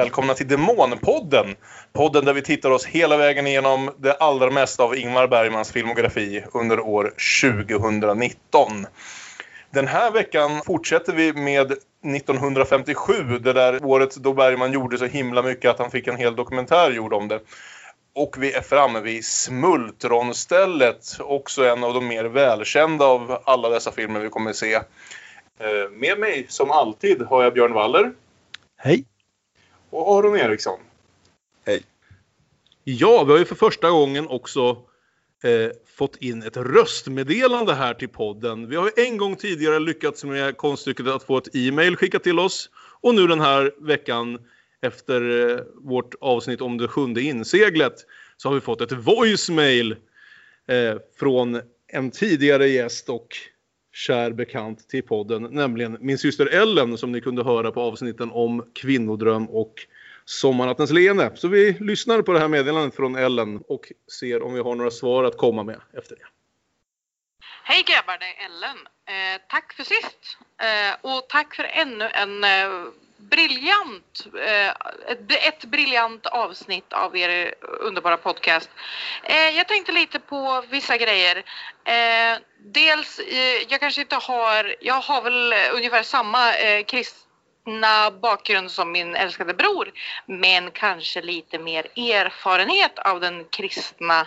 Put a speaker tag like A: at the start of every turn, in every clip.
A: välkomna till Demonpodden. Podden där vi tittar oss hela vägen igenom det allra mesta av Ingmar Bergmans filmografi under år 2019. Den här veckan fortsätter vi med 1957, det där året då Bergman gjorde så himla mycket att han fick en hel dokumentär gjord om det. Och vi är framme vid Smultronstället, också en av de mer välkända av alla dessa filmer vi kommer att se. Eh, med mig som alltid har jag Björn Waller.
B: Hej!
A: Och Aron Eriksson.
C: Hej!
B: Ja, vi har ju för första gången också eh, fått in ett röstmeddelande här till podden. Vi har ju en gång tidigare lyckats med konststycket att få ett e-mail skickat till oss. Och nu den här veckan efter eh, vårt avsnitt om det sjunde inseglet så har vi fått ett voicemail eh, från en tidigare gäst och kär bekant till podden, nämligen min syster Ellen som ni kunde höra på avsnitten om kvinnodröm och Sommarnattens leende. Så vi lyssnar på det här meddelandet från Ellen och ser om vi har några svar att komma med efter det.
D: Hej grabbar, det är Ellen. Eh, tack för sist. Eh, och tack för ännu en eh, briljant, eh, ett, ett briljant avsnitt av er underbara podcast. Eh, jag tänkte lite på vissa grejer. Eh, dels, jag kanske inte har, jag har väl ungefär samma kristna bakgrund som min älskade bror, men kanske lite mer erfarenhet av den kristna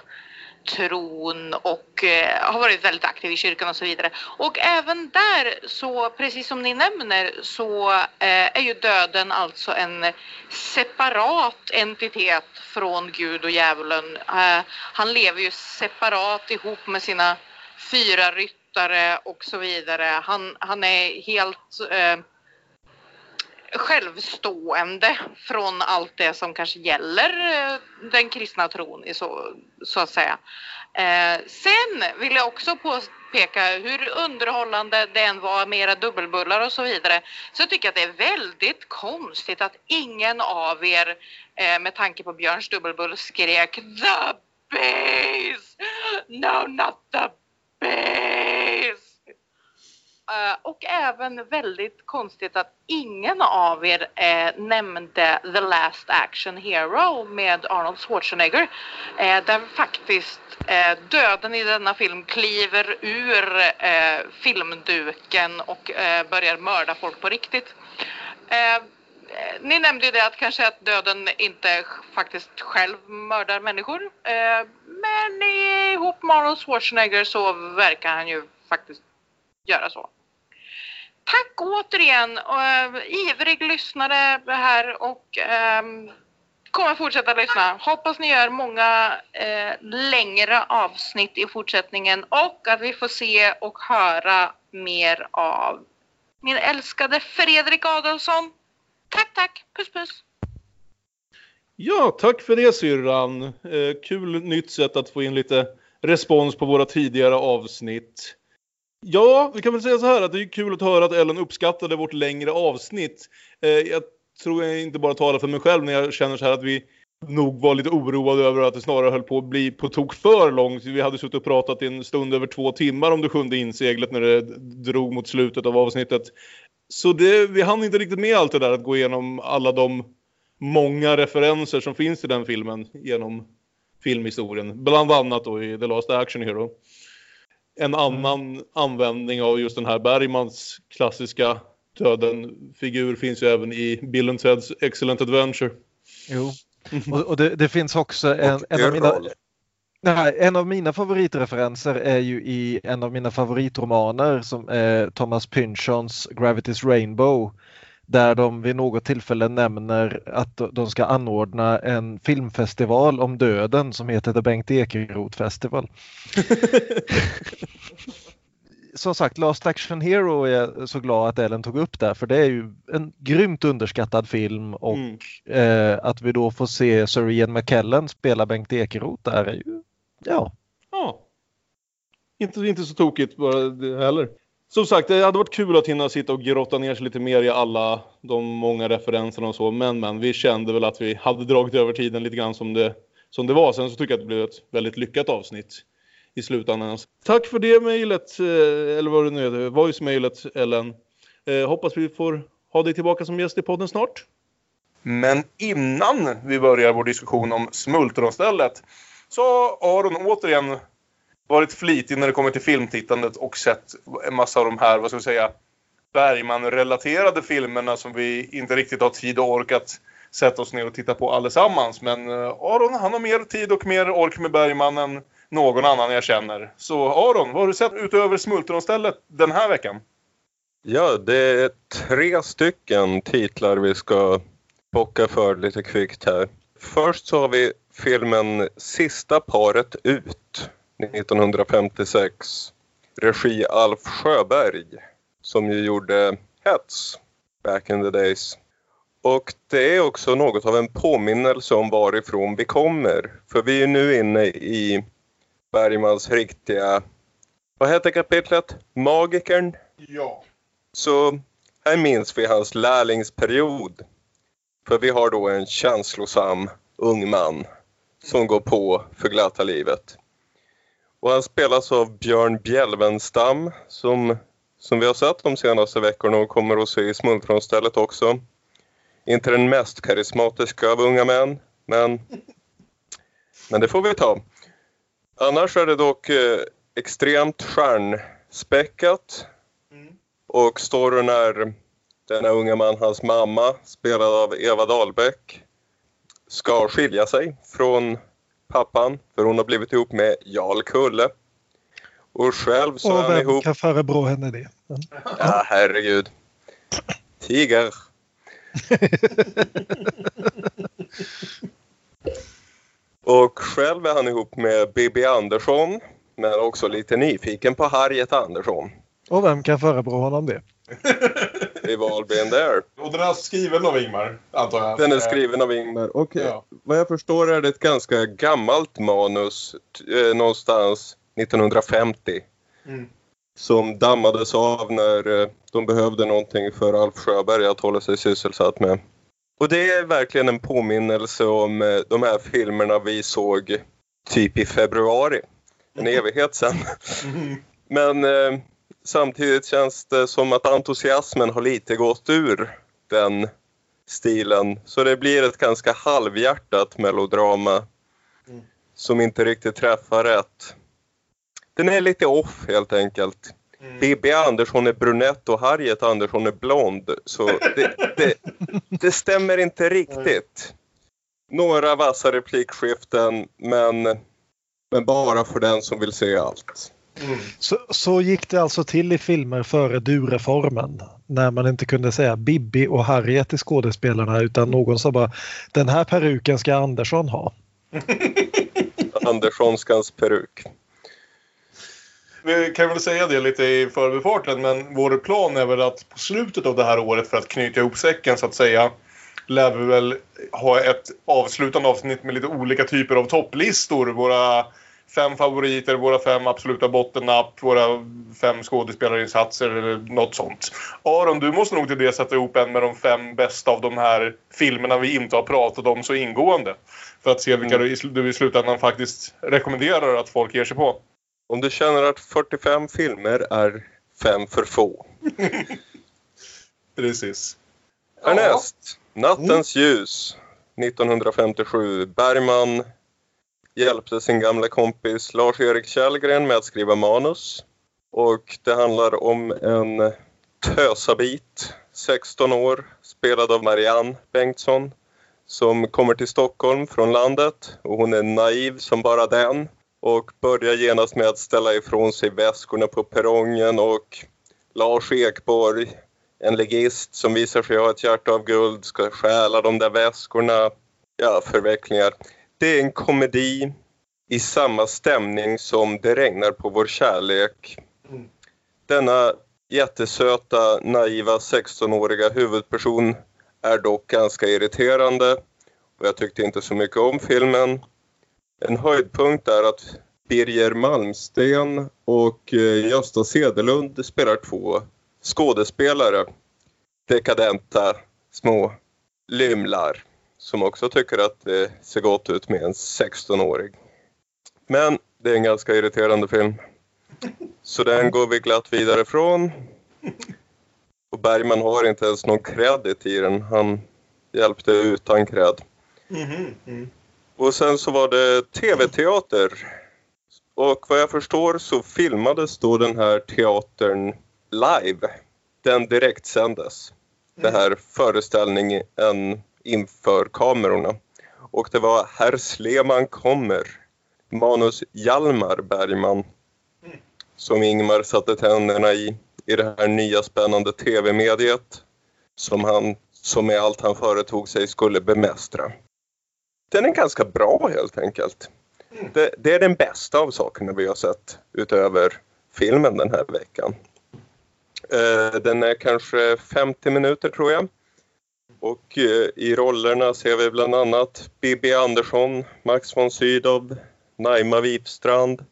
D: tron och eh, har varit väldigt aktiv i kyrkan och så vidare. Och även där så, precis som ni nämner, så eh, är ju döden alltså en separat entitet från Gud och djävulen. Eh, han lever ju separat ihop med sina fyra ryttare och så vidare. Han, han är helt eh, självstående från allt det som kanske gäller eh, den kristna tron så, så att säga. Eh, sen vill jag också påpeka hur underhållande det än var med era dubbelbullar och så vidare så tycker jag att det är väldigt konstigt att ingen av er eh, med tanke på Björns dubbelbull skrek The Beast! No, not the Beast! Eh, och även väldigt konstigt att ingen av er eh, nämnde The Last Action Hero med Arnold Schwarzenegger. Eh, där faktiskt eh, döden i denna film kliver ur eh, filmduken och börjar mörda folk på riktigt. Ni nämnde ju det att kanske att döden inte faktiskt själv mördar människor. Men ihop med Arnold Schwarzenegger så verkar han ju faktiskt göra så. Tack återigen, uh, ivrig lyssnare här och äh, kommer fortsätta lyssna. Hoppas ni gör många äh, längre avsnitt i fortsättningen och att vi får se och höra mer av min älskade Fredrik Adolfsson. Tack, tack. Puss, puss.
B: Ja, tack för det syrran. Eh, kul nytt sätt att få in lite respons på våra tidigare avsnitt. Ja, vi kan väl säga så här att det är kul att höra att Ellen uppskattade vårt längre avsnitt. Eh, jag tror jag inte bara talar för mig själv när jag känner så här att vi nog var lite oroade över att det snarare höll på att bli på tok för långt. Vi hade suttit och pratat i en stund över två timmar om det sjunde inseglet när det drog mot slutet av avsnittet. Så det, vi hann inte riktigt med allt det där att gå igenom alla de många referenser som finns i den filmen genom filmhistorien. Bland annat då i The Last Action Hero en annan mm. användning av just den här Bergmans klassiska döden-figur finns ju även i Bill and Ted's Excellent Adventure.
C: Jo, och, och det, det, finns också en, en av mina... Nej, en av mina favoritreferenser är ju i en av mina favoritromaner som är Thomas Pynchons Gravity's Rainbow där de vid något tillfälle nämner att de ska anordna en filmfestival om döden som heter The Bengt Ekeroth Festival. som sagt, Last Action Hero är jag så glad att Ellen tog upp där för det är ju en grymt underskattad film och mm. eh, att vi då får se Sir Ian McKellen spela Bengt Ekeroth där är ju, ja.
B: Ja. Inte, inte så tokigt bara det heller. Som sagt, det hade varit kul att hinna sitta och grotta ner sig lite mer i alla de många referenserna och så. Men, men vi kände väl att vi hade dragit över tiden lite grann som det, som det var. Sen så tycker jag att det blev ett väldigt lyckat avsnitt i slutändan. Tack för det mejlet, eh, eller vad det nu är, voice-mailet Ellen. Eh, hoppas vi får ha dig tillbaka som gäst i podden snart. Men innan vi börjar vår diskussion om smultronstället så har Aron återigen varit flitig när det kommer till filmtittandet och sett en massa av de här, vad ska vi säga, Bergman-relaterade filmerna som vi inte riktigt har tid och ork att sätta oss ner och titta på allesammans. Men eh, Aron, han har mer tid och mer ork med Bergman än någon annan jag känner. Så Aron, vad har du sett utöver Smultronstället den här veckan?
A: Ja, det är tre stycken titlar vi ska bocka för lite kvickt här. Först så har vi filmen Sista paret ut 1956. Regi Alf Sjöberg som ju gjorde Hets back in the days. Och det är också något av en påminnelse om varifrån vi kommer. För vi är nu inne i Bergmans riktiga, vad heter kapitlet? Magikern?
B: Ja.
A: Så här minns vi hans lärlingsperiod. För vi har då en känslosam ung man som går på för glatta livet. Och han spelas av Björn Bjälvenstam som, som vi har sett de senaste veckorna och kommer att se i Smultronstället också. Inte den mest karismatiska av unga män, men, men det får vi ta. Annars är det dock eh, extremt stjärnspäckat. Och storyn är denna unga man, hans mamma, spelad av Eva Dahlbeck, ska skilja sig från pappan för hon har blivit ihop med Jarl Kulle. Och själv så
C: och
A: är han
C: vem
A: ihop...
C: kan förebrå henne det?
A: Ja, herregud. Tiger. och själv är han ihop med Bibi Andersson men också lite nyfiken på Harriet Andersson.
C: Och vem kan förebrå honom det?
A: We've all been there.
B: Och den är skriven av Ingmar, antar jag?
A: Den är skriven av Ingmar. Och
B: Ja.
A: vad jag förstår är det ett ganska gammalt manus, eh, någonstans 1950.
B: Mm.
A: Som dammades av när eh, de behövde någonting för Alf Sjöberg att hålla sig sysselsatt med. Och det är verkligen en påminnelse om eh, de här filmerna vi såg typ i februari. En evighet sedan. Men eh, samtidigt känns det som att entusiasmen har lite gått ur den stilen. Så det blir ett ganska halvhjärtat melodrama som inte riktigt träffar rätt. Den är lite off helt enkelt. Bibi Andersson är brunett och Harriet Andersson är blond. Så det, det, det stämmer inte riktigt. Några vassa replikskiften men, men bara för den som vill se allt.
C: Så, så gick det alltså till i filmer före du-reformen. När man inte kunde säga Bibi och Harriet till skådespelarna utan någon sa bara den här peruken ska Andersson ha.
A: Anderssonskans peruk.
B: Vi kan väl säga det lite i förbifarten, men vår plan är väl att på slutet av det här året, för att knyta ihop säcken så att säga, lär vi väl ha ett avslutande avsnitt med lite olika typer av topplistor. Våra fem favoriter, våra fem absoluta bottennapp, våra fem skådespelarinsatser eller något sånt. Aron, du måste nog till det sätta ihop en med de fem bästa av de här filmerna vi inte har pratat om så ingående. För att se vilka du i sl- du i slutändan faktiskt rekommenderar att folk ger sig på.
A: Om du känner att 45 filmer är fem för få.
B: Precis.
A: Härnäst, Nattens ljus 1957. Bergman hjälpte sin gamla kompis Lars-Erik Källgren med att skriva manus. Och det handlar om en tösabit, 16 år, spelad av Marianne Bengtsson som kommer till Stockholm från landet och hon är naiv som bara den och börjar genast med att ställa ifrån sig väskorna på perrongen och Lars Ekborg en legist som visar sig ha ett hjärta av guld ska stjäla de där väskorna. Ja, förvecklingar. Det är en komedi i samma stämning som Det regnar på vår kärlek. Denna jättesöta, naiva 16-åriga huvudperson är dock ganska irriterande och jag tyckte inte så mycket om filmen. En höjdpunkt är att Birger Malmsten och eh, Gösta Sedelund spelar två skådespelare. Dekadenta små lymlar som också tycker att det ser gott ut med en 16-årig. Men det är en ganska irriterande film. Så den går vi glatt vidare från. Och Bergman har inte ens någon credit i den. Han, hjälpte utan cred.
B: Mhm, mm.
A: Och sen så var det tv-teater. Och vad jag förstår så filmades då den här teatern live. Den direktsändes. Den här föreställningen inför kamerorna. Och det var Herr Sleman kommer. Manus Hjalmar Bergman. Som Ingmar satte tänderna i. I det här nya spännande tv-mediet. Som han, som med allt han företog sig, skulle bemästra. Den är ganska bra helt enkelt. Det, det är den bästa av sakerna vi har sett utöver filmen den här veckan. Eh, den är kanske 50 minuter tror jag. Och eh, i rollerna ser vi bland annat Bibi Andersson, Max von Sydow, Naima Wipstrand.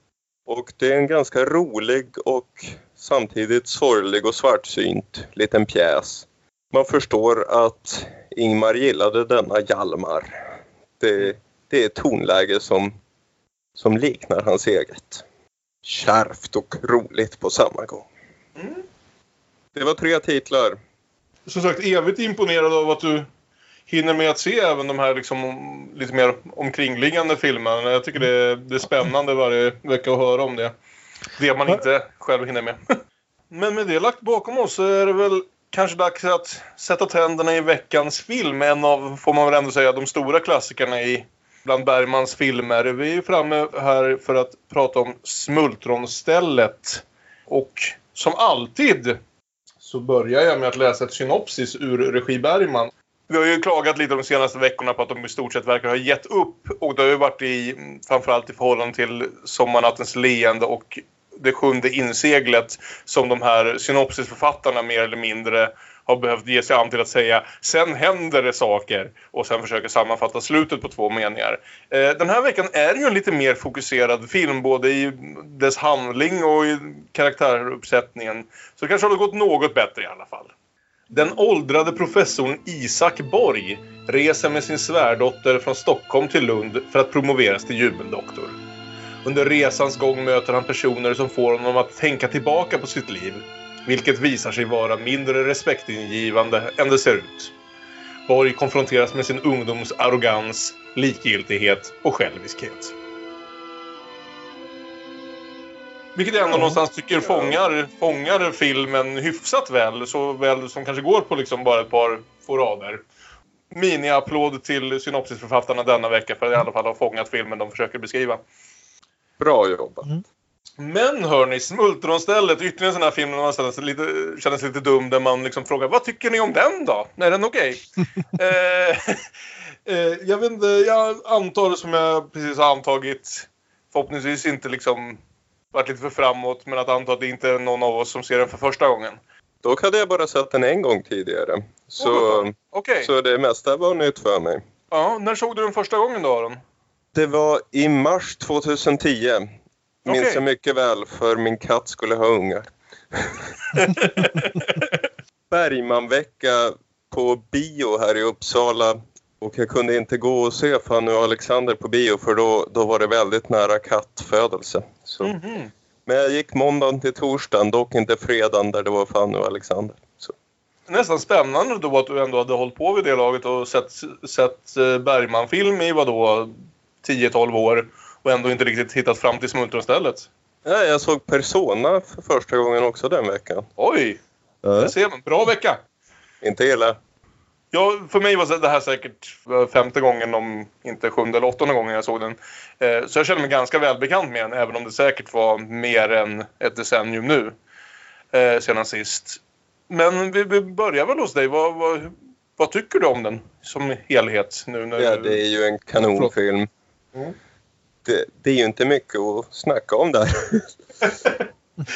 A: Och det är en ganska rolig och samtidigt sorglig och svartsynt liten pjäs. Man förstår att Ingmar gillade denna Hjalmar. Det, det är ett tonläge som, som liknar hans eget. Kärvt och roligt på samma gång. Det var tre titlar.
B: Som sagt, evigt imponerad av att du hinner med att se även de här liksom, lite mer omkringliggande filmerna. Jag tycker det är, det är spännande varje vecka att höra om det. Det man inte själv hinner med. Men med det lagt bakom oss så är det väl kanske dags att sätta tänderna i veckans film. En av, får man väl ändå säga, de stora klassikerna i bland Bergmans filmer. Vi är framme här för att prata om Smultronstället. Och som alltid så börjar jag med att läsa ett synopsis ur regi Bergman. Vi har ju klagat lite de senaste veckorna på att de i stort sett verkar ha gett upp. Och det har ju varit i, framförallt i förhållande till Sommarnattens leende och Det sjunde inseglet som de här synopsisförfattarna mer eller mindre har behövt ge sig an till att säga sen händer det saker och sen försöka sammanfatta slutet på två meningar. Eh, den här veckan är ju en lite mer fokuserad film både i dess handling och i karaktäruppsättningen. Så det kanske har gått något bättre i alla fall. Den åldrade professorn Isak Borg reser med sin svärdotter från Stockholm till Lund för att promoveras till jubeldoktor. Under resans gång möter han personer som får honom att tänka tillbaka på sitt liv. Vilket visar sig vara mindre respektingivande än det ser ut. Borg konfronteras med sin ungdoms arrogans, likgiltighet och själviskhet. Vilket jag ändå någonstans tycker fångar, fångar filmen hyfsat väl. Så väl som kanske går på liksom bara ett par få rader. Mini-applåd till synopsisförfattarna denna vecka för att i alla fall ha fångat filmen de försöker beskriva.
A: Bra jobbat.
C: Mm.
B: Men hörni, Smultronstället, ytterligare en sån här film där man känner sig lite, känner sig lite dum där man liksom frågar vad tycker ni om den då? Är den okej? eh, eh, jag vet inte, jag antar som jag precis har antagit förhoppningsvis inte liksom varit lite för framåt men att anta att det inte är någon av oss som ser den för första gången.
A: Dock hade jag bara sett den en gång tidigare. Så,
B: Okej,
A: så det mesta var nytt för mig.
B: ja, när såg du den första gången då Aron?
A: Det var i mars 2010. Minns
B: Okej.
A: jag mycket väl för min katt skulle ha ungar. Bergmanvecka på bio här i Uppsala. Och jag kunde inte gå och se Fanny och Alexander på bio för då, då var det väldigt nära kattfödelse. Så.
B: Mhm.
A: Men jag gick måndagen till torsdagen, dock inte fredagen där det var Fanny och Alexander. Så.
B: Nästan spännande då att du ändå hade hållit på vid det laget och sett, sett eh, Bergman-film i vadå 10-12 år och ändå inte riktigt hittat fram till smultronstället.
A: Ja, jag såg Persona för första gången också den veckan.
B: Oj,
A: Ja.
B: där ser man. Bra vecka!
A: Inte illa.
B: Ja, för mig var det här säkert eh, femte gången, om inte sjunde eller åttonde gången jag såg den. Eh, Så jag känner mig ganska välbekant med den, även om det säkert var mer än ett decennium nu. eh, Sedan sist. Men vi, vi börjar väl hos dig. Vad, vad, vad tycker du om den som helhet? Nu när
A: Ja, det är ju en kanonfilm.
B: Mm.
A: Det, det är ju inte mycket att snacka om där.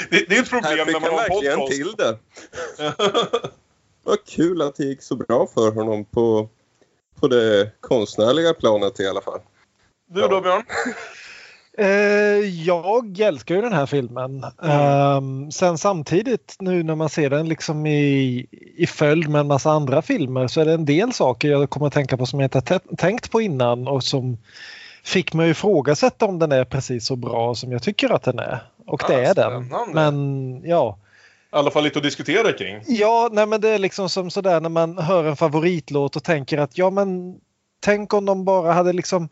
B: det, det är ett problem när man har podcast.
A: till det. Vad kul att det gick så bra för honom på, på det konstnärliga planet i alla fall.
B: Du då Björn?
C: Eh, jag älskar ju den här filmen. Ehm, sen samtidigt nu när man ser den liksom i, i följd med en massa andra filmer så är det en del saker jag kommer att tänka på som jag inte har tä- tänkt på innan och som fick mig att ifrågasätta om den är precis så bra som jag tycker att den är. Och det
B: Ah,
C: är den. Men ja,
B: alla fall lite att diskutera kring.
C: Ja, nej men det är liksom som sådär när man hör en favoritlåt och tänker att ja men tänk om de bara hade liksom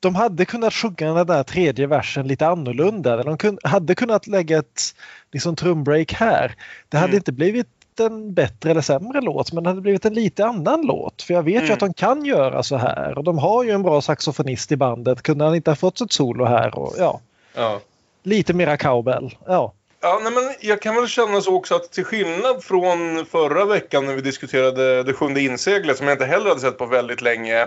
C: de hade kunnat sjunga den där tredje versen lite annorlunda. De hade kunnat lägga ett liksom, trumbreak här. Det hade mm. inte blivit en bättre eller sämre låt men det hade blivit en lite annan låt. För jag vet mm. ju att de kan göra så här och de har ju en bra saxofonist i bandet. Kunde han inte ha fått ett solo här? Och, ja.
B: ja.
C: Lite mera cowbell. Ja.
B: Ja, nej, men jag kan väl känna så också att till skillnad från förra veckan när vi diskuterade Det sjunde inseglet som jag inte heller hade sett på väldigt länge.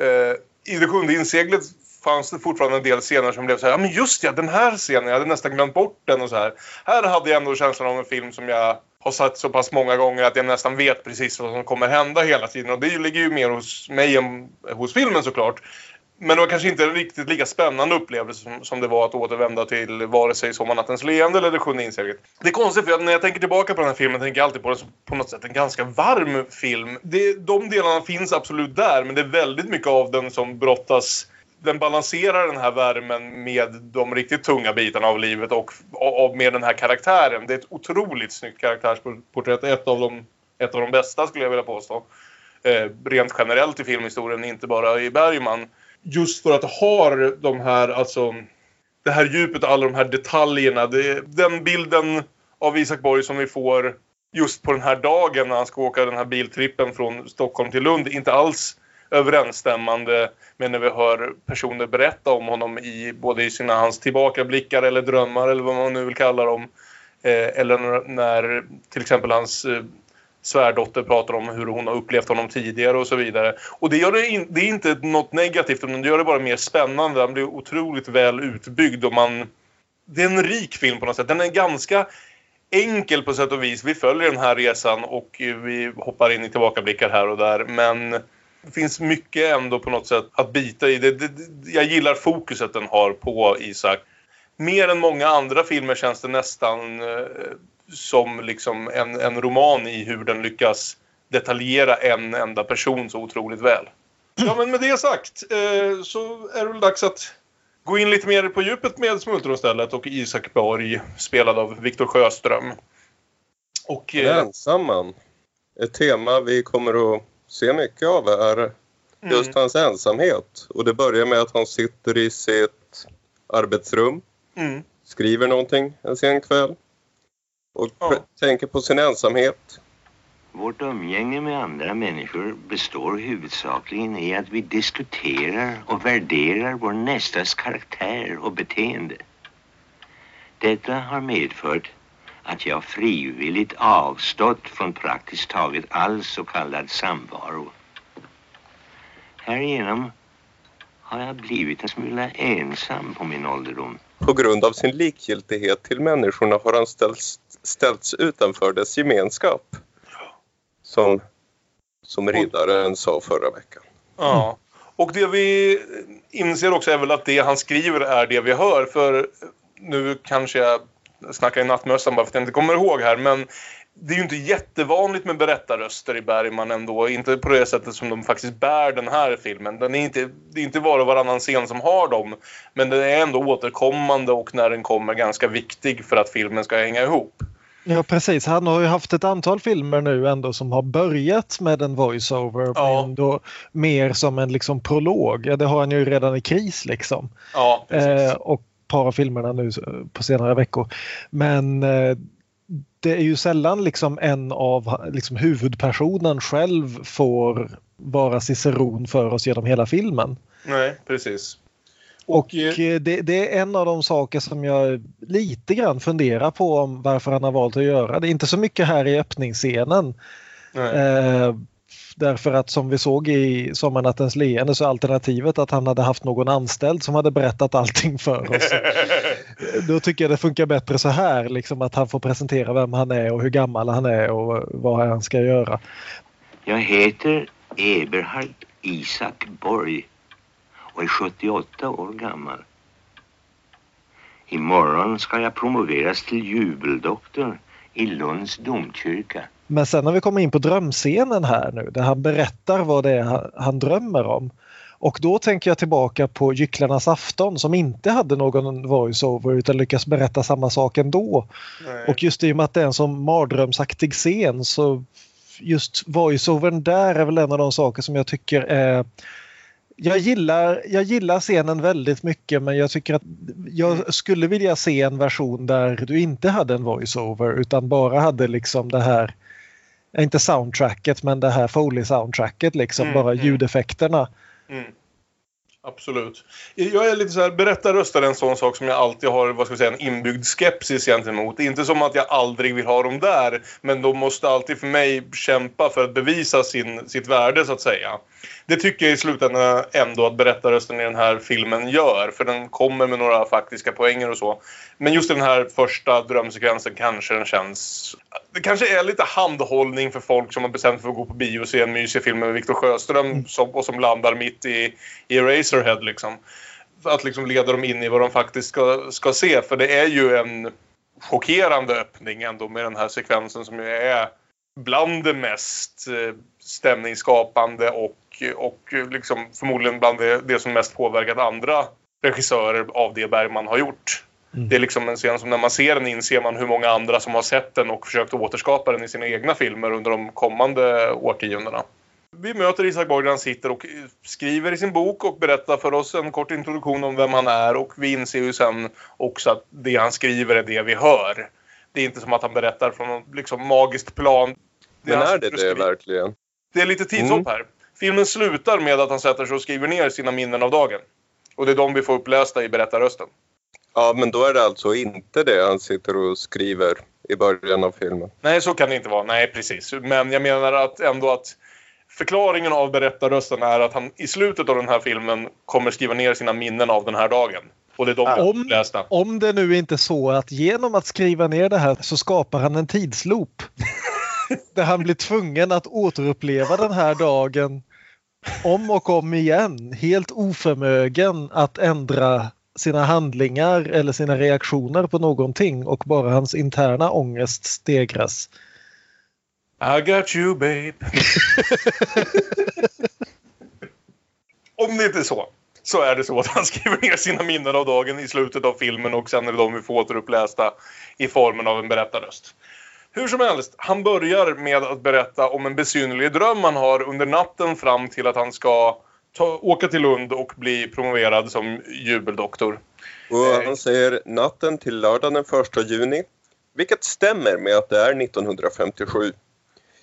B: Eh, I Det sjunde inseglet fanns det fortfarande en del scener som blev så här, ja men just ja, den här scenen, jag hade nästan glömt bort den och så här. Här hade jag ändå känslan av en film som jag har sett så pass många gånger att jag nästan vet precis vad som kommer hända hela tiden. Och det ligger ju mer hos mig än hos filmen såklart. Men det var kanske inte en riktigt lika spännande upplevelse som, som det var att återvända till vare sig Sommarnattens leende eller Det sjunde inseglet. Det är konstigt för att när jag tänker tillbaka på den här filmen tänker jag alltid på den som på något sätt en ganska varm film. Det, de delarna finns absolut där men det är väldigt mycket av den som brottas den balanserar den här värmen med de riktigt tunga bitarna av livet och, och med den här karaktären. Det är ett otroligt snyggt karaktärsporträtt. Ett av de, ett av de bästa skulle jag vilja påstå. Eh, rent generellt i filmhistorien, inte bara i Bergman. Just för att det har de här, alltså det här djupet och alla de här detaljerna. Det, den bilden av Isak Borg som vi får just på den här dagen när han ska åka den här biltrippen från Stockholm till Lund inte alls överensstämmande med när vi hör personer berätta om honom i både i sina hans tillbakablickar eller drömmar eller vad man nu vill kalla dem. Eh, eller när, till exempel hans eh, svärdotter pratar om hur hon har upplevt honom tidigare och så vidare. Och det, gör det, in, det är inte något negativt, men det gör det bara mer spännande. Han blir otroligt väl utbyggd och man... Det är en rik film på något sätt. Den är ganska enkel på sätt och vis. Vi följer den här resan och eh, vi hoppar in i tillbakablickar här och där. Men det finns mycket ändå på något sätt att bita i. Det, det, jag gillar fokuset den har på Isak. Mer än många andra filmer känns det nästan eh, som liksom en, en roman i hur den lyckas detaljera en enda person så otroligt väl. Ja, men med det sagt eh, så är det väl dags att gå in lite mer på djupet med Smultronstället och Isak Borg spelad av Viktor Sjöström.
A: Och, eh, man. Ett tema vi kommer att se mycket av är just mm. hans ensamhet. Och det börjar med att han sitter i sitt arbetsrum, mm. skriver någonting en sen kväll och ja. tänker på sin ensamhet.
E: Vårt umgänge med andra människor består huvudsakligen i att vi diskuterar och värderar vår nästas karaktär och beteende. Detta har medfört att jag frivilligt avstått från praktiskt taget all så kallad samvaro. Härigenom har jag blivit en smula ensam på min ålderdom.
A: På grund av sin likgiltighet till människorna har han ställts, ställts utanför dess gemenskap. Som, som riddaren sa förra veckan.
B: Ja. Och det vi inser också är väl att det han skriver är det vi hör. För nu kanske jag snackar i nattmössan bara för att jag inte kommer ihåg här. Men det är ju inte jättevanligt med berättarröster i Bergman ändå. Inte på det sättet som de faktiskt bär den här filmen. Den är inte, det är inte var och varannan scen som har dem. Men den är ändå återkommande och när den kommer ganska viktig för att filmen ska hänga ihop.
C: Ja precis, han har ju haft ett antal filmer nu ändå som har börjat med en voiceover ja. ändå mer som en liksom prolog. Ja, det har han ju redan i Kris liksom.
B: Ja,
C: eh, och par av filmerna nu på senare veckor. Men eh, det är ju sällan liksom en av liksom huvudpersonen själv får vara ciceron för oss genom hela filmen.
B: Nej, precis.
C: Och, och eh, det, det, är en av de saker som jag lite grann funderar på om varför han har valt att göra det. Inte så mycket här i öppningsscenen. Eh, Därför att som vi såg i Sommarnattens leende så alternativet att han hade haft någon anställd som hade berättat allting för oss. Då tycker jag det funkar bättre så här, liksom att han får presentera vem han är och hur gammal han är och vad han ska göra.
E: Jag heter Eberhard Isak Borg och är 78 år gammal. Imorgon ska jag promoveras till jubeldoktor i Lunds domkyrka.
C: Men sen när vi kommer in på drömscenen här nu där han berättar vad det är han drömmer om. Och då tänker jag tillbaka på Gycklarnas afton som inte hade någon voiceover utan lyckas berätta samma sak ändå.
B: Nej.
C: Och just i och med att det är en sån mardrömsaktig scen så just voiceovern där är väl en av de saker som jag tycker är jag gillar, jag gillar scenen väldigt mycket men jag tycker att jag skulle vilja se en version där du inte hade en voiceover utan bara hade liksom det här inte soundtracket men det här Foley-soundtracket liksom,
B: Mm,
C: bara
B: mm.
C: ljudeffekterna.
B: Mm. Absolut. Jag är lite så här, berättarröster är en sån sak som jag alltid har vad ska vi säga, en inbyggd skepsis gentemot. Inte som att jag aldrig vill ha dem där, men de måste alltid för mig kämpa för att bevisa sin, sitt värde så att säga. Det tycker jag i slutändan ändå att berättarrösten i den här filmen gör, för den kommer med några faktiska poänger och så. Men just den här första drömsekvensen kanske den känns... Det kanske är lite handhållning för folk som har bestämt sig för att gå på bio och se en mysig film med Viktor Sjöström som, och som landar mitt i, i Eraserhead liksom. Att liksom leda dem in i vad de faktiskt ska, ska se. För det är ju en chockerande öppning ändå med den här sekvensen som ju är bland det mest eh, stämningsskapande och, och liksom förmodligen bland det, det som mest påverkat andra regissörer av det Bergman har gjort.
C: Mm.
B: Det är liksom en scen som när man ser den inser man hur många andra som har sett den och försökt återskapa den i sina egna filmer under de kommande årtiondena. Vi möter Isak Borg där han sitter och skriver i sin bok och berättar för oss en kort introduktion om vem han är och vi inser ju sen också att det han skriver är det vi hör. Det är inte som att han berättar från något liksom magiskt plan.
A: Men
B: han
A: är det det verkligen?
B: Det är lite tidshopp här. Filmen slutar med att han sätter sig och skriver ner sina minnen av dagen. Och det är de vi får upplästa i berättarrösten.
A: Ja, men då är det alltså inte det han sitter och skriver i början av filmen.
B: Nej, så kan det inte vara. Nej, precis. Men jag menar att ändå att förklaringen av berättarrösten är att han i slutet av den här filmen kommer skriva ner sina minnen av den här dagen. Och det är de har
C: Om-. Om det nu inte är så att genom att skriva ner det här så skapar han en tidsloop. där han blir tvungen att återuppleva den här dagen om och om igen. Helt oförmögen att ändra sina handlingar eller sina reaktioner på någonting och bara hans interna ångest stegras.
B: I got you babe. Om det inte är så, så är det så att han skriver ner sina minnen av dagen i slutet av filmen och sen är det de vi får återupplästa i formen av en berättarröst. Hur som helst, han börjar med att berätta om en besynnerlig dröm han har under natten fram till att han ska ta, åka till Lund och bli promoverad som jubeldoktor.
A: Och han säger natten till lördagen den 1 juni, vilket stämmer med att det är 1957.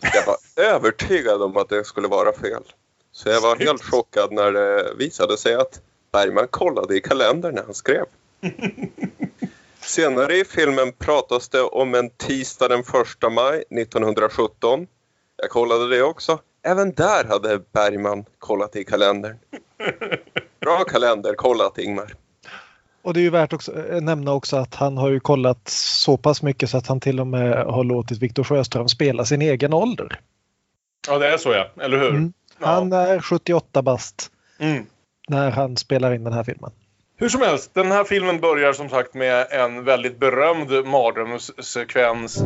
A: Jag var övertygad om att det skulle vara fel. Så jag var helt chockad när det visade sig att Bergman kollade i kalendern när han skrev. Senare i filmen pratas det om en tisdag den 1 maj 1917. Jag kollade det också. Även där hade Bergman kollat i kalendern. Bra kalender kollat Ingmar.
C: Och det är ju värt att nämna också att han har ju kollat så pass mycket så att han till och med har låtit Viktor Sjöström spela sin egen ålder.
B: Ja, det är så ja. Eller hur?
C: Mm.
B: Ja.
C: Han är 78 bast
B: Mm.
C: när han spelar in den här filmen.
B: Hur som helst, den här filmen börjar som sagt med en väldigt berömd mardrömssekvens.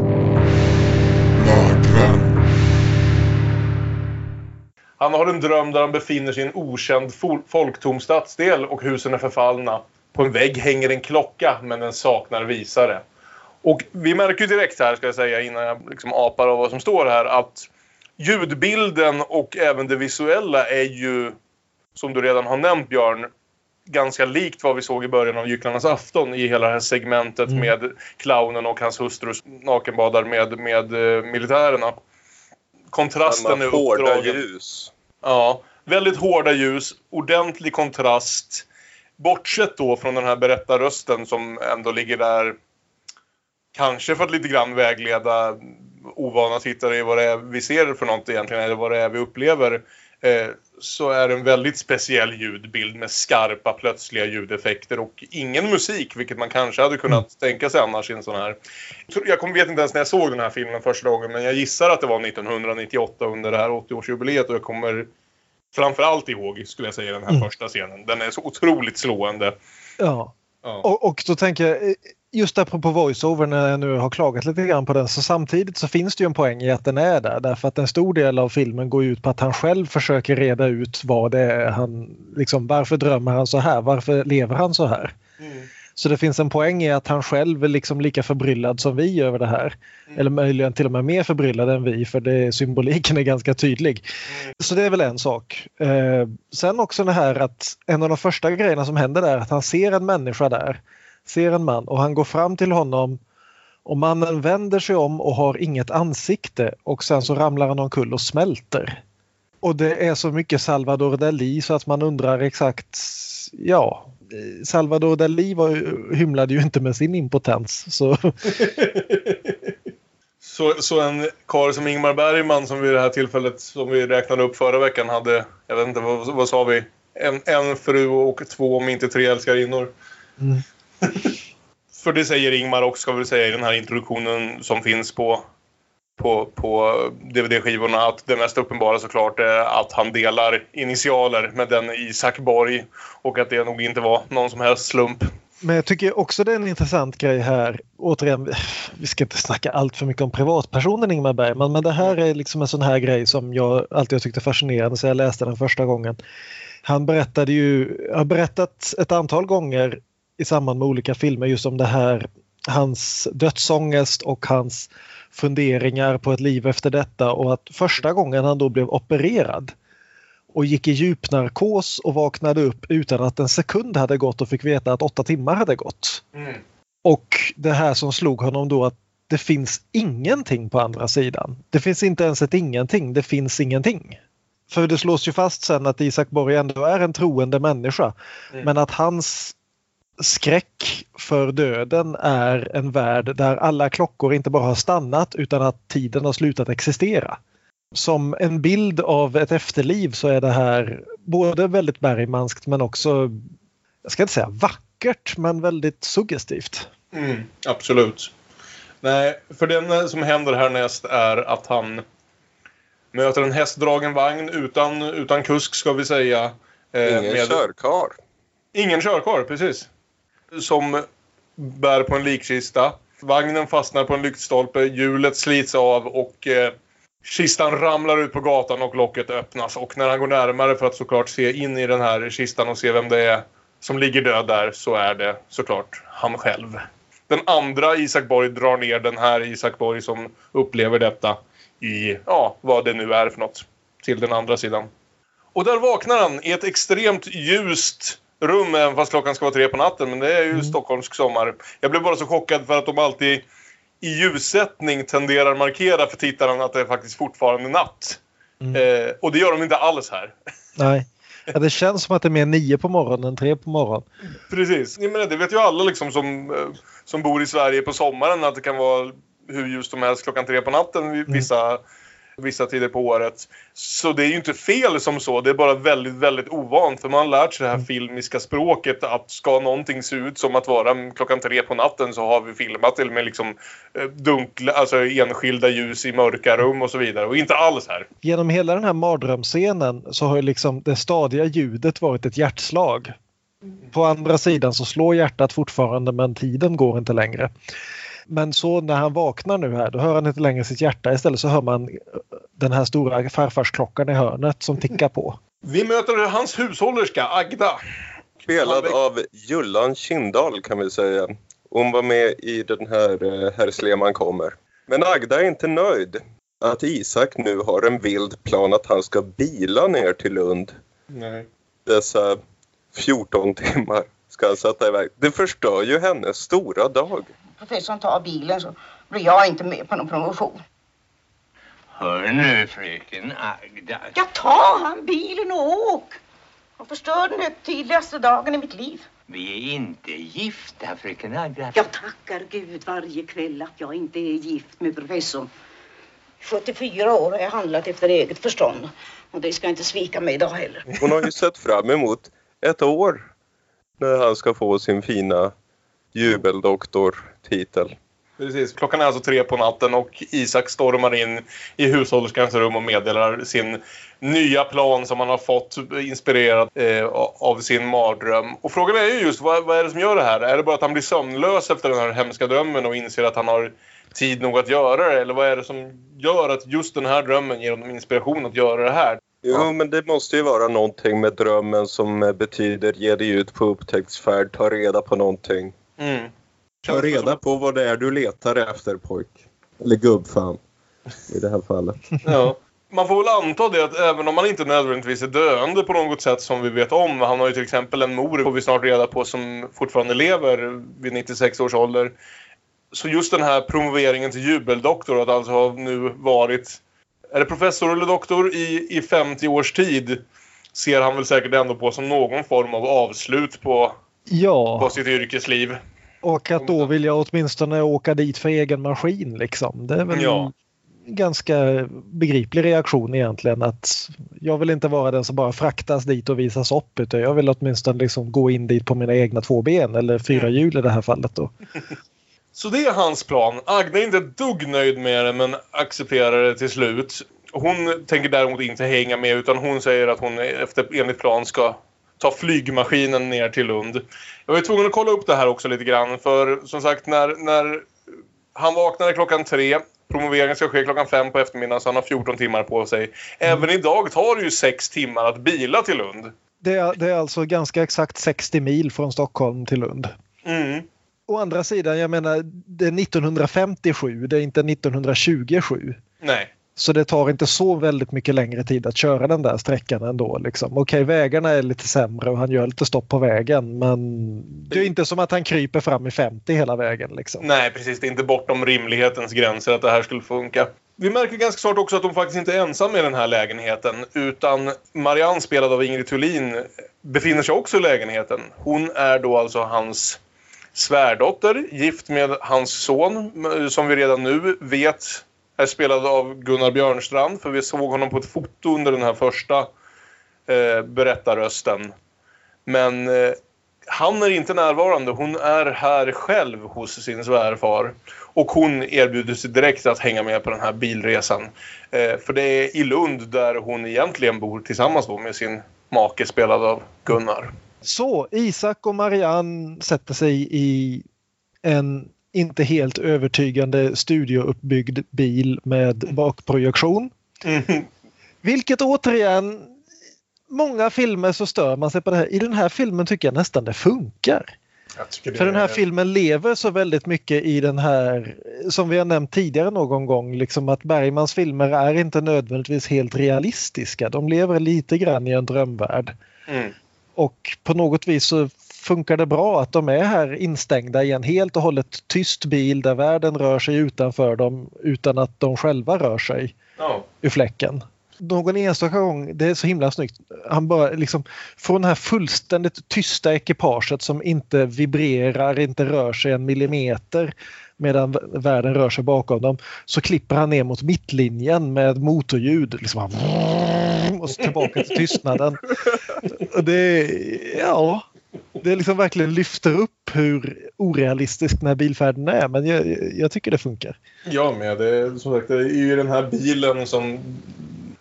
B: Han har en dröm där han befinner sig i en okänd fol- folktom stadsdel och husen är förfallna. På en vägg hänger en klocka men den saknar visare. Och vi märker ju direkt här, ska jag säga, innan jag liksom apar av vad som står här, att ljudbilden och även det visuella är ju, som du redan har nämnt Björn, ganska likt vad vi såg i början av Gycklarnas afton i hela det här segmentet
C: Mm.
B: med clownen och hans hustru nakenbadar med, med eh, militärerna. Kontrasten är
A: hårda
B: uppdragen.
A: ljus.
B: Ja, väldigt hårda ljus, ordentlig kontrast. Bortsett då från den här berättarrösten som ändå ligger där kanske för att lite grann vägleda ovana tittare i vad det är vi ser för något egentligen, eller vad det är vi upplever. Eh, så är det en väldigt speciell ljudbild med skarpa plötsliga ljudeffekter och ingen musik, vilket man kanske hade kunnat tänka sig annars i en sån här. Jag kommer- vet inte ens när jag såg den här filmen första gången, men jag gissar att det var 1998 under det här 80-årsjubileet och jag kommer framförallt ihåg, skulle jag säga, den här
C: Mm.
B: första scenen. Den är så otroligt slående.
C: Ja.
B: Ja.
C: Och, och då tänker jag, eh, just apropå voiceover när jag nu har klagat lite grann på den så samtidigt så finns det ju en poäng i att den är där därför att en stor del av filmen går ut på att han själv försöker reda ut vad det är han liksom varför drömmer han så här? Varför lever han så här? Mm. Så det finns en poäng i att han själv är liksom lika förbryllad som vi över det här. Mm. Eller möjligen till och med mer förbryllad än vi för det, symboliken är ganska tydlig. Mm. Så det är väl en sak. Eh, sen också det här att en av de första grejerna som händer där är att han ser en människa där. Ser en man och han går fram till honom och mannen vänder sig om och har inget ansikte och sen så ramlar han omkull och smälter. Och det är så mycket Salvador Dalí så att man undrar exakt, ja, Salvador Dalí var, hymlade ju inte med sin impotens. Så.
B: så, så en karl som Ingmar Bergman som vid det här tillfället som vi räknade upp förra veckan hade, jag vet inte vad, vad sa vi, en, en fru och två om inte tre älskarinnor. Mm. För det säger Ingmar också ska vi säga i den här introduktionen som finns på på, på DVD-skivorna att det mest uppenbara såklart är att han delar initialer med den Isak Borg och att det nog inte var någon som helst slump.
C: Men jag tycker också det är en intressant grej här. Återigen, vi ska inte snacka allt för mycket om privatpersonen Ingmar Bergman men det här är liksom en sån här grej som jag alltid tyckte fascinerande så jag läste den första gången. Han berättade ju, har berättat ett antal gånger i samband med olika filmer just om det här hans dödsångest och hans funderingar på ett liv efter detta och att första gången han då blev opererad och gick i djupnarkos och vaknade upp utan att en sekund hade gått och fick veta att åtta timmar hade gått. Mm. Och det här som slog honom då att det finns ingenting på andra sidan. Det finns inte ens ett ingenting, det finns ingenting. För det slås ju fast sen att Isak Borg ändå är en troende människa. Mm. Men att hans skräck för döden är en värld där alla klockor inte bara har stannat utan att tiden har slutat existera. Som en bild av ett efterliv så är det här både väldigt bergmanskt men också, jag ska inte säga vackert, men väldigt suggestivt.
B: Mm, absolut. Nej, för det som händer härnäst är att han möter en hästdragen vagn utan, utan kusk ska vi säga.
A: Eh, Ingen med... körkar.
B: Ingen körkar, precis som bär på en likkista. Vagnen fastnar på en lyktstolpe, hjulet slits av och eh, kistan ramlar ut på gatan och locket öppnas. Och när han går närmare för att såklart se in i den här kistan och se vem det är som ligger död där så är det såklart han själv. Den andra Isak Borg drar ner den här Isak Borg som upplever detta i, ja, vad det nu är för något, till den andra sidan. Och där vaknar han i ett extremt ljust rum även fast klockan ska vara tre på natten. Men det är ju mm. stockholmsk sommar. Jag blev bara så chockad för att de alltid i ljussättning tenderar markera för tittaren att det är faktiskt fortfarande natt. Mm. Eh, och det gör de inte alls här.
C: Nej. Ja, det känns som att det är mer nio på morgonen än tre på morgonen.
B: Precis. Jag menar, det vet ju alla liksom som, eh, som bor i Sverige på sommaren att det kan vara hur ljust som helst klockan tre på natten vissa mm vissa tider på året. Så det är ju inte fel som så, det är bara väldigt, väldigt ovant. För man har lärt sig det här mm. filmiska språket att ska någonting se ut som att vara klockan tre på natten så har vi filmat det med liksom eh, dunkla, alltså enskilda ljus i mörka rum och så vidare. Och inte alls här.
C: Genom hela den här mardrömsscenen så har ju liksom det stadiga ljudet varit ett hjärtslag. På andra sidan så slår hjärtat fortfarande men tiden går inte längre. Men så när han vaknar nu här då hör han inte längre sitt hjärta. Istället så hör man den här stora farfarsklockan i hörnet som tickar på.
B: Vi möter hans hushållerska Agda.
A: Spelad av Jullan Kindahl kan vi säga. Hon var med i den här eh, Herr Sleman kommer. Men Agda är inte nöjd att Isak nu har en vild plan att han ska bila ner till Lund.
B: Nej.
A: Dessa 14 timmar ska han sätta iväg. Det förstör ju hennes stora dag
F: professorn tar bilen så blir jag inte med på någon promotion.
E: Hör nu fröken Agda.
F: Ja, ta han bilen och åk. Och förstör den högtidligaste dagen i mitt liv.
E: Vi är inte gifta, fröken Agda.
F: Jag tackar Gud varje kväll att jag inte är gift med professorn. 74 år har jag handlat efter eget förstånd. Och det ska inte svika mig idag heller.
A: Hon har ju sett fram emot ett år när han ska få sin fina jubeldoktortitel.
B: Precis. Klockan är alltså tre på natten och Isak stormar in i hushållerskans rum och meddelar sin nya plan som han har fått inspirerad eh, av sin mardröm. Och frågan är ju just vad, vad är det som gör det här? Är det bara att han blir sömnlös efter den här hemska drömmen och inser att han har tid nog att göra det? Eller vad är det som gör att just den här drömmen ger honom inspiration att göra det här?
A: Jo, men det måste ju vara någonting med drömmen som betyder ge dig ut på upptäcktsfärd, ta reda på någonting.
B: Mm.
A: Ta reda på vad det är du letar efter pojk. Eller gubbfan. I det här fallet.
B: ja. Man får väl anta det att även om man inte nödvändigtvis är döende på något sätt som vi vet om. Han har ju till exempel en mor, får vi snart reda på, som fortfarande lever vid 96 års ålder. Så just den här promoveringen till jubeldoktor, att alltså ha nu varit, är det professor eller doktor i, i 50 års tid, ser han väl säkert ändå på som någon form av avslut på,
C: ja.
B: på sitt yrkesliv.
C: Och att då vill jag åtminstone åka dit för egen maskin liksom. Det är väl ja. en ganska begriplig reaktion egentligen att jag vill inte vara den som bara fraktas dit och visas upp utan jag vill åtminstone liksom gå in dit på mina egna två ben eller fyra mm. hjul i det här fallet då.
B: Så det är hans plan. Agda är inte ett dugg nöjd med det men accepterar det till slut. Hon tänker däremot inte hänga med utan hon säger att hon efter enligt plan ska ta flygmaskinen ner till Lund. Jag var tvungen att kolla upp det här också lite grann för som sagt när, när han vaknade klockan tre Promoveringen ska ske klockan fem på eftermiddagen så han har 14 timmar på sig. Även mm. idag tar det ju sex timmar att bila till Lund.
C: Det är, det är alltså ganska exakt 60 mil från Stockholm till Lund.
B: Mm.
C: Å andra sidan, jag menar, det är 1957, det är inte 1927.
B: Nej.
C: Så det tar inte så väldigt mycket längre tid att köra den där sträckan ändå. Liksom. Okej, vägarna är lite sämre och han gör lite stopp på vägen men det är inte som att han kryper fram i 50 hela vägen. Liksom.
B: Nej, precis. Det är inte bortom rimlighetens gränser att det här skulle funka. Vi märker ganska snart också att de faktiskt inte är ensamma i den här lägenheten utan Marianne, spelad av Ingrid Thulin, befinner sig också i lägenheten. Hon är då alltså hans svärdotter, gift med hans son som vi redan nu vet är spelad av Gunnar Björnstrand för vi såg honom på ett foto under den här första eh, berättarrösten. Men eh, han är inte närvarande. Hon är här själv hos sin svärfar. Och hon erbjuder sig direkt att hänga med på den här bilresan. Eh, för det är i Lund där hon egentligen bor tillsammans då med sin make spelad av Gunnar.
C: Så Isak och Marianne sätter sig i en inte helt övertygande studiouppbyggd bil med bakprojektion. Mm. Vilket återigen, många filmer så stör man sig på det här. I den här filmen tycker jag nästan det funkar. Det För den här är... filmen lever så väldigt mycket i den här, som vi har nämnt tidigare någon gång, liksom att Bergmans filmer är inte nödvändigtvis helt realistiska. De lever lite grann i en drömvärld.
B: Mm.
C: Och på något vis så funkar det bra att de är här instängda i en helt och hållet tyst bil där världen rör sig utanför dem utan att de själva rör sig
B: oh.
C: ur fläcken. Någon enstaka gång, det är så himla snyggt, han bara liksom från det här fullständigt tysta ekipaget som inte vibrerar, inte rör sig en millimeter medan världen rör sig bakom dem så klipper han ner mot mittlinjen med motorljud. Liksom, och så tillbaka till tystnaden. Det, ja, det liksom verkligen lyfter upp hur orealistisk den här bilfärden är men jag, jag tycker det funkar.
B: Jag med. Det som sagt, det är ju den här bilen som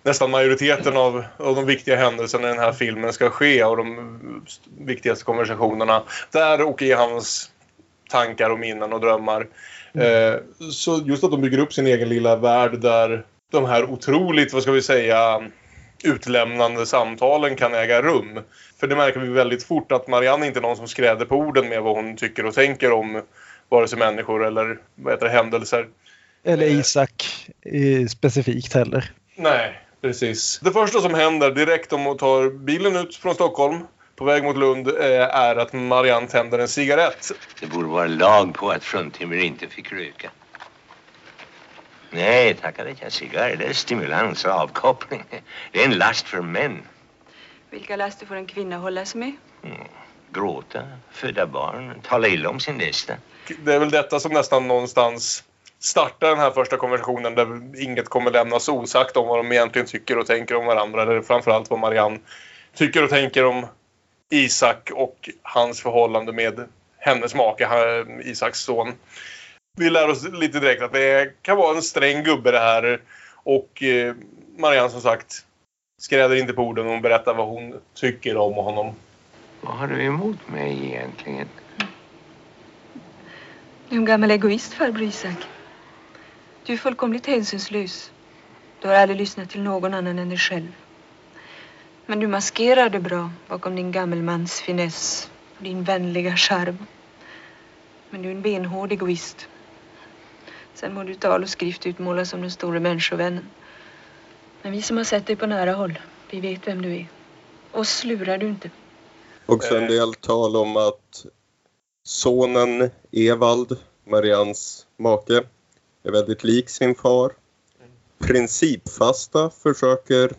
B: nästan majoriteten av, av de viktiga händelserna i den här filmen ska ske och de viktigaste konversationerna. Där och i hans tankar och minnen och drömmar. Mm. Eh, så just att de bygger upp sin egen lilla värld där de här otroligt, vad ska vi säga, utlämnande samtalen kan äga rum. För det märker vi väldigt fort att Marianne inte är någon som skräder på orden med vad hon tycker och tänker om vare sig människor eller vad heter det, händelser.
C: Eller eh. Isak eh, specifikt heller.
B: Nej, precis. Det första som händer direkt om hon tar bilen ut från Stockholm på väg mot Lund eh, är att Marianne tänder en cigarett.
E: Det borde vara lag på att fruntimmer inte fick röka. Nej, tackar inte. Cigarr, det är stimulans och avkoppling. Det är en last för män.
G: Vilka laster får en kvinna hålla sig med?
E: Mm. Gråta, föda barn, tala illa om sin nästa.
B: Det är väl detta som nästan någonstans startar den här första konversationen där inget kommer lämnas osagt om vad de egentligen tycker och tänker om varandra. Eller framförallt vad Marianne tycker och tänker om Isak och hans förhållande med hennes make, Isaks son. vi lär oss lite direkt att det kan vara en sträng gubbe det här. Och eh, Marianne som sagt skräder inte på orden. Hon berättar vad hon tycker om honom.
E: Vad har du emot mig egentligen?
G: Du är en gammal egoist, farbror Isak. Du är fullkomligt hänsynslös. Du har aldrig lyssnat till någon annan än dig själv. Men du maskerar det bra bakom din gammelmans finess och din vänliga charm. Men du är en benhård egoist. Sen må du tal och skrift utmålas som den store människovännen. Men vi som har sett dig på nära håll, vi vet vem du är. Oss lurar du inte.
A: Också en del tal om att sonen Evald, Marians make, är väldigt lik sin far. Principfasta försöker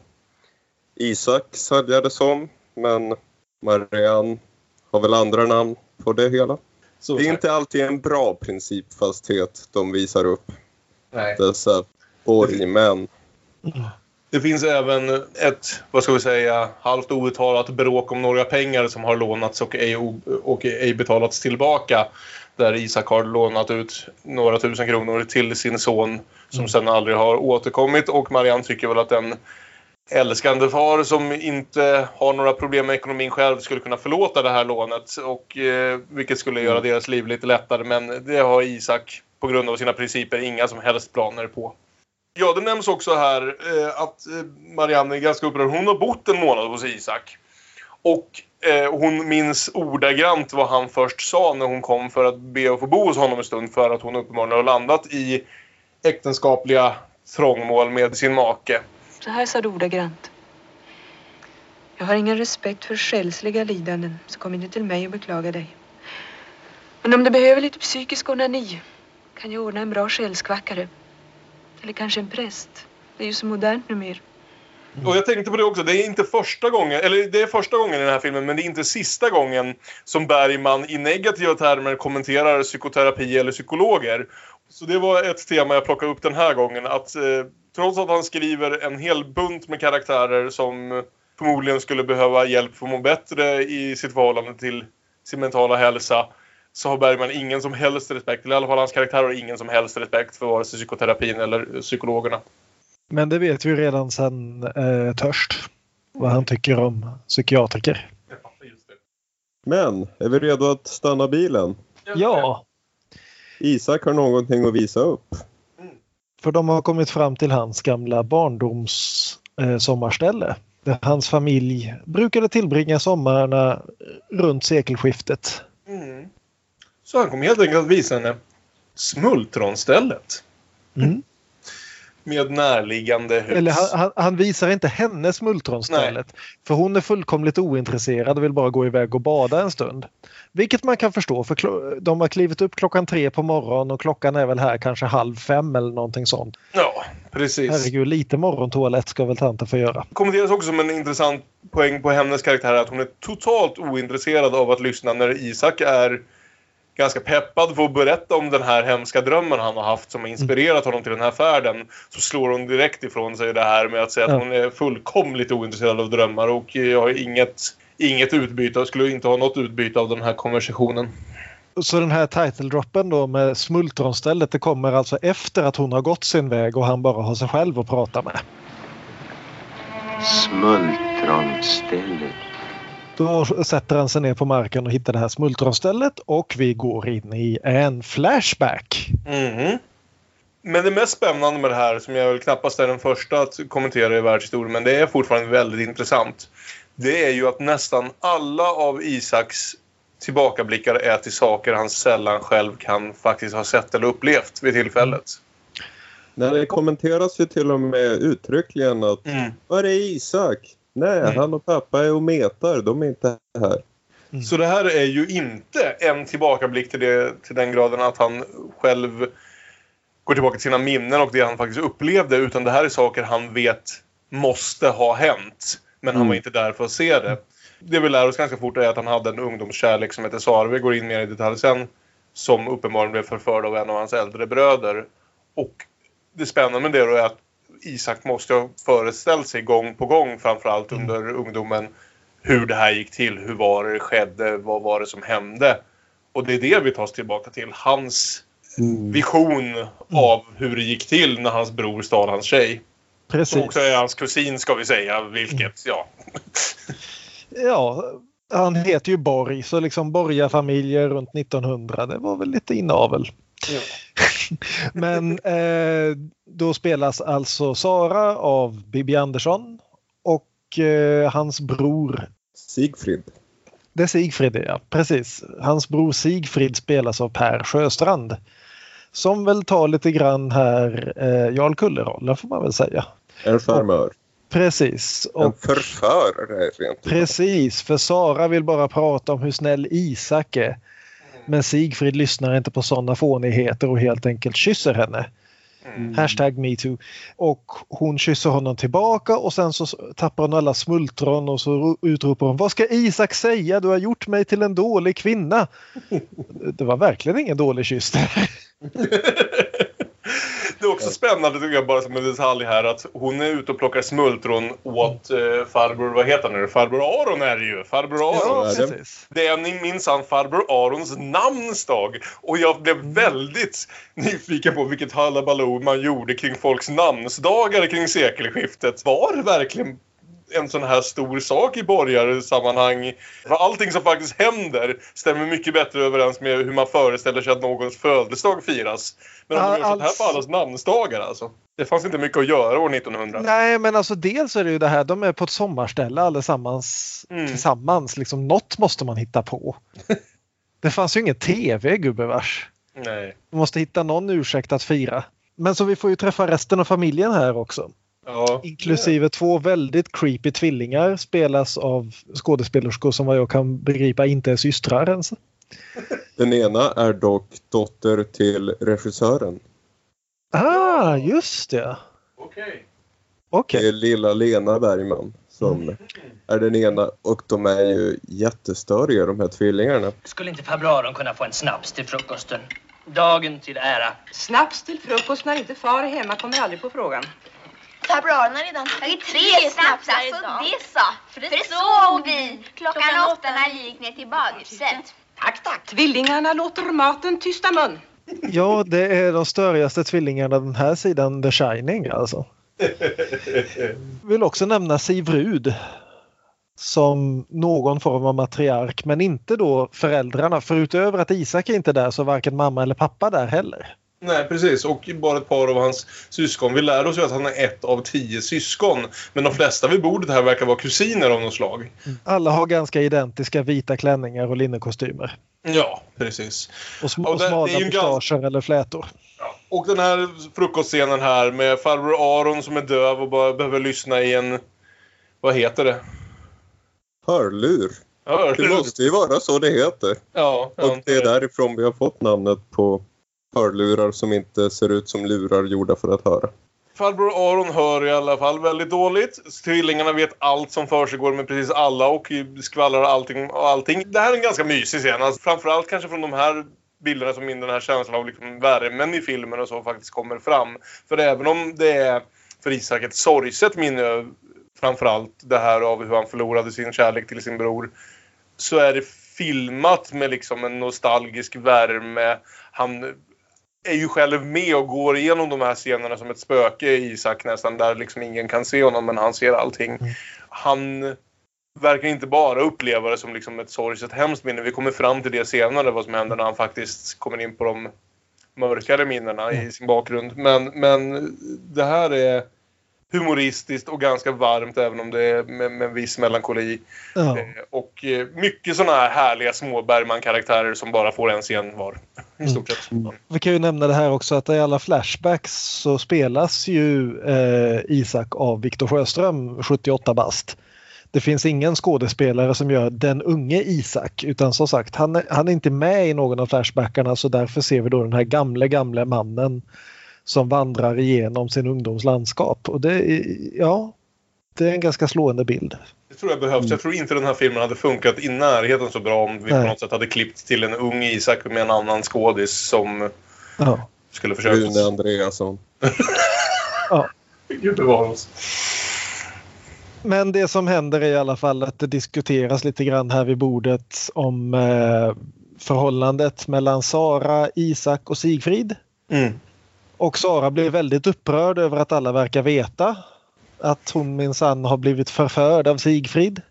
A: Isak sälja det som, men Marianne har väl andra namn på det hela.
B: Så
A: Det är inte alltid en bra principfasthet de visar upp,
B: Nej.
A: dessa borgmän.
B: Det finns även ett, vad ska vi säga, halvt outtalat bråk om några pengar som har lånats och ej, och ej betalats tillbaka. Där Isak har lånat ut några tusen kronor till sin son som sen aldrig har återkommit och Marianne tycker väl att en älskande far som inte har några problem med ekonomin själv skulle kunna förlåta det här lånet och eh, vilket skulle göra deras liv lite lättare men det har Isak på grund av sina principer inga som helst planer på. Ja, det nämns också här eh, att eh, Marianne är ganska upprörd. Hon har bott en månad hos Isak. Och eh, hon minns ordagrant vad han först sa när hon kom för att be att få bo hos honom en stund för att hon uppenbarligen har landat i äktenskapliga trångmål med sin make.
G: Så här sa du ordagrant. Jag har ingen respekt för själsliga lidanden, så kom inte till mig och beklaga dig. Men om du behöver lite psykisk onani kan jag ordna en bra själskvackare. Eller kanske en präst. Det är ju så modernt numera. Mm.
B: Och jag tänkte på det också, det är inte första gången, eller det är första gången i den här filmen, men det är inte sista gången som Bergman i negativa termer kommenterar psykoterapi eller psykologer. Så det var ett tema jag plockade upp den här gången, att eh, trots att han skriver en hel bunt med karaktärer som förmodligen skulle behöva hjälp för att må bättre i sitt förhållande till sin mentala hälsa, så har Bergman ingen som helst respekt, eller i alla fall hans karaktärer har ingen som helst respekt för vare sig psykoterapin eller psykologerna.
C: Men det vet vi redan sedan eh, Törst. Vad han tycker om psykiatriker.
A: Men, är vi redo att stanna bilen?
C: Ja,
A: Isak har någonting att visa upp.
C: för de har kommit fram till hans gamla barndoms eh, sommarställe. Där hans familj brukade tillbringa sommarna runt sekelskiftet.
B: Mm. Så han kommer helt enkelt att visa henne Smultronstället.
C: Mm.
B: Med närliggande hus.
C: Eller han, han, han visar inte henne smultronstället. För hon är fullkomligt ointresserad och vill bara gå iväg och bada en stund. Vilket man kan förstå för de har klivit upp klockan tre på morgonen och klockan är väl här kanske halv fem eller någonting sånt.
B: Ja, precis.
C: Herregud, lite morgontoalett ska väl tanten få göra.
B: kommenteras också som en intressant poäng på hennes karaktär att hon är totalt ointresserad av att lyssna när Isak är ganska peppad för att berätta om den här hemska drömmen han har haft som har inspirerat honom till den här färden. Så slår hon direkt ifrån sig det här med att säga att hon är fullkomligt ointresserad av drömmar och jag har inget, inget utbyte och skulle inte ha något utbyte av den här konversationen.
C: Så den här title droppen då med smultronstället det kommer alltså efter att hon har gått sin väg och han bara har sig själv att prata med.
E: Smultronstället.
C: Då sätter han sig ner på marken och hittar det här smultronstället och vi går in i en flashback.
B: Mhm. Men det mest spännande med det här, som jag väl knappast är den första att kommentera i världshistorien, men det är fortfarande väldigt intressant. Det är ju att nästan alla av Isaks tillbakablickar är till saker han sällan själv kan faktiskt ha sett eller upplevt vid tillfället.
A: När det kommenteras ju till och med uttryckligen att
B: Mm.
A: Var är Isak? Nej,
B: Mm.
A: han och pappa är och metar. De är inte här.
B: Så det här är ju inte en tillbakablick till, det, till den graden att han själv går tillbaka till sina minnen och det han faktiskt upplevde. Utan det här är saker han vet måste ha hänt. Men han var inte där för att se det. Det vi lär oss ganska fort är att han hade en ungdomskärlek som heter Sara. Vi går in mer i detalj sen. Som uppenbarligen blev förförd av en av hans äldre bröder. Och det spännande med det då är att Isak måste ha föreställt sig gång på gång framförallt under ungdomen hur det här gick till, hur var det skedde, vad var det som hände. Och det är det vi tar oss tillbaka till. Hans vision av hur det gick till när hans bror stal hans tjej.
C: Precis.
B: Som också är hans kusin ska vi säga, vilket ja.
C: Ja, han heter ju Borg, så liksom borgarfamiljer runt 1900, det var väl lite inavel.
B: Ja.
C: Men eh, då spelas alltså Sara av Bibi Andersson och eh, hans bror,
A: Sigfrid.
C: det är Sigfrid ja, precis. Hans bror Sigfrid spelas av Per Sjöstrand. Som väl tar lite grann här eh, Jarl Kulle-rollen får man väl säga.
A: En charmör.
C: Precis.
A: En
C: Och
A: förförare rent
C: Precis, för Sara vill bara prata om hur snäll Isak är. Men Sigfrid lyssnar inte på sådana fånigheter och helt enkelt kysser henne. Hashtag metoo. Och hon kysser honom tillbaka och sen så tappar hon alla smultron och så utropar hon Vad ska Isak säga? Du har gjort mig till en dålig kvinna. Det var verkligen ingen dålig kyss där.
B: Det är också spännande tycker jag bara som en detalj här att hon är ute och plockar smultron åt eh, farbror, vad heter han nu? Farbror Aron är det ju. Farbror Aron.
A: Ja, det-
C: precis.
B: Det är minsann farbror Arons namnsdag. Och jag blev väldigt nyfiken på vilket halabaloo man gjorde kring folks namnsdagar kring sekelskiftet. Var det verkligen en sån här stor sak i borgarsammanhang? Allting som faktiskt händer stämmer mycket bättre överens med hur man föreställer sig att någons födelsedag firas. Men om
C: Ja,
B: man gör sånt här på allas namnsdagar alltså. Det fanns inte mycket att göra år 1900.
C: Nej men alltså dels är det ju det här, de är på ett sommarställe allesammans
B: Mm.
C: tillsammans. Liksom, något måste man hitta på. Det fanns ju ingen tv gubevars.
B: Nej.
C: Man måste hitta någon ursäkt att fira. Men så vi får ju träffa resten av familjen här också.
B: Ja.
C: Inklusive två väldigt creepy tvillingar spelas av skådespelerskor som vad jag kan begripa inte är systrar ens.
A: Den ena är dock dotter till regissören.
C: Ah, just det.
B: Okej.
C: Okej.
A: Det är lilla Lena Bergman som är den ena och de är ju jättestöriga de här tvillingarna.
H: Skulle inte farbror Aron kunna få en snaps till frukosten? Dagen till ära.
G: Snaps till frukost när inte far är hemma kommer aldrig på frågan.
I: Farbror Aron har redan tagit tre snapsar idag. Det så. För det såg vi klockan åtta när vi gick ner till badhuset.
G: Tack, tack. Tvillingarna låter maten tysta mun.
C: Ja, det är de störigaste tvillingarna den här sidan The Shining alltså. Vill också nämna Siv Rud. Som någon form av matriark men inte då föräldrarna. För utöver att Isak är inte där så är varken mamma eller pappa där heller.
B: Nej, precis. Och bara ett par av hans syskon. Vi lär oss ju att han är ett av tio syskon. Men de flesta vid bordet här verkar vara kusiner av något slag.
C: Alla har ganska identiska vita klänningar och linnekostymer.
B: Ja, precis.
C: Och, sm-
B: Och
C: smala mustascher eller flätor.
B: Och den här frukostscenen här med farbror Aron som är döv och bara behöver lyssna i en... Vad heter det?
A: Hörlur.
B: Ja,
A: Det måste ju vara så det heter.
B: Ja,
A: Och det är därifrån vi har fått namnet på hörlurar som inte ser ut som lurar gjorda för att höra.
B: Farbror Aron hör i alla fall väldigt dåligt. Tvillingarna vet allt som försiggår med precis alla och skvallrar allting och allting. Det här är en ganska mysig scen. Alltså, framförallt kanske från de här bilderna som in den här känslan av liksom värmen i filmen och så faktiskt kommer fram. För även om det är för Isak ett sorgset minne framförallt det här av hur han förlorade sin kärlek till sin bror så är det filmat med liksom en nostalgisk värme. Han är ju själv med och går igenom de här scenerna som ett spöke Isak nästan där liksom ingen kan se honom men han ser allting. Han verkar inte bara uppleva det som liksom ett sorgset hemskt minne. Vi kommer fram till det senare vad som händer när han faktiskt kommer in på de mörkare minnena i sin bakgrund. Men, men det här är humoristiskt och ganska varmt även om det är med, med en viss melankoli.
C: Ja.
B: Eh, Och eh, mycket sådana här härliga små Bergman-karaktärer som bara får en scen var. I stort sett.
C: Vi kan ju nämna det här också att i alla flashbacks så spelas ju eh, Isak av Viktor Sjöström, 78 bast. Det finns ingen skådespelare som gör den unge Isak utan som sagt han är, han är inte med i någon av flashbackarna så därför ser vi då den här gamle gamle mannen som vandrar igenom sin ungdomslandskap. Och det är, ja, det är en ganska slående bild.
B: Det tror jag behövs. Jag tror inte den här filmen hade funkat i närheten så bra om vi på
C: Nej.
B: något sätt hade klippt till en ung Isak med en annan skådis som
C: Ja.
B: skulle försöka...
A: Rune Andreasson.
C: Ja.
B: Gud bevara oss.
C: Men det som händer är i alla fall att det diskuteras lite grann här vid bordet om eh, förhållandet mellan Sara, Isak och Sigfrid.
B: Mm.
C: Och Sara blir väldigt upprörd över att alla verkar veta att hon minsann har blivit förförd av Sigfrid.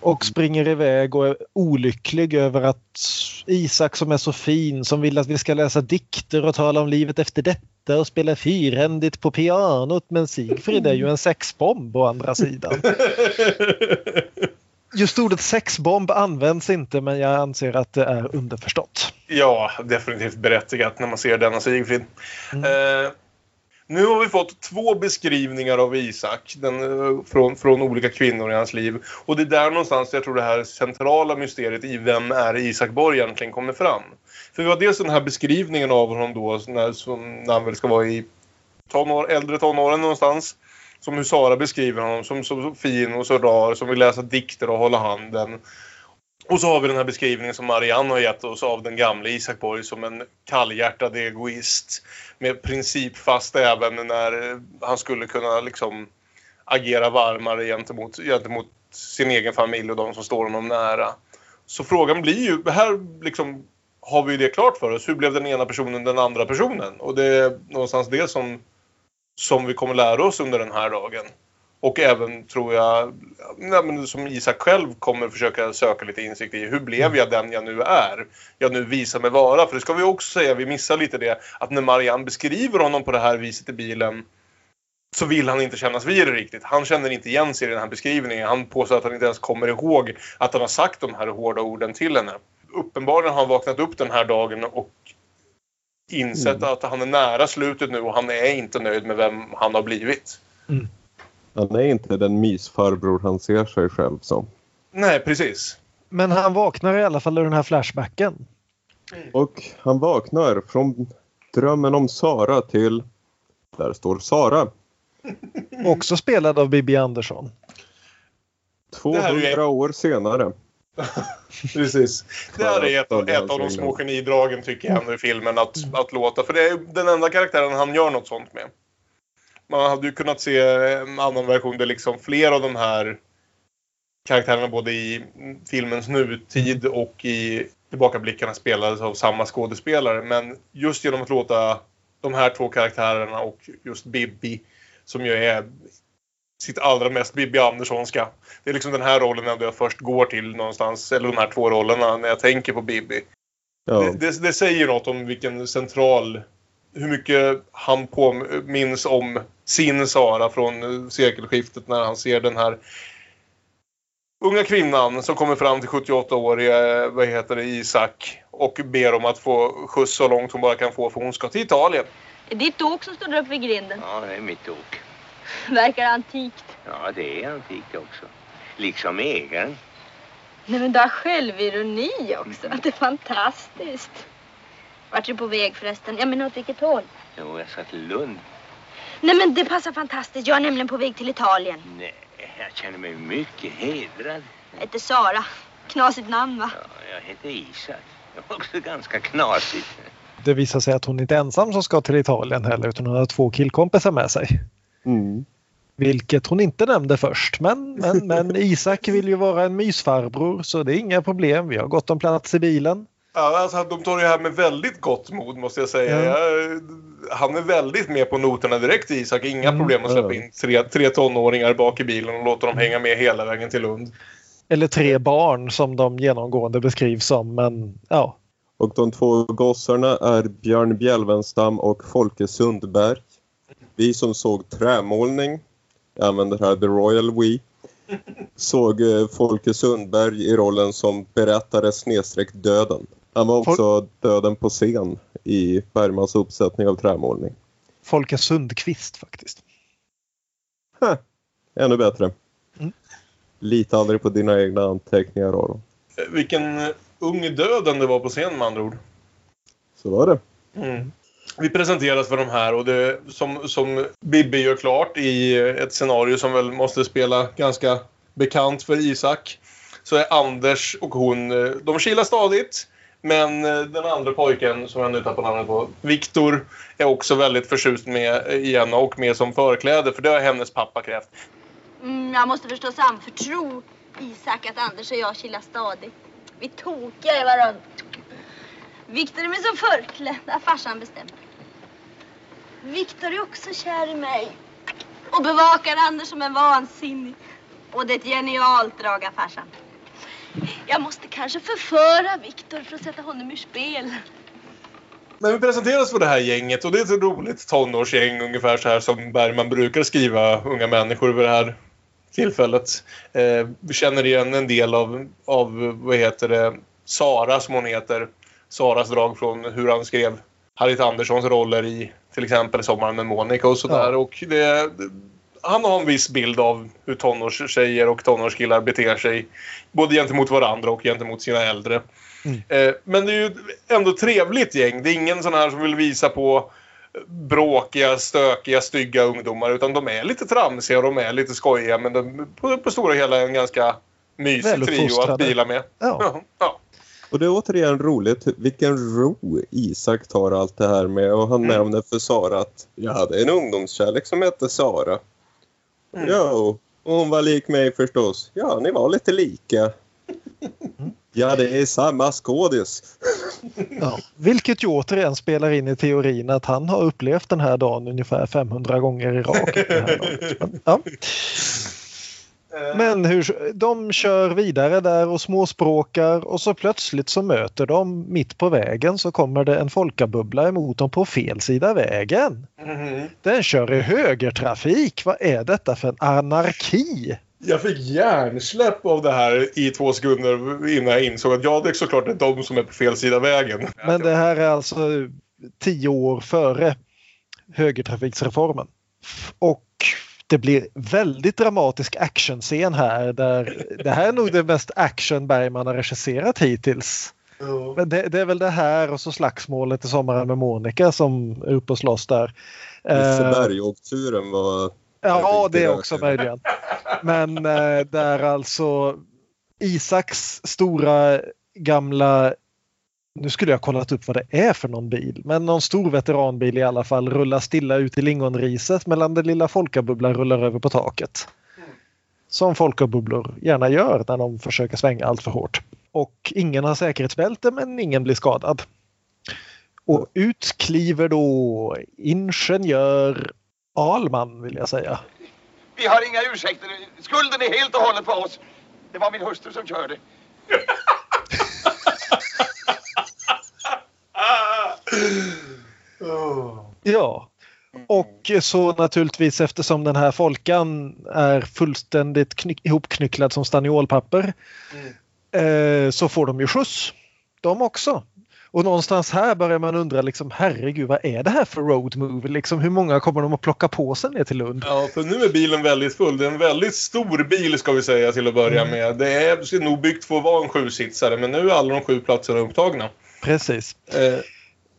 C: Och springer iväg och är olycklig över att Isak som är så fin som vill att vi ska läsa dikter och tala om livet efter detta och spela fyrhändigt på pianot men Sigfrid är ju en sexbomb å andra sidan. Just ordet sexbomb används inte men jag anser att det är underförstått.
B: Ja, definitivt berättigat när man ser denna Sigfrid. Eh, nu har vi fått två beskrivningar av Isak den, eh, från, från olika kvinnor i hans liv. Och det är där någonstans jag tror det här centrala mysteriet i vem är Isak Borg egentligen kommer fram. För vi har dels den här beskrivningen av honom då när, som, när han väl ska vara i tonår, äldre tonåren någonstans. Som hur Sara beskriver honom som så, fin och så rar som vill läsa dikter och hålla handen. Och så har vi den här beskrivningen som Marianne har gett oss av den gamla Isak Borg som en kallhjärtad egoist. Med principfast även när han skulle kunna liksom agera varmare gentemot, gentemot sin egen familj och de som står honom nära. Så frågan blir ju, här liksom har vi ju det klart för oss. Hur blev den ena personen den andra personen? Och det är någonstans det som, som vi kommer lära oss under den här dagen. Och även tror jag, nej, men som Isak själv kommer försöka söka lite insikt i. Hur blev jag den jag nu är? Jag nu visar mig vara. För det ska vi också säga, vi missar lite det. Att när Marianne beskriver honom på det här viset i bilen. Så vill han inte kännas vid det riktigt. Han känner inte igen sig i den här beskrivningen. Han påstår att han inte ens kommer ihåg att han har sagt de här hårda orden till henne. Uppenbarligen har han vaknat upp den här dagen och insett
C: Mm.
B: att han är nära slutet nu och han är inte nöjd med vem han har blivit.
A: Han är inte den mysfarbror han ser sig själv som.
B: Nej, precis.
C: Men han vaknar i alla fall ur den här flashbacken.
A: Och han vaknar från drömmen om Sara till... Där står Sara.
C: Också spelad av Bibi Andersson.
A: 200 år senare.
B: Precis. Det här är ett,
A: Skönt,
B: ett av de små genidragen tycker jag ändå i filmen att, att låta. För det är den enda karaktären han gör något sånt med. Man hade ju kunnat se en annan version där liksom flera av de här karaktärerna både i filmens nutid och i tillbakablickarna spelades av samma skådespelare. Men just genom att låta de här två karaktärerna och just Bibi som ju är sitt allra mest Bibi Anderssonska. Det är liksom den här rollen ändå jag först går till någonstans, eller de här två rollerna, när jag tänker på Bibi.
A: Ja.
B: Det, det, det säger något om vilken central, hur mycket han påminns om sin Sara från sekelskiftet när han ser den här unga kvinnan som kommer fram till 78-åriga, eh, vad heter det, Isak och ber om att få skjuts så långt hon bara kan få för hon ska till Italien.
I: Är det ditt åk som står där uppe vid grinden?
E: Ja, det är mitt ok.
I: Verkar antikt.
E: Ja, det är antikt också. Liksom ägaren.
I: Nej men du har självironi också. Det är fantastiskt. Vart är du på väg förresten? Jag menar åt vilket håll?
E: Jo, jag ska till Lund.
I: Nej men det passar fantastiskt. Jag är nämligen på väg till Italien.
E: Nej, jag känner mig mycket hedrad.
I: Jag heter Sara. Knasigt namn va?
E: Ja, jag heter Isak. Också ganska knasigt.
C: Det visar sig att hon inte är ensam som ska till Italien heller utan hon har två killkompisar med sig.
A: Mm.
C: Vilket hon inte nämnde först. Men, men, men Isak vill ju vara en mysfarbror så det är inga problem. Vi har gott om plats i bilen.
B: Ja, alltså, de tar det här med väldigt gott mod måste jag säga.
C: Ja.
B: Jag, han är väldigt med på noterna direkt Isak. Inga
C: Mm,
B: problem att släppa in tre, tre tonåringar bak i bilen och låta dem hänga med hela vägen till Lund.
C: Eller tre barn som de genomgående beskrivs som. Men ja,
A: Och de två gossarna är Björn Bjälvenstam och Folke Sundberg. Vi som såg trämålning, jag använder här The Royal We, såg eh, Folke Sundberg i rollen som berättare snedstreck döden. Han var också döden på scen i Bergmans uppsättning av trämålning.
C: Folke Sundqvist faktiskt.
A: Ännu bättre.
C: Mm.
A: Lita aldrig på dina egna anteckningar Aron.
B: Eh, Vilken eh, ung döden det var på scen med andra ord.
A: Så var det.
B: Mm. Vi presenteras för de här och det som, som Bibi gör klart i ett scenario som väl måste spela ganska bekant för Isak. Så är Anders och hon, eh, de kilar stadigt. Men eh, den andra pojken som jag nu tappar namnet på, Viktor, är också väldigt förtjust med eh, i henne och med som förkläde för det har hennes pappa krävt.
I: Mm, jag måste förstås anförtro Isak att Anders och jag kilar stadigt. Vi tokiga i varandra. Viktor är med som förklädd, har farsan bestämt. Viktor är också kär i mig. Och bevakar Anders som en vansinnig. Och det är ett genialt drag av farsan. Jag måste kanske förföra Viktor för att sätta honom ur spel.
B: Men vi presenteras för det här gänget och det är ett roligt tonårsgäng ungefär så här som Bergman brukar skriva unga människor vid det här tillfället. Eh, vi känner igen en del av, av, vad heter det, Sara som hon heter. Saras drag från hur han skrev Harriet Anderssons roller i till exempel Sommaren med Monica och sådär. Ja. Och det, han har en viss bild av hur tonårstjejer och tonårskillar beter sig. Både gentemot varandra och gentemot sina äldre. Mm. Eh, men det är ju ändå trevligt gäng. Det är ingen sån här som vill visa på bråkiga, stökiga, stygga ungdomar. Utan de är lite tramsiga och de är lite skojiga. Men de, på, på stora hela en ganska mysig trio att bila med.
C: Ja.
A: ja. Och det är återigen roligt vilken ro Isak tar allt det här med. Och han mm. nämner för Sara att jag hade en ungdomskärlek som hette Sara. Mm. Ja, och hon var lik mig förstås. Ja, ni var lite lika. Ja, det är samma skådis.
C: Ja, vilket ju återigen spelar in i teorin att han har upplevt den här dagen ungefär 500 gånger i. Men, ja. Men hur, de kör vidare där och småspråkar och så plötsligt så möter de mitt på vägen så kommer det en folkabubbla emot dem på fel sida vägen. Mm. Den kör i högertrafik. Vad är detta för en anarki?
B: Jag fick hjärnsläpp av det här i två sekunder innan jag insåg att ja, det är såklart det är de som är på fel sida vägen.
C: Men det här är alltså tio år före högertrafiksreformen. Och det blir väldigt dramatisk actionscen här. Där det här är nog det mest action Bergman har regisserat hittills. Mm. Men det, det, är väl det här och så slagsmålet i Sommaren med Monica som är uppe och slåss där.
A: Liseberg-åkturen var
C: Ja, det är också möjligen. Men eh, där alltså Isaks stora gamla nu skulle jag kollat upp vad det är för någon bil, men någon stor veteranbil i alla fall rullar stilla ut i lingonriset medan den lilla folkabubblan rullar över på taket. Som folkabubblor gärna gör när de försöker svänga allt för hårt. Och ingen har säkerhetsbälte men ingen blir skadad. Och ut kliver då ingenjör Alman vill jag säga.
J: Vi har inga ursäkter. Skulden är helt och hållet på oss. Det var min hustru som körde.
C: Ja. Och så naturligtvis eftersom den här folkan är fullständigt knyck, ihopknycklad som staniolpapper mm. eh, så får de ju skjuts. De också. Och någonstans här börjar man undra liksom herregud vad är det här för road movie? Liksom, hur många kommer de att plocka på sig ner till Lund?
B: Ja, för nu är bilen väldigt full. Det är en väldigt stor bil ska vi säga till att börja mm. med. Det är nog byggt för att vara en sjusitsare men nu är alla de sju platserna upptagna.
C: Precis. Eh,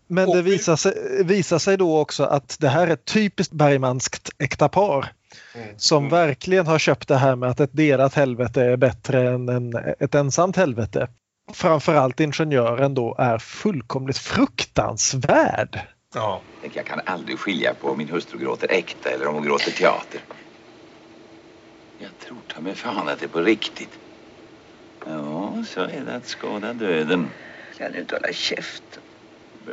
C: men det visar sig, visar sig då också att det här är ett typiskt Bergmanskt äkta par. Mm. Som mm. verkligen har köpt det här med att ett delat helvete är bättre än en, ett ensamt helvete. Framförallt ingenjören då är fullkomligt fruktansvärd.
J: Ja. Jag kan aldrig skilja på om min hustru gråter äkta eller om hon gråter teater. Jag tror ta mig fan att det är på riktigt. Ja, så är det att skada döden. Kan du inte hålla käften?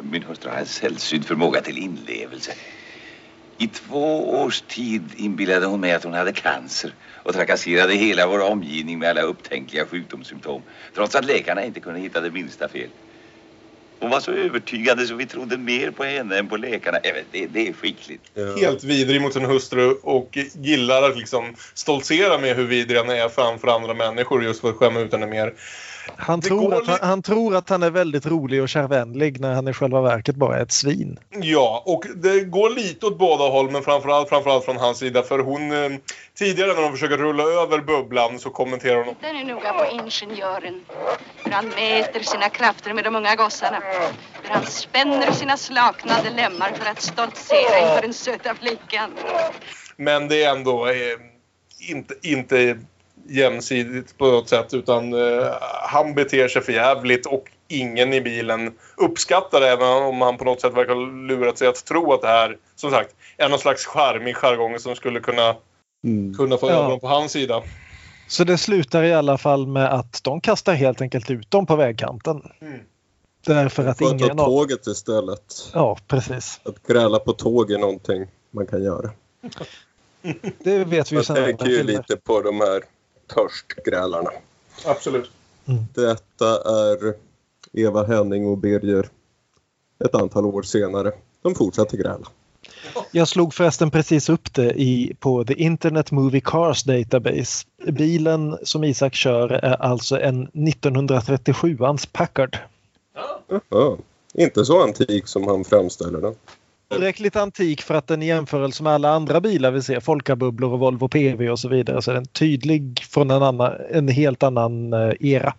J: Min hustru har en sällsynt förmåga till inlevelse. I två års tid inbillade hon mig att hon hade cancer och trakasserade hela vår omgivning med alla upptänkliga sjukdomssymptom trots att läkarna inte kunde hitta det minsta fel. Hon var så övertygande så vi trodde mer på henne än på läkarna. Det, det är skickligt.
B: Helt vidrig mot sin hustru och gillar att liksom stoltsera med hur vidrig han är framför andra människor just för att skämma ut henne mer.
C: Han tror, att han, han, tror att han är väldigt rolig och kärvänlig när han i själva verket bara är ett svin.
B: Ja, och det går lite åt båda håll men framförallt, framförallt från hans sida. För hon, eh, tidigare när de försöker rulla över bubblan så kommenterar hon...
K: Titta nu noga på ingenjören. Hur han mäter sina krafter med de unga gossarna. Hur han spänner sina slaknade lemmar för att stoltsera inför den söta flickan.
B: Men det är ändå eh, inte, inte jämsidigt på något sätt utan eh, han beter sig för jävligt och ingen i bilen uppskattar det även om han på något sätt verkar lurat sig att tro att det här som sagt är någon slags charmig jargong som skulle kunna kunna få
C: Ja.
B: ögonen på hans sida.
C: Så det slutar i alla fall med att de kastar helt enkelt ut dem på vägkanten.
B: Mm.
C: Därför att
A: Får ta
C: ingen av...
A: tåget istället.
C: Ja, precis.
A: Att gräla på tåg är någonting man kan göra.
C: Det vet vi ju
A: Jag tänker ju lite på de här törstgrälarna.
B: Absolut.
A: Detta är Eva Henning och Birger ett antal år senare. De fortsätter gräla.
C: Jag slog förresten precis upp det i, på The Internet Movie Cars Database. Bilen som Isak kör är alltså en 1937ans Packard.
A: Ja, inte så antik som han framställer den.
C: Tillräckligt antik för att den i jämförelse med alla andra bilar vi ser, Folkabubblor och Volvo PV och så vidare, så är den tydlig från en, annan, en helt annan eh, era.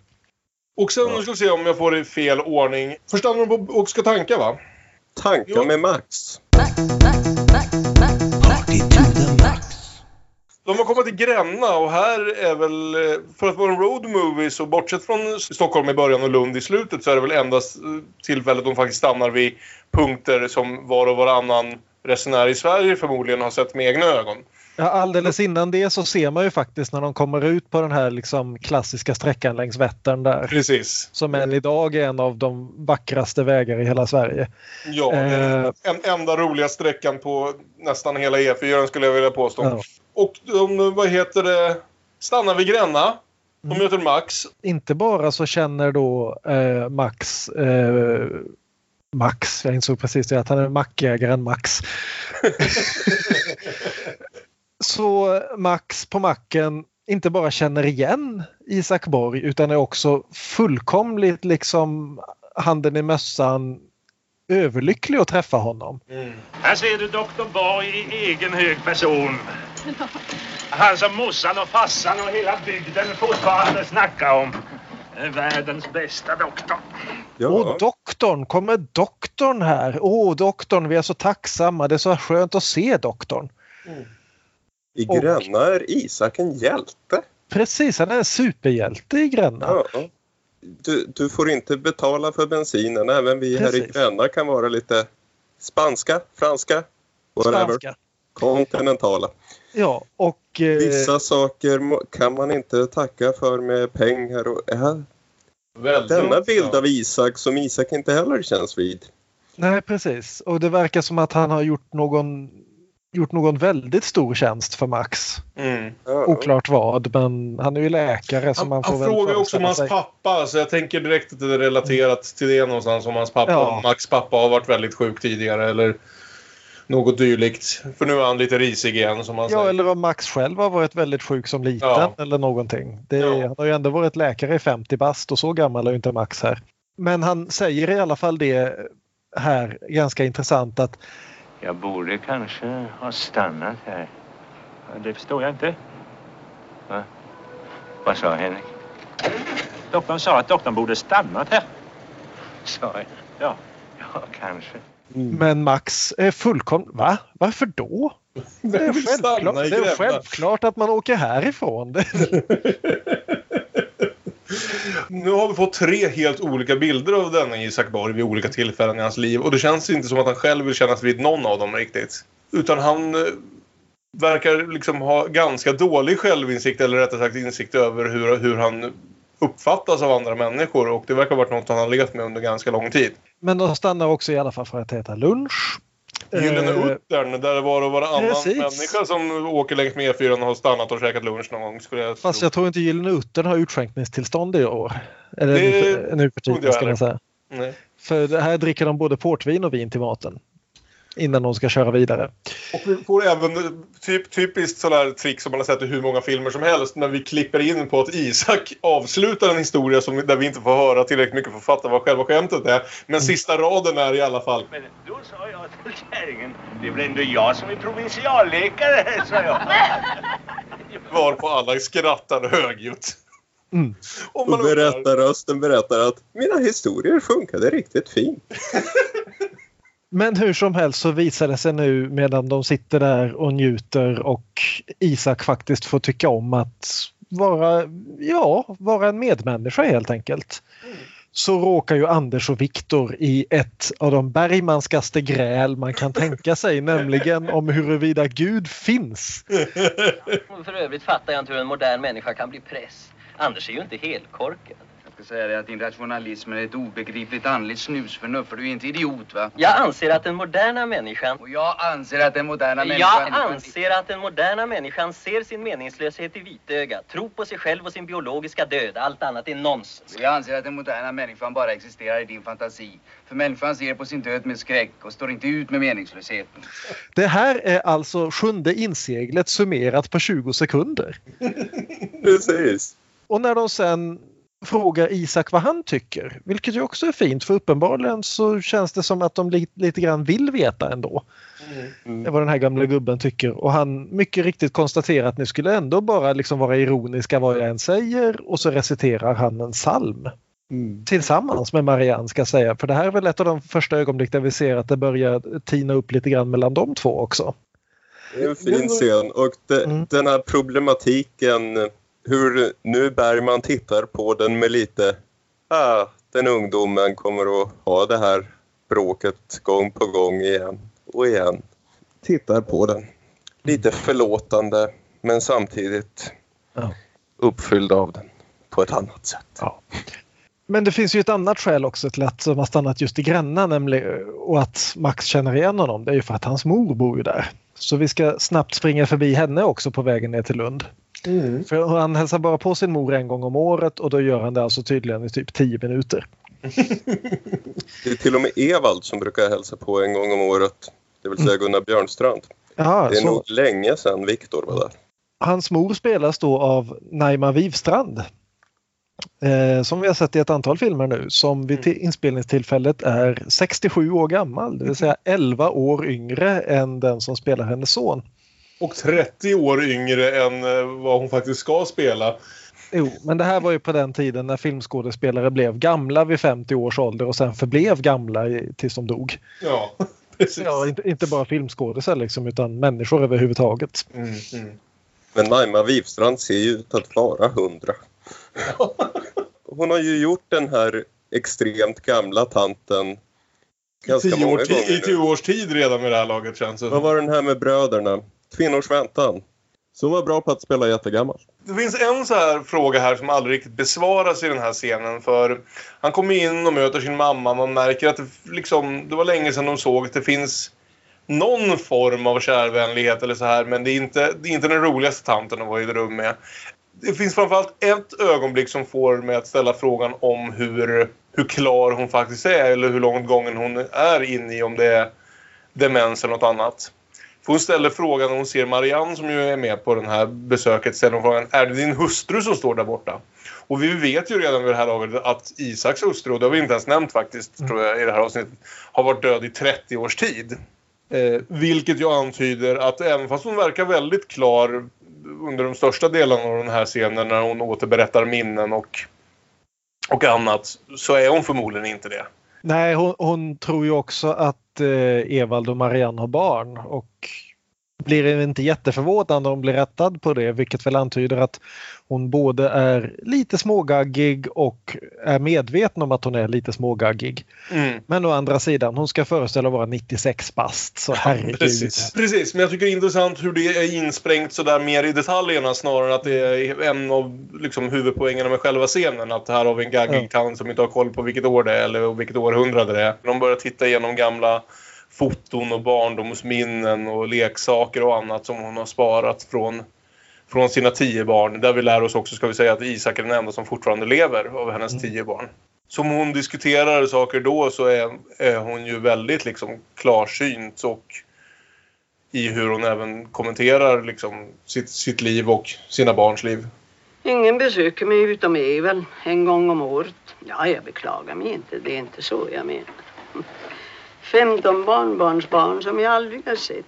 B: Och sen nu ska vi se om jag får det i fel ordning. Först handlar det om och ska tanka va?
A: Tanka med Max.
B: De har kommit till Gränna och här är väl, eh, för att vara en road movie så bortsett från Stockholm i början och Lund i slutet så är det väl endast eh, tillfället de faktiskt stannar vid punkter som var och varannan resenär i Sverige förmodligen har sett med egna ögon.
C: Ja, alldeles innan det så ser man ju faktiskt när de kommer ut på den här liksom klassiska sträckan längs Vättern där.
B: Precis.
C: Som än idag är en av de vackraste vägar i hela Sverige.
B: Ja,
C: Eh.
B: en enda roliga sträckan på nästan hela E4 skulle jag vilja påstå.
C: Ja.
B: Och de, vad heter det, stannar vid Gränna. De
C: Mm.
B: möter Max.
C: Inte bara så känner då eh, Max eh, Max, jag insåg precis det, att han är mackägaren Max. så Max på macken inte bara känner igen Isak Borg utan är också fullkomligt liksom handen i mössan överlycklig att träffa honom.
L: Här ser du doktor Borg i egen hög person. Han som morsan och farsan och hela bygden fortfarande snackar om. Är Världens bästa doktor.
C: Och doktorn, kommer doktorn här? Åh doktorn, vi är så tacksamma. Det är så skönt att se doktorn.
A: I
C: Och-
A: Gränna är Isak en hjälte.
C: Precis, han är en superhjälte i Gränna.
A: Ja. Du, du får inte betala för bensinen. Även vi här i
C: Precis.
A: Gränna kan vara lite spanska, franska, whatever.
C: Spanska.
A: Kontinentala.
C: Ja, och... Eh,
A: Vissa saker kan man inte tacka för med pengar. Och.
B: Väldigt
A: Denna bild av Isak som Isak inte heller känns vid.
C: Nej, precis. Och det verkar som att han har gjort någon, gjort någon väldigt stor tjänst för Max.
B: Mm.
C: Oklart vad, men han är ju läkare så
B: Han,
C: man får
B: han
C: väl
B: frågar också om hans pappa, så jag tänker direkt att det är relaterat till det någonstans. Om hans pappa,
C: Ja.
B: Max pappa har varit väldigt sjuk tidigare eller något dylikt. För nu är han lite risig igen som man
C: Ja,
B: säger.
C: eller om Max själv har varit väldigt sjuk som liten
B: Ja.
C: eller någonting. Det, Han har ju ändå varit läkare i 50 bast och så gammal är ju inte Max här. Men han säger i alla fall det här ganska intressant att
E: Jag borde kanske ha stannat här.
L: Det förstår jag inte.
E: Va? Vad sa Henrik?
L: Doktorn sa att doktorn borde stannat här.
E: Sa jag?
L: Ja.
E: Ja, kanske.
C: Men Max är fullkomligt... Va? Varför då? Det är, självklart, det är självklart att man åker härifrån.
B: Nu har vi fått tre helt olika bilder av denna Isak Borg vid olika tillfällen i hans liv. Och det känns inte som att han själv vill kännas vid någon av dem riktigt. Utan han eh, verkar liksom ha ganska dålig självinsikt, eller rättare sagt insikt över hur, hur han uppfattas av andra människor. Och det verkar ha varit något han har levt med under ganska lång tid.
C: Men de stannar också i alla fall för att äta lunch.
B: Gyllene
C: Eh,
B: Uttern, där var och varannan
C: precis.
B: människa som åker längs med E4 har stannat och käkat lunch någon gång. Skulle jag
C: Fast
B: tro.
C: jag tror inte Gyllene Uttern har utskänkningstillstånd i år. Eller
B: Det
C: nu för, tiden ska man säga.
B: Nej.
C: För det här dricker de både portvin och vin till maten. Innan de ska köra vidare.
B: Och vi får även eh, typ, typiskt sådär trick som man har sett i hur många filmer som helst. När vi klipper in på att Isak avslutar en historia som, där vi inte får höra tillräckligt mycket för att fatta vad själva skämtet är. Men sista raden är i alla fall.
L: Men då sa jag till kärringen, det är väl ändå jag som är provinsialläkare, sa jag.
B: Var på alla skrattar högljutt.
C: Mm.
B: Och
A: berättarrösten berättar att mina historier funkade riktigt fint.
C: Men hur som helst så visar det sig nu medan de sitter där och njuter och Isak faktiskt får tycka om att vara, ja, vara en medmänniska helt enkelt. så råkar ju Anders och Viktor i ett av de Bergmanskaste gräl man kan tänka sig, nämligen om huruvida Gud finns.
M: För övrigt fattar jag inte hur en modern människa kan bli press. Anders är ju inte helkorkad.
N: Ska säga dig att din rationalism är ett obegripligt andligt snusförnuft för du är inte idiot va?
M: Jag anser att den moderna människan...
N: Och jag anser att den moderna människan...
M: Jag anser att den moderna människan ser sin meningslöshet i vitögat, tror på sig själv och sin biologiska död. Allt annat är nonsens.
N: Jag anser att den moderna människan bara existerar i din fantasi. För människan ser på sin död med skräck och står inte ut med meningslösheten.
C: Det här är alltså sjunde inseglet summerat på 20 sekunder.
A: Precis.
C: Och när de sen frågar Isak vad han tycker, vilket ju också är fint för uppenbarligen så känns det som att de lite, lite grann vill veta ändå. Mm. Vad den här gamla gubben tycker och han mycket riktigt konstaterar att ni skulle ändå bara liksom vara ironiska vad jag än säger och så reciterar han en psalm. Mm. Tillsammans med Marianne ska jag säga, för det här är väl ett av de första ögonblick där vi ser att det börjar tina upp lite grann mellan de två också.
A: Det är en fin scen och det, mm. den här problematiken hur nu Bergman tittar på den med lite, ah, den ungdomen kommer att ha det här bråket gång på gång igen och igen. Tittar på den. Lite förlåtande men samtidigt ja. uppfylld av den på ett annat sätt.
C: Ja. Men det finns ju ett annat skäl också till att de har stannat just i Gränna nämligen, och att Max känner igen honom. Det är ju för att hans mor bor ju där. Så vi ska snabbt springa förbi henne också på vägen ner till Lund. Mm. För han hälsar bara på sin mor en gång om året och då gör han det alltså tydligen i typ 10 minuter.
A: det är till och med Evald som brukar hälsa på en gång om året. Det vill säga mm. Gunnar Björnstrand.
C: Aha,
A: det är
C: så...
A: nog länge sedan Viktor var där.
C: Hans mor spelas då av Naima Wivstrand. Eh, som vi har sett i ett antal filmer nu som vid mm. inspelningstillfället är 67 år gammal. Det vill säga 11 år yngre än den som spelar hennes son.
B: Och 30 år yngre än eh, vad hon faktiskt ska spela.
C: Jo, men det här var ju på den tiden när filmskådespelare blev gamla vid 50 års ålder och sen förblev gamla tills de dog.
B: Ja, precis.
C: Ja, inte, inte bara filmskådisar liksom, utan människor överhuvudtaget.
B: Mm, mm.
A: Men Naima Wifstrand ser ju ut att vara hundra. Hon har ju gjort den här extremt gamla tanten
B: ganska I många gånger I tio års tid redan med det här laget känns det
A: Vad var den här med bröderna? Kvinnors väntan. Så hon var bra på att spela jättegammal.
B: Det finns en så här fråga här som aldrig riktigt besvaras i den här scenen. För han kommer in och möter sin mamma. Man märker att det, liksom, det var länge sedan de såg att det finns någon form av kärvänlighet eller så här. Men det är inte, det är inte den roligaste tanten att vara i ett rum med. Det finns framförallt ett ögonblick som får mig att ställa frågan om hur, hur klar hon faktiskt är. Eller hur långt gången hon är inne i. Om det är demens eller något annat. För hon ställer frågan när hon ser Marianne som ju är med på det här besöket. Ställer hon frågan, är det din hustru som står där borta? Och vi vet ju redan vid det här laget att Isaks hustru, och det har vi inte ens nämnt faktiskt mm. tror jag i det här avsnittet, har varit död i 30 års tid. Eh, vilket ju antyder att även fast hon verkar väldigt klar under de största delarna av den här scenen när hon återberättar minnen och, och annat så är hon förmodligen inte det.
C: Nej, hon, hon tror ju också att eh, Evald och Marianne har barn och blir inte jätteförvånad om hon blir rättad på det vilket väl antyder att hon både är lite smågaggig och är medveten om att hon är lite smågaggig. Mm. Men å andra sidan, hon ska föreställa vara 96 bast, så herregud.
B: Precis. Precis, men jag tycker det är intressant hur det är insprängt sådär mer i detaljerna snarare än att det är en av liksom, huvudpoängerna med själva scenen. Att här har vi en gaggig ja. tant som inte har koll på vilket år det är eller vilket århundrade det är. De börjar titta igenom gamla foton och barndomsminnen och leksaker och annat som hon har sparat från, från sina tio barn. Där vi lär oss också, ska vi säga, att Isak är den enda som fortfarande lever av hennes mm. tio barn. Som hon diskuterar saker då så är, är hon ju väldigt liksom klarsynt och i hur hon även kommenterar liksom sitt, sitt liv och sina barns liv.
O: Ingen besöker mig utom Evel en gång om året. Ja, jag beklagar mig inte. Det är inte så jag menar. 15 barnbarnsbarn som jag aldrig har sett.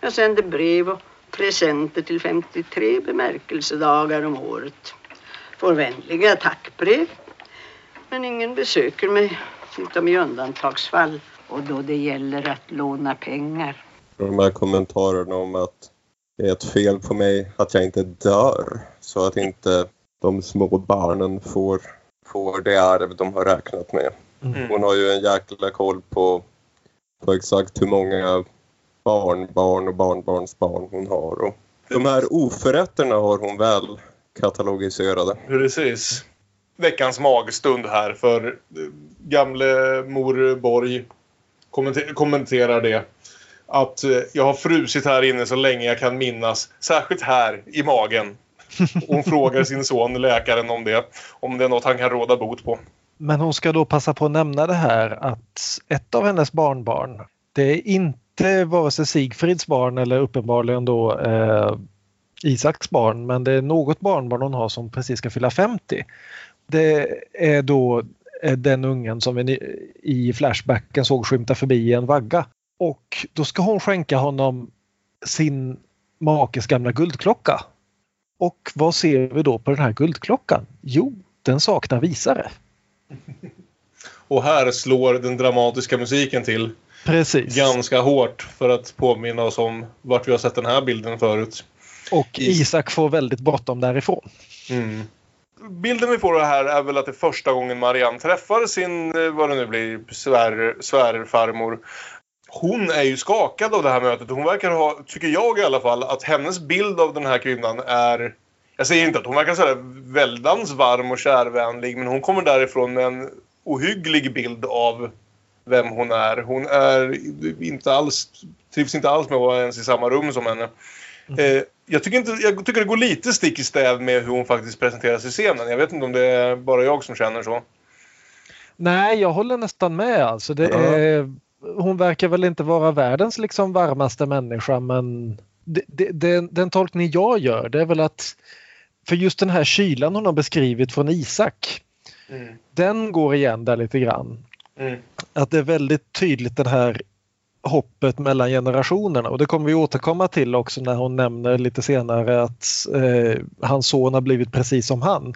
O: Jag sänder brev och presenter till 53 bemärkelsedagar om året. Får vänliga tackbrev. Men ingen besöker mig utom i undantagsfall och då det gäller att låna pengar.
A: De här kommentarerna om att det är ett fel på mig att jag inte dör så att inte de små barnen får får det arv de har räknat med.
B: Mm.
A: Hon har ju en jäkla koll på, på exakt hur många barn, barn och barnbarnsbarn hon har. Och de här oförrätterna har hon väl katalogiserade.
B: Precis. Veckans magstund här för eh, gamle mor Borg kommenter- kommenterar det. Att eh, jag har frusit här inne så länge jag kan minnas. Särskilt här i magen. Hon frågar sin son, läkaren, om det. Om det är något han kan råda bot på.
C: Men hon ska då passa på att nämna det här att ett av hennes barnbarn, det är inte vare sig Sigfrids barn eller uppenbarligen då eh, Isaks barn, men det är något barnbarn hon har som precis ska fylla 50. Det är då eh, den ungen som vi i Flashbacken såg skymta förbi i en vagga. Och då ska hon skänka honom sin makes gamla guldklocka. Och vad ser vi då på den här guldklockan? Jo, den saknar visare.
B: Och här slår den dramatiska musiken till.
C: Precis.
B: Ganska hårt för att påminna oss om vart vi har sett den här bilden förut.
C: Och Isak får väldigt bråttom därifrån.
B: Mm. Bilden vi får här är väl att det är första gången Marianne träffar sin, eh, vad det nu blir, svär, svärfarmor. Hon är ju skakad av det här mötet. Hon verkar ha, tycker jag i alla fall, att hennes bild av den här kvinnan är... Jag säger inte att hon verkar sådär väldans varm och kärvänlig, men hon kommer därifrån med en ohygglig bild av vem hon är. Hon är inte alls, trivs inte alls med att vara ens i samma rum som henne. Eh, jag, tycker inte, jag tycker det går lite stick i stäv med hur hon faktiskt presenteras i scenen. Jag vet inte om det är bara jag som känner så.
C: Nej, jag håller nästan med. Alltså, det är, hon verkar väl inte vara världens liksom varmaste människa men det, det, den, den tolkning jag gör det är väl att för just den här kylan hon har beskrivit från Isak
B: Mm.
C: den går igen där lite grann.
B: Mm.
C: Att det är väldigt tydligt det här hoppet mellan generationerna och det kommer vi återkomma till också när hon nämner lite senare att eh, hans son har blivit precis som han.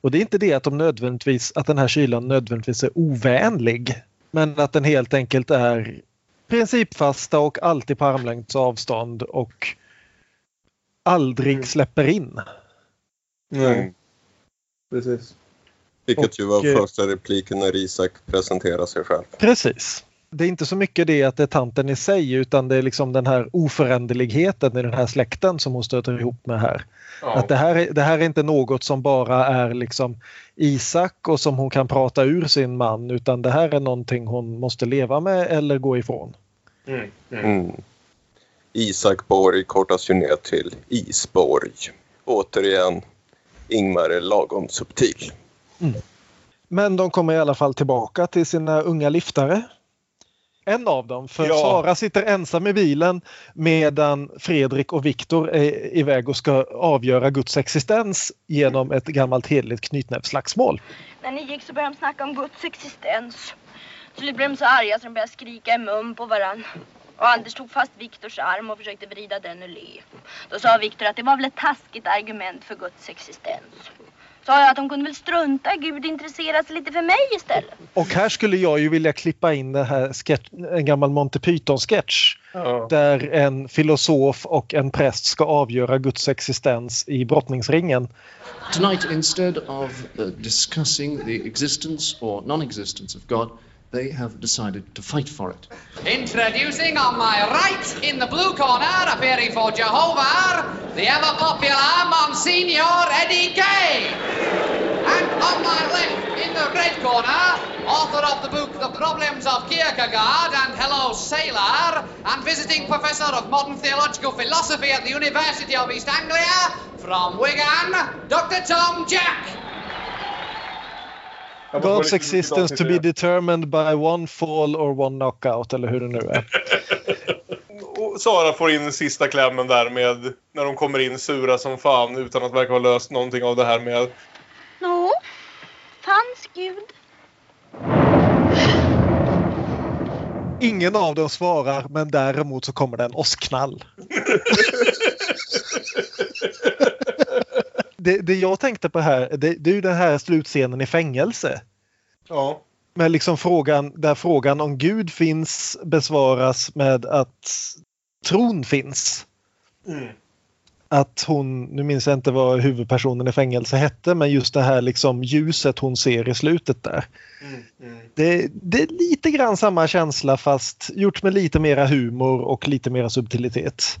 C: Och det är inte det att, de nödvändigtvis, att den här kylan nödvändigtvis är ovänlig men att den helt enkelt är principfasta och alltid på armlängds avstånd och aldrig släpper in.
B: Mm. Precis.
A: Vilket ju var
C: eh,
A: första repliken när Isak presenterade sig själv.
C: Precis. Det är inte så mycket det att det är tanten i sig utan det är liksom den här oföränderligheten i den här släkten som hon stöter ihop med här.
B: Ja.
C: Att det här, är, det här är inte något som bara är liksom Isak och som hon kan prata ur sin man utan det här är någonting hon måste leva med eller gå ifrån.
B: Mm. Mm.
A: Mm. Isak Borg kortas ju ner till Isborg. Återigen, Ingmar är lagom subtil.
C: Men de kommer i alla fall tillbaka till sina unga liftare. En av dem, för
B: Ja.
C: Sara sitter ensam i bilen medan Fredrik och Viktor är iväg och ska avgöra Guds existens genom ett gammalt hederligt knytnävsslagsmål.
I: När ni gick så började de snacka om Guds existens. Slut blev de så arga så de började skrika i mun på varann. Och Anders tog fast Viktors arm och försökte vrida den ur le. Då sa Viktor att det var väl ett taskigt argument för Guds existens. Sa jag att de kunde väl strunta Gud intressera sig lite för mig istället.
C: Och här skulle jag ju vilja klippa in det här sketch, en gammal Monty Python-sketch.
B: Ja.
C: Där en filosof och en präst ska avgöra Guds existens i brottningsringen.
P: Tonight, instead of uh, discussing the existence or non existence of God, they have decided to fight for it.
Q: Introducing on my right in the blue corner, appearing for Jehovah, the ever popular Monsignor Eddie Kay. And on my left in the red corner, author of the book The Problems of Kierkegaard and Hello Sailor, and visiting professor of modern theological philosophy at the University of East Anglia, from Wigan, Dr. Tom Jack.
C: God's existence to be determined by one fall or one knockout eller hur det nu är.
B: Och Sara får in sista klämmen där med när de kommer in sura som fan utan att verka ha löst någonting av det här med
I: Nå, fanns Gud?
C: Ingen av dem svarar men däremot så kommer det en åskknall. det, det jag tänkte på här det, det är ju den här slutscenen i fängelse.
B: Ja.
C: Med liksom frågan, där frågan om Gud finns besvaras med att tron finns.
B: Mm.
C: att hon, nu minns jag inte vad huvudpersonen i fängelse hette, men just det här liksom ljuset hon ser i slutet där. Det, det är lite grann samma känsla fast gjort med lite mera humor och lite mera subtilitet.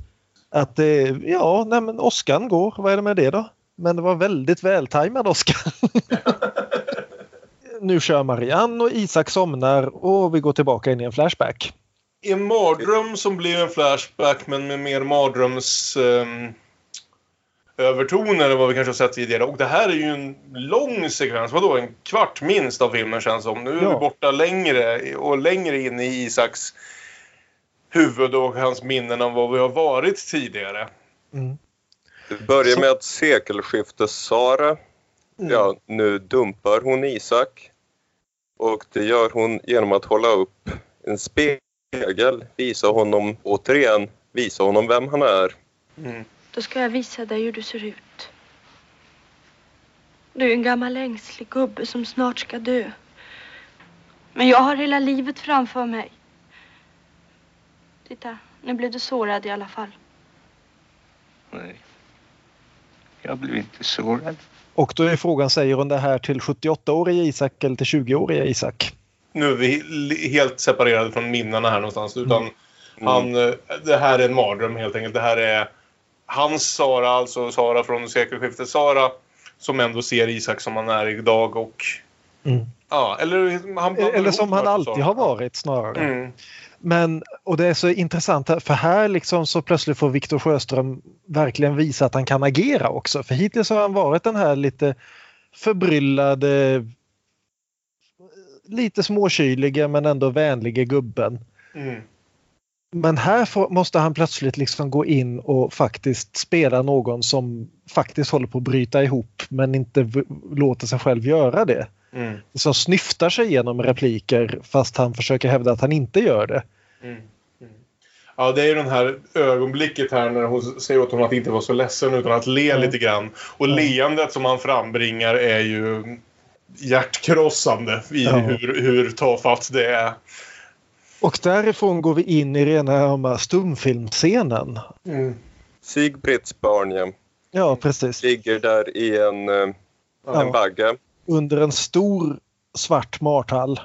C: Att det, ja, nej men Oscar går, vad är det med det då? Men det var väldigt vältajmad Oscar. nu kör Marianne och Isak somnar och vi går tillbaka in i en flashback.
B: En mardröm som blir en flashback men med mer mardröms... Um, övertoner än vad vi kanske har sett tidigare. Och det här är ju en lång sekvens, vadå en kvart minst av filmen känns som. Nu är
C: Ja.
B: vi borta längre och längre in i Isaks huvud och hans minnen om vad vi har varit tidigare.
A: Det börjar med att sekelskiftes-Sara, ja, nu dumpar hon Isak. Och det gör hon genom att hålla upp en spegel, visa honom, återigen, visa honom vem han är.
I: Då ska jag visa dig hur du ser ut. Du är en gammal ängslig gubbe som snart ska dö. Men jag har hela livet framför mig. Titta, nu blev du sårad i alla fall.
J: Nej. Jag blev inte sårad.
C: Och då är frågan, säger hon det här till 78-åriga Isak eller till 20-åriga Isak?
B: Nu är vi helt separerade från minnena här någonstans. Utan han, eh, det här är en mardröm helt enkelt. Det här är hans Sara, alltså Sara från sekelskiftet Sara. Som ändå ser Isak som han är idag och...
C: Mm.
B: Ja, eller han
C: Eller som han
B: Sara.
C: alltid har varit snarare.
B: Mm.
C: Men, och det är så intressant för här liksom så plötsligt får Viktor Sjöström verkligen visa att han kan agera också. För hittills har han varit den här lite förbryllade, lite småkyliga men ändå vänliga gubben.
B: Mm.
C: Men här får, måste han plötsligt liksom gå in och faktiskt spela någon som faktiskt håller på att bryta ihop men inte låter sig själv göra det.
B: Mm.
C: Som snyftar sig igenom repliker fast han försöker hävda att han inte gör det.
B: Mm. Mm. Ja, det är ju den här ögonblicket här när hon säger åt honom att inte vara så ledsen utan att le lite grann. Och leendet som han frambringar är ju hjärtkrossande i
C: Ja.
B: hur, hur tafatt det är.
C: Och därifrån går vi in i rena stumfilmscenen.
B: Mm.
A: Sigbritts barn, ja.
C: Ja, precis.
A: Ligger där i en, eh,
C: Ja.
A: en bagge.
C: Under en stor svart marthall.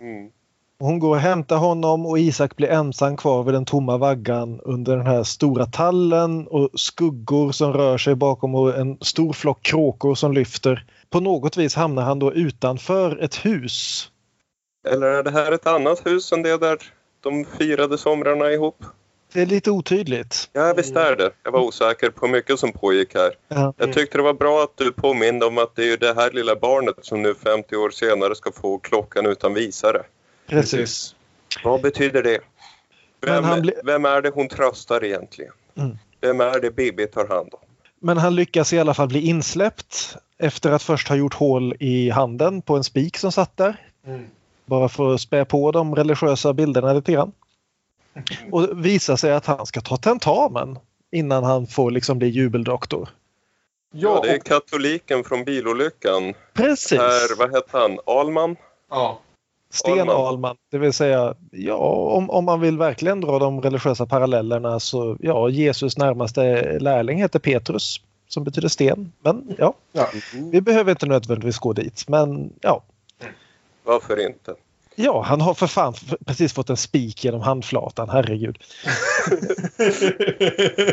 A: Mm.
C: Hon går och hämtar honom och Isak blir ensam kvar vid den tomma vaggan under den här stora tallen och skuggor som rör sig bakom och en stor flock kråkor som lyfter. På något vis hamnar han då utanför ett hus.
A: Eller är det här ett annat hus än det där de firade somrarna ihop?
C: Det är lite otydligt.
A: Ja, visst är det. Jag var osäker på mycket som pågick här.
C: Ja.
A: Jag tyckte det var bra att du påminde om att det är ju det här lilla barnet som nu 50 år senare ska få klockan utan visare.
C: Precis.
A: Vad betyder det? Vem,
C: blir-
A: vem är det hon tröstar egentligen?
C: Mm.
A: Vem är det Bibi tar hand om?
C: Men han lyckas i alla fall bli insläppt efter att först ha gjort hål i handen på en spik som satt där.
B: Mm.
C: Bara för att spä på de religiösa bilderna lite grann. Och visar sig att han ska ta tentamen innan han får liksom bli jubeldoktor.
A: Ja, det är katoliken från bilolyckan.
C: Precis.
A: Herr, vad hette han? Alman?
B: Ja.
C: Sten.
A: Ahlman.
C: Det vill säga, ja, om, om man vill verkligen dra de religiösa parallellerna så ja, Jesus närmaste lärling heter Petrus som betyder sten. Men ja, vi behöver inte nödvändigtvis gå dit. Men ja,
A: Varför inte?
C: Ja han har för fan precis fått en spik genom handflatan, herregud.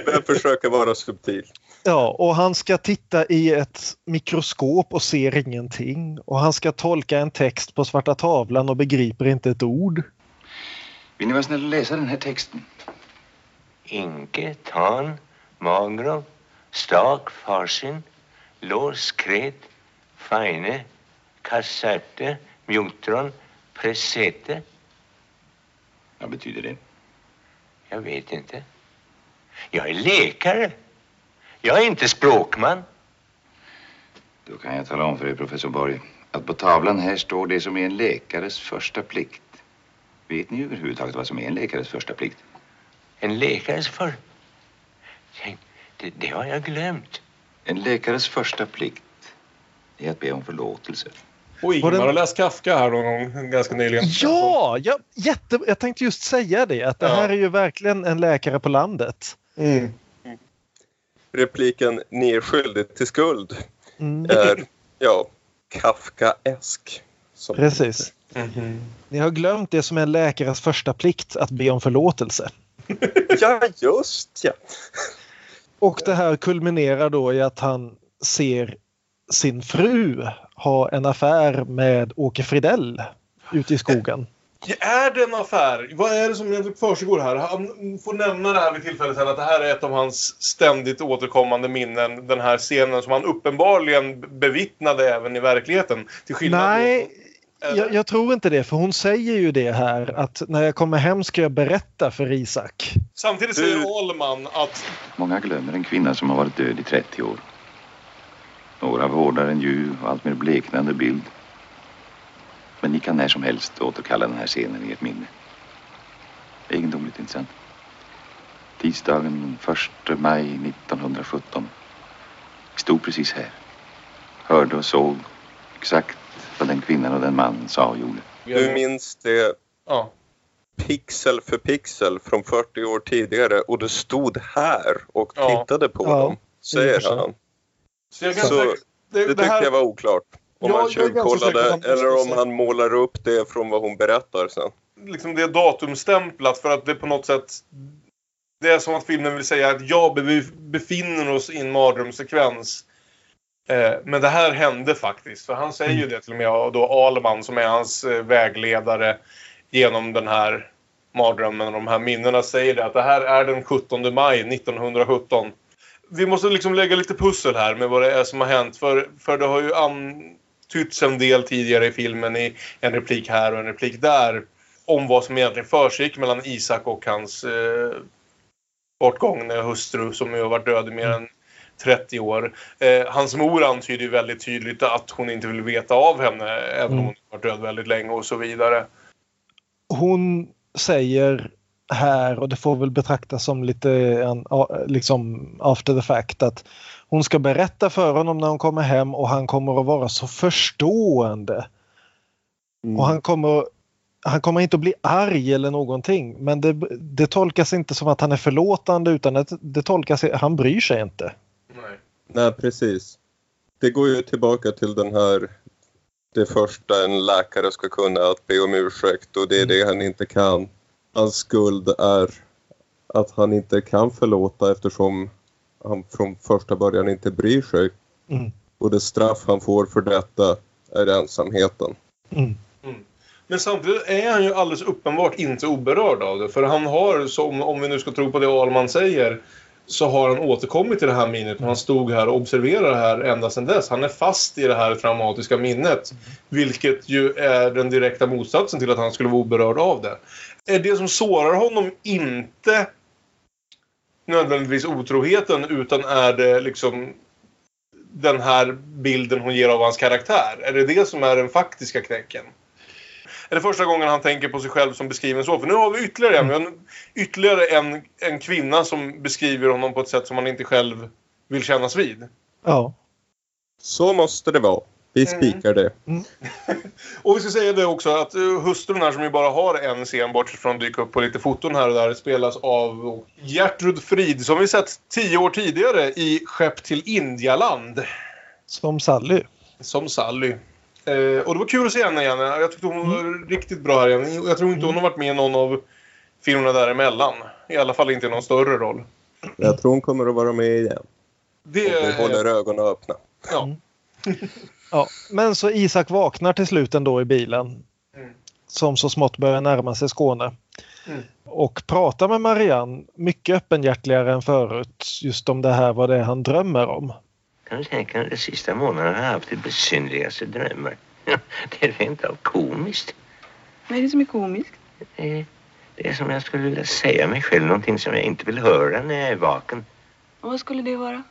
A: Vem försöker vara subtil?
C: Ja, och han ska titta i ett mikroskop och ser ingenting. Och han ska tolka en text på svarta tavlan och begriper inte ett ord.
J: Vill ni vara snälla och läsa den här texten?
E: Inke, tan, magro, stak, farsin, lås, kret, fine, kassette, mjotron, presete.
J: Vad betyder det?
E: Jag vet inte. Jag är läkare. Jag är inte språkman.
J: Då kan jag tala om för er, professor Borg, att på tavlan här står det som är en läkares första plikt. Vet ni överhuvudtaget vad som är en läkares första plikt?
E: En läkares för... Det, det har jag glömt.
J: En läkares första plikt är att be om förlåtelse.
B: Och Ingmar har läst Kafka här någon gång ganska nyligen.
C: Ja, ja jätte, jag tänkte just säga det. Att det
B: Ja.
C: här är ju verkligen en läkare på landet.
B: Mm.
A: repliken “Ni är skyldig till skuld”
C: Mm.
A: är, ja, Kafkaesk.
C: Precis. Ni har glömt det som är en läkares första plikt, att be om förlåtelse.
A: Ja, just ja.
C: Och det här kulminerar då i att han ser sin fru ha en affär med Åke Fridell ute i skogen.
B: Är det en affär? Vad är det som egentligen försiggår här? Han får nämna det här vid tillfället sen att det här är ett av hans ständigt återkommande minnen. Den här scenen som han uppenbarligen bevittnade även i verkligheten. Till skillnad
C: Nej, jag, jag tror inte det, för hon säger ju det här att när jag kommer hem ska jag berätta för Isak.
B: Samtidigt säger Ahlman att
J: Många glömmer en kvinna som har varit död i 30 år. Några vårdar en ljuv och allt mer bleknande bild. Men ni kan när som helst återkalla den här scenen i ert minne. Egendomligt, inte sant? Tisdagen 1 maj 1917. Vi stod precis här. Hörde och såg exakt vad den kvinnan och den mannen sa och gjorde.
A: Du minns det
B: Ja.
A: pixel för pixel från 40 år tidigare och du stod här och
B: Ja.
A: tittade på
B: Ja,
A: dem, säger han.
B: Så jag kan
A: Så
B: säga-
A: det,
B: det- det
A: tyckte
B: här-
A: jag var oklart. Om
B: Ja,
A: han tjuvkollade
B: han
A: eller om han målar upp det från vad hon berättar sen.
B: liksom det är datumstämplat för att det på något sätt... Det är som att filmen vill säga att ja, vi befinner oss i en mardrömssekvens. Eh, men det här hände faktiskt. För han säger ju det till och med, och då Alman som är hans eh, vägledare genom den här mardrömmen och de här minnena säger det att det här är den 17 maj 1917. Vi måste liksom lägga lite pussel här med vad det är som har hänt. För, för det har ju antytts en del tidigare i filmen i en replik här och en replik där om vad som egentligen försiggick mellan Isak och hans eh, bortgångne hustru som ju har varit död i mer än 30 år. Eh, hans mor antyder ju väldigt tydligt att hon inte vill veta av henne även om
C: Mm.
B: hon har varit död väldigt länge och så vidare.
C: Hon säger här, och det får väl betraktas som lite en, liksom after the fact, att hon ska berätta för honom när hon kommer hem och han kommer att vara så förstående. Och han kommer, han kommer inte att bli arg eller någonting men det, det tolkas inte som att han är förlåtande utan att det tolkas, han bryr sig inte.
A: Nej, precis. Det går ju tillbaka till den här det första en läkare ska kunna att be om ursäkt och det är det han inte kan. Hans skuld är att han inte kan förlåta eftersom han från första början inte bryr sig.
C: Mm.
A: Och det straff han får för detta är ensamheten.
B: Men samtidigt är han ju alldeles uppenbart inte oberörd av det. För han har, som, om vi nu ska tro på det Ahlman säger, så har han återkommit till det här minnet. Han stod här och observerade det här ända sedan dess. Han är fast i det här traumatiska minnet. Vilket ju är den direkta motsatsen till att han skulle vara oberörd av det. Är det som sårar honom inte nödvändigtvis otroheten utan är det liksom den här bilden hon ger av hans karaktär? Är det det som är den faktiska knäcken? Är det första gången han tänker på sig själv som beskriven så? För nu har vi ytterligare en. En- ytterligare en, en kvinna som beskriver honom på ett sätt som han inte själv vill kännas vid.
C: Ja.
A: Så måste det vara. Vi
B: Mm.
A: spikar det.
B: Och vi ska säga det också att uh, hustrun här som ju bara har en scen bortsett från att dyka upp på lite foton här och där spelas av Gertrud Frid som vi sett tio år tidigare i Skepp till Indialand.
C: Som Sally.
B: Som Sally. Eh, och det var kul att se henne igen. Jag tyckte hon var riktigt bra här igen. Jag tror inte hon har varit med i någon av filmerna däremellan. I alla fall inte i någon större roll.
A: Jag tror hon kommer att vara med igen.
B: Det...
A: Och vi håller ögonen öppna.
B: Ja.
C: Ja, men så Isak vaknar till slut ändå i bilen.
B: Mm.
C: Som så smått börjar närma sig Skåne.
B: Mm.
C: Och pratar med Marianne mycket öppenhjärtligare än förut. Just om det här, vad det är han drömmer om.
E: Kan du tänka dig de sista månaderna har jag haft de besynnerligaste drömmar. Det är rent av komiskt.
G: Vad är det som är komiskt?
E: Det är, det är som jag skulle vilja säga mig själv någonting som jag inte vill höra när jag är vaken.
G: Och vad skulle det vara?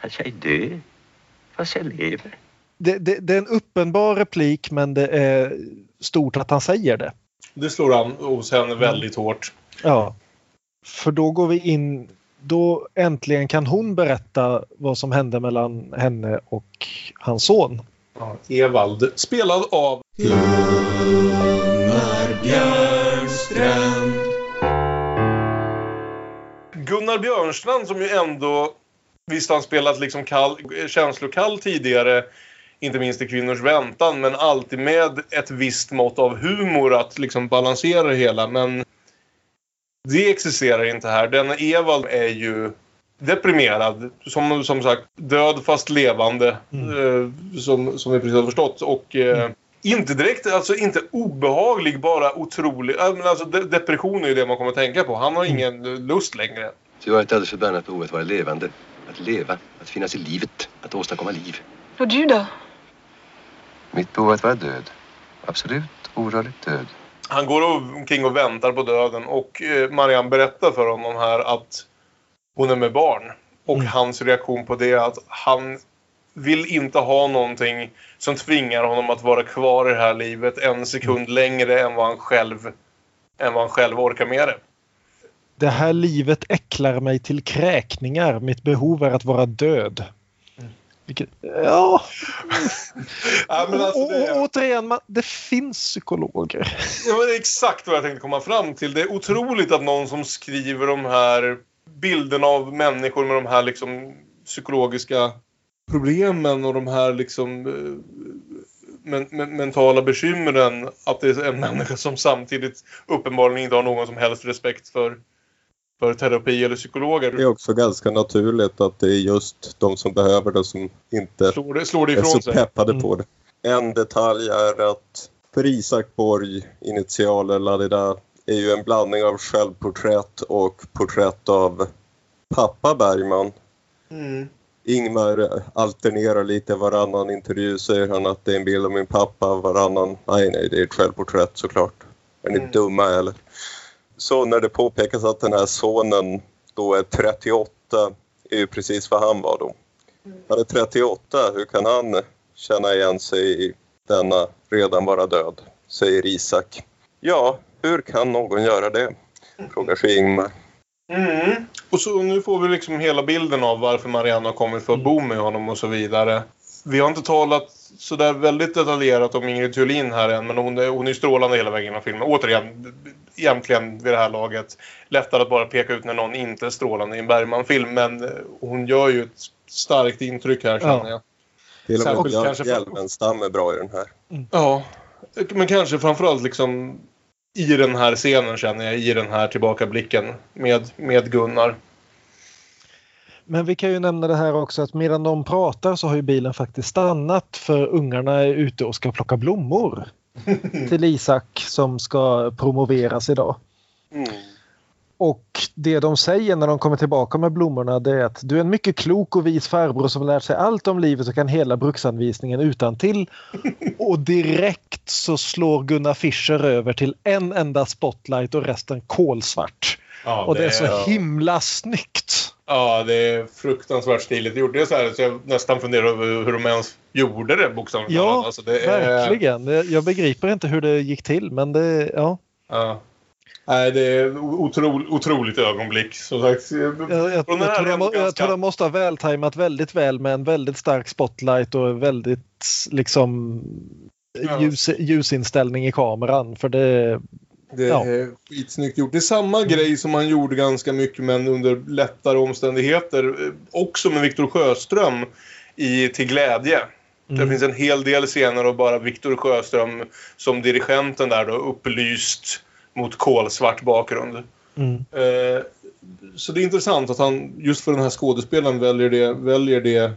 E: Att jag är död. Fast jag lever.
C: Det, det, det är en uppenbar replik men det är stort att han säger det.
B: Det slår an hos henne väldigt hårt.
C: Ja. För då går vi in, då äntligen kan hon berätta vad som hände mellan henne och hans son.
B: Ja, Evald, spelad av Gunnar Björnstrand som ju ändå, visst har han spelat liksom kall, känslokall tidigare, inte minst i Kvinnors väntan, men alltid med ett visst mått av humor att liksom balansera det hela. Men det existerar inte här. Den Evald är ju deprimerad. Som, som sagt, död fast levande. Eh, som, som vi precis har förstått. Och eh, inte direkt, alltså inte obehaglig, bara otrolig. alltså, de, depression är ju det man kommer att tänka på. Han har ingen eh, lust längre.
R: Jag har ett alldeles förbannat behov att vara levande. Att leva, att finnas i livet, att åstadkomma liv.
G: Och du då?
R: Mitt behov att vara död. Absolut orörligt död.
B: Han går omkring och väntar på döden och eh, Marianne berättar för honom här att hon är med barn. Och hans reaktion på det är att han vill inte ha någonting som tvingar honom att vara kvar i det här livet en sekund längre än vad han själv, än vad han själv orkar med det.
C: Det här livet äcklar mig till kräkningar. Mitt behov är att vara död. Vilket, ja.
B: ja men alltså det...
C: Å, återigen, man, det finns psykologer.
B: Det var exakt vad jag tänkte komma fram till. Det är otroligt att någon som skriver de här bilderna av människor med de här liksom psykologiska problemen och de här liksom eh, men, men, mentala bekymren att det är en människa som samtidigt uppenbarligen inte har någon som helst respekt för, för terapi eller psykologer.
A: Det är också ganska naturligt att det är just de som behöver det som inte
B: Slår det- slår det
A: är så
B: sig.
A: peppade
B: Mm.
A: på det. En detalj är att för Isak Borg, initialer Ladida, är ju en blandning av självporträtt och porträtt av pappa Bergman.
B: Mm.
A: Ingmar alternerar lite varannan intervju säger han att det är en bild av min pappa, varannan, nej nej det är ett självporträtt såklart. Är ni dumma eller? Så när det påpekas att den här sonen då är 38 är ju precis vad han var då. Han är 38, hur kan han känna igen sig i denna redan vara död? Säger Isak. Ja, hur kan någon göra det? Frågar sig Ingmar.
B: Mm. Och så nu får vi liksom hela bilden av varför Marianne har kommit för att bo med honom och så vidare. Vi har inte talat sådär väldigt detaljerat om Ingrid Thulin här än, men hon är, hon är strålande hela vägen genom filmen. Återigen, egentligen vid det här laget, lättare att bara peka ut när någon inte är strålande i en Bergman-film, men eh, hon gör ju ett starkt intryck här känner jag.
A: Till och
B: Särskilt
A: med
B: kanske för-
A: Hjälmenstam är bra i den här.
B: Ja, men kanske framförallt liksom i den här scenen känner jag, i den här tillbakablicken med, med Gunnar.
C: Men vi kan ju nämna det här också att medan de pratar så har ju bilen faktiskt stannat för ungarna är ute och ska plocka blommor till Isak som ska promoveras idag. Och det de säger när de kommer tillbaka med blommorna det är att du är en mycket klok och vis farbror som lärt sig allt om livet och kan hela bruksanvisningen utan till. Och direkt så slår Gunnar Fischer över till en enda spotlight och resten kolsvart.
B: Ja,
C: och det,
B: det
C: är så
B: är-
C: himla snyggt.
B: Ja, det är fruktansvärt stiligt gjort. Det är så här så jag nästan funderar över hur de ens gjorde det bokstavligt
C: Ja.
B: Alltså, det är-
C: verkligen. Jag- begriper inte hur det gick till men det, ja.
B: Ja. Nej, det är otro, otroligt ögonblick. Som sagt,
C: Jag, jag, jag, tror
B: ganska-
C: jag tror de måste ha vältajmat väldigt väl med en väldigt stark spotlight och väldigt liksom ljus, ljusinställning i kameran. För det,
B: Det
C: ja.
B: är skitsnyggt gjort. Det är samma grej som han gjorde ganska mycket men under lättare omständigheter. Också med Viktor Sjöström i Till glädje. Det
C: Mm.
B: finns en hel del scener av bara Viktor Sjöström som dirigenten där då upplyst mot kolsvart bakgrund.
C: Mm.
B: Eh, så det är intressant att han just för den här skådespelaren väljer det, väljer det,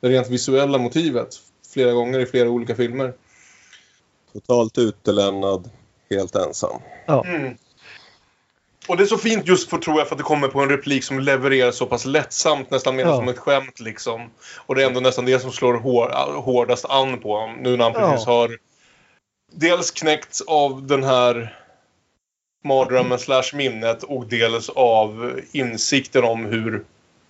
B: det rent visuella motivet flera gånger i flera olika filmer.
A: Totalt utelämnad, helt ensam.
B: Mm. Och det är så fint just för, tror jag, för att det kommer på en replik som levereras så pass lättsamt, nästan mer
C: Ja.
B: som ett skämt liksom. Och det är ändå nästan det som slår hår, hårdast an på honom, nu när han
C: Ja.
B: precis har dels knäckts av den här mardrömmen slash minnet och dels av insikten om hur,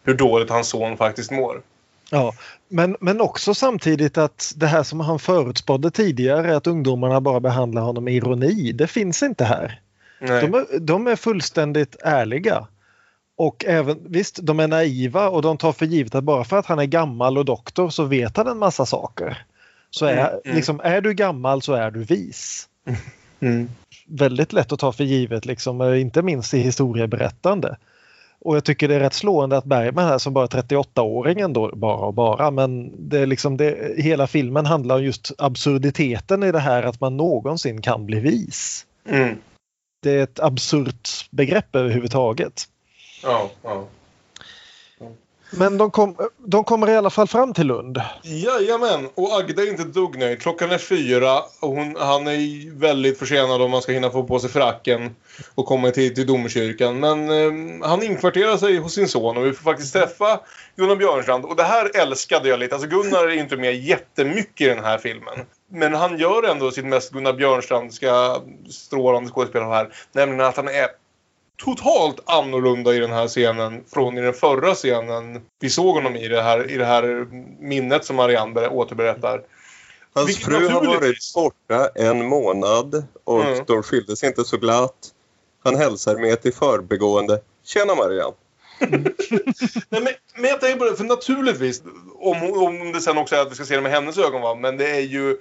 B: hur dåligt hans son faktiskt mår.
C: Ja, men, men också samtidigt att det här som han förutspådde tidigare att ungdomarna bara behandlar honom med ironi, det finns inte här.
B: Nej.
C: De är, de är fullständigt ärliga. Och även, visst, de är naiva och de tar för givet att bara för att han är gammal och doktor så vet han en massa saker. Så är,
B: Mm, mm.
C: Liksom, är du gammal så är du vis.
B: Mm.
C: Väldigt lätt att ta för givet, liksom, inte minst i historieberättande. Och jag tycker det är rätt slående att Bergman här som bara 38-åring ändå, bara och bara, men det är liksom det, hela filmen handlar om just absurditeten i det här att man någonsin kan bli vis.
B: Mm.
C: Det är ett absurt begrepp överhuvudtaget.
B: Ja, ja.
C: Men de, kom, de kommer i alla fall fram till Lund.
B: Jajamän, och Agda är inte ett dugg nöjd. Klockan är fyra och hon, han är väldigt försenad om man ska hinna få på sig fracken och komma till, till domkyrkan. Men eh, han inkvarterar sig hos sin son och vi får faktiskt träffa Gunnar Björnstrand. Och det här älskade jag lite. Alltså Gunnar är inte med jättemycket i den här filmen. Men han gör ändå sitt mest Gunnar Björnstrandska strålande skådespelare här. Nämligen att han är totalt annorlunda i den här scenen från i den förra scenen vi såg honom i det här, i det här minnet som Marianne återberättar.
A: Hans
B: Vilket
A: fru har varit borta en månad och
B: Mm.
A: de skildes inte så glatt. Han hälsar med i förbegående. Tjena Marianne!
B: Nej, men, men jag tänker på det, för naturligtvis, om, om det sen också är att vi ska se det med hennes ögon, va? men det är ju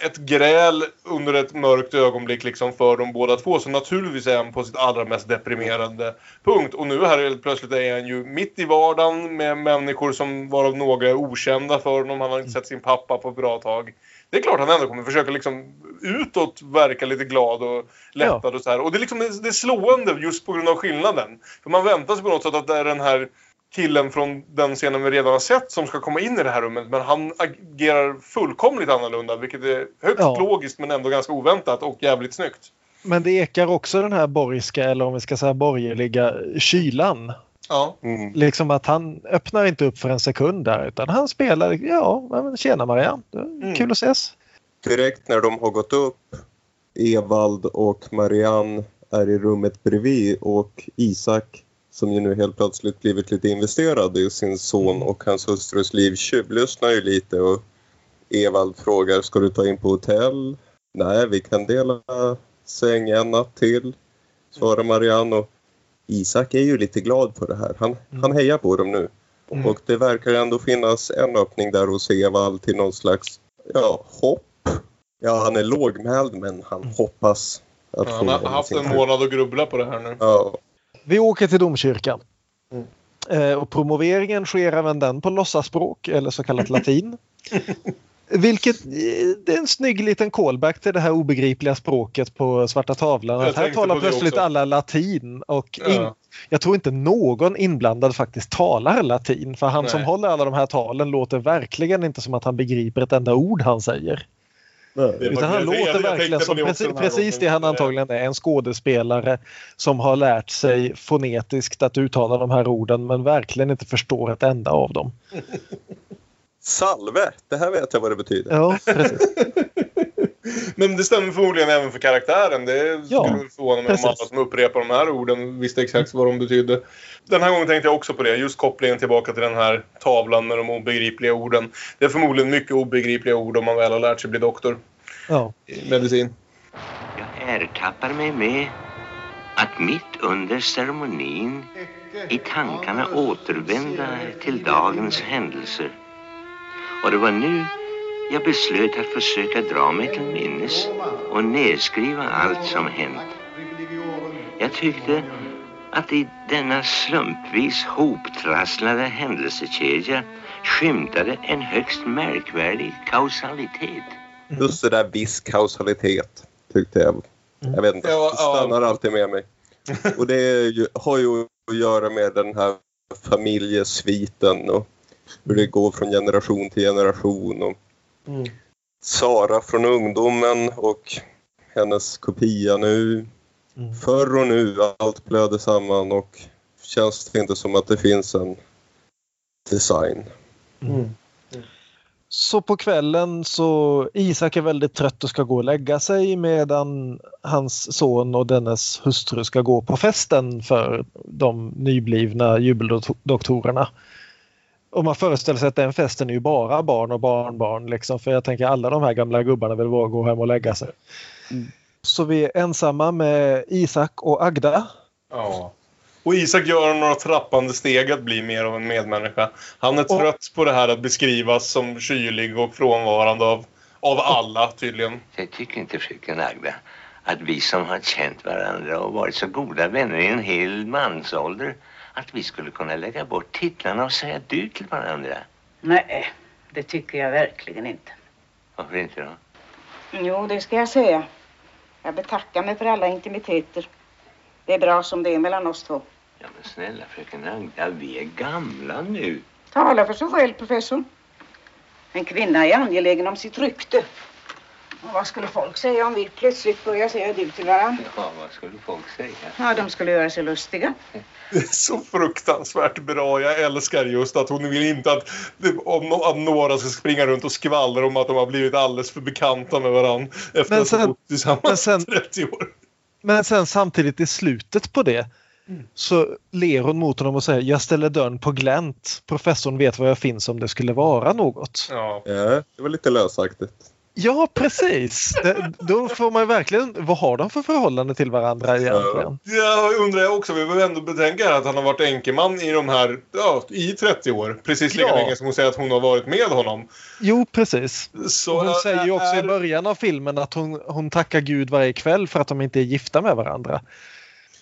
B: ett gräl under ett mörkt ögonblick liksom för de båda två. Så naturligtvis är han på sitt allra mest deprimerande punkt. Och nu här helt plötsligt är han ju mitt i vardagen med människor som varav några är okända för honom. Han har inte sett sin pappa på ett bra tag. Det är klart han ändå kommer försöka liksom utåt verka lite glad och lättad och så här. Och det är liksom det är slående just på grund av skillnaden. För man väntar sig på något sätt att det är den här killen från den scenen vi redan har sett som ska komma in i det här rummet. Men han agerar fullkomligt annorlunda vilket är högst
C: Ja.
B: logiskt men ändå ganska oväntat och jävligt snyggt.
C: Men det ekar också den här borgska, eller om vi ska säga borgerliga, kylan.
B: Ja.
C: Liksom att han öppnar inte upp för en sekund där utan han spelar, ja, men tjena Marianne, Det är kul att ses.
A: Direkt när de har gått upp, Evald och Marianne är i rummet bredvid och Isak som ju nu helt plötsligt blivit lite investerad i sin son och hans hustrus liv tjuvlyssnar ju lite och Evald frågar ska du ta in på hotell? Nej, vi kan dela säng en natt till, svarar Marianne och Isak är ju lite glad på det här. Han, han hejar på dem nu.
B: Mm.
A: Och det verkar ändå finnas en öppning där hos Evald till någon slags ja, hopp. Ja, han är lågmäld men han hoppas att
B: Han
A: få
B: har haft en månad att grubbla på det här nu.
A: Ja.
C: Vi åker till domkyrkan. Eh, och promoveringen sker även den på låtsaspråk eller så kallat latin. Vilket eh, det är en snygg liten callback till det här obegripliga språket på svarta tavlan. Här talar plötsligt
B: också.
C: alla latin och
B: Ja.
C: in, jag tror inte någon inblandad faktiskt talar latin. För han
B: Nej.
C: som håller alla de här talen låter verkligen inte som att han begriper ett enda ord han säger. Utan han
B: jag- jag-
C: låter
B: jag
C: verkligen som precis, precis det han antagligen är. En skådespelare som har lärt sig fonetiskt att uttala de här orden men verkligen inte förstår ett enda av dem.
A: Salve, det här vet jag vad det betyder.
C: Ja, precis.
B: Men det stämmer förmodligen även för karaktären. Det
C: Ja,
B: skulle förvåna mig om alla som upprepar de här orden visste exakt vad de betydde. Den här gången tänkte jag också på det. Just kopplingen tillbaka till den här tavlan med de obegripliga orden. Det är förmodligen mycket obegripliga ord om man väl har lärt sig bli doktor
C: Ja.
B: i medicin.
E: Jag ertappar mig med att mitt under ceremonin i tankarna återvända till dagens händelser. Och det var nu jag beslöt att försöka dra mig till minnes och nedskriva allt som hänt. Jag tyckte att i denna slumpvis hoptrasslade händelsekedja skymtade en högst märkvärdig kausalitet.
A: Just det där viss kausalitet tyckte jag. Jag vet inte,
B: Ja,
A: det stannar alltid med mig. Och det ju, har ju att göra med den här familjesviten och hur det går från generation till generation. Och Sara från ungdomen och hennes kopia nu. Förr och nu, allt blöder samman och känns det inte som att det finns en design.
C: Så på kvällen så Isak är väldigt trött och ska gå och lägga sig medan hans son och dennes hustru ska gå på festen för de nyblivna jubeldoktorerna. Och man föreställer sig att den festen är ju bara barn och barnbarn liksom för jag tänker alla de här gamla gubbarna vill bara gå hem och lägga sig. Så vi är ensamma med Isak och Agda.
B: Ja. Och Isak gör några trappande steg att bli mer av en medmänniska. Han är trött på det här att beskrivas som kylig och frånvarande av, av alla tydligen.
E: Jag tycker inte, fröken Agda, att vi som har känt varandra och varit så goda vänner i en hel mansålder att vi skulle kunna lägga bort titlarna och säga du till varandra?
F: Nej, det tycker jag verkligen inte.
E: Varför inte då?
F: Jo, det ska jag säga. Jag betackar mig för alla intimiteter. Det är bra som det är mellan oss två.
E: Ja, men snälla fröken Agda, vi är gamla nu.
F: Tala för sig själv, professor. En kvinna är angelägen om sitt rykte. Och vad skulle folk säga om vi plötsligt börjar säga du till varandra?
E: Ja, vad skulle folk säga?
F: Ja, de skulle göra sig lustiga.
B: Det är så fruktansvärt bra. Jag älskar just att hon vill inte att, om, att några ska springa runt och skvallra om att de har blivit alldeles för bekanta med varandra efter
C: Men
B: att ha
C: sen-
B: bott tillsammans
C: sen-
B: 30 år.
C: Men sen samtidigt i slutet på det
B: Mm.
C: så ler hon mot honom och säger jag ställer dörren på glänt. Professorn vet var jag finns om det skulle vara något.
B: Ja.
A: Ja, det var lite lösaktigt.
C: Ja, precis. Det, då får man verkligen, vad har de för förhållande till varandra egentligen?
B: Jag undrar jag också. Vi behöver ändå betänka att han har varit enkeman i de här, ja, i 30 år. Precis lika
C: Ja.
B: länge som hon säger att hon har varit med honom.
C: Jo, precis.
B: Så,
C: hon
B: ä-
C: säger ju också
B: är-
C: i början av filmen att hon, hon tackar Gud varje kväll för att de inte är gifta med varandra.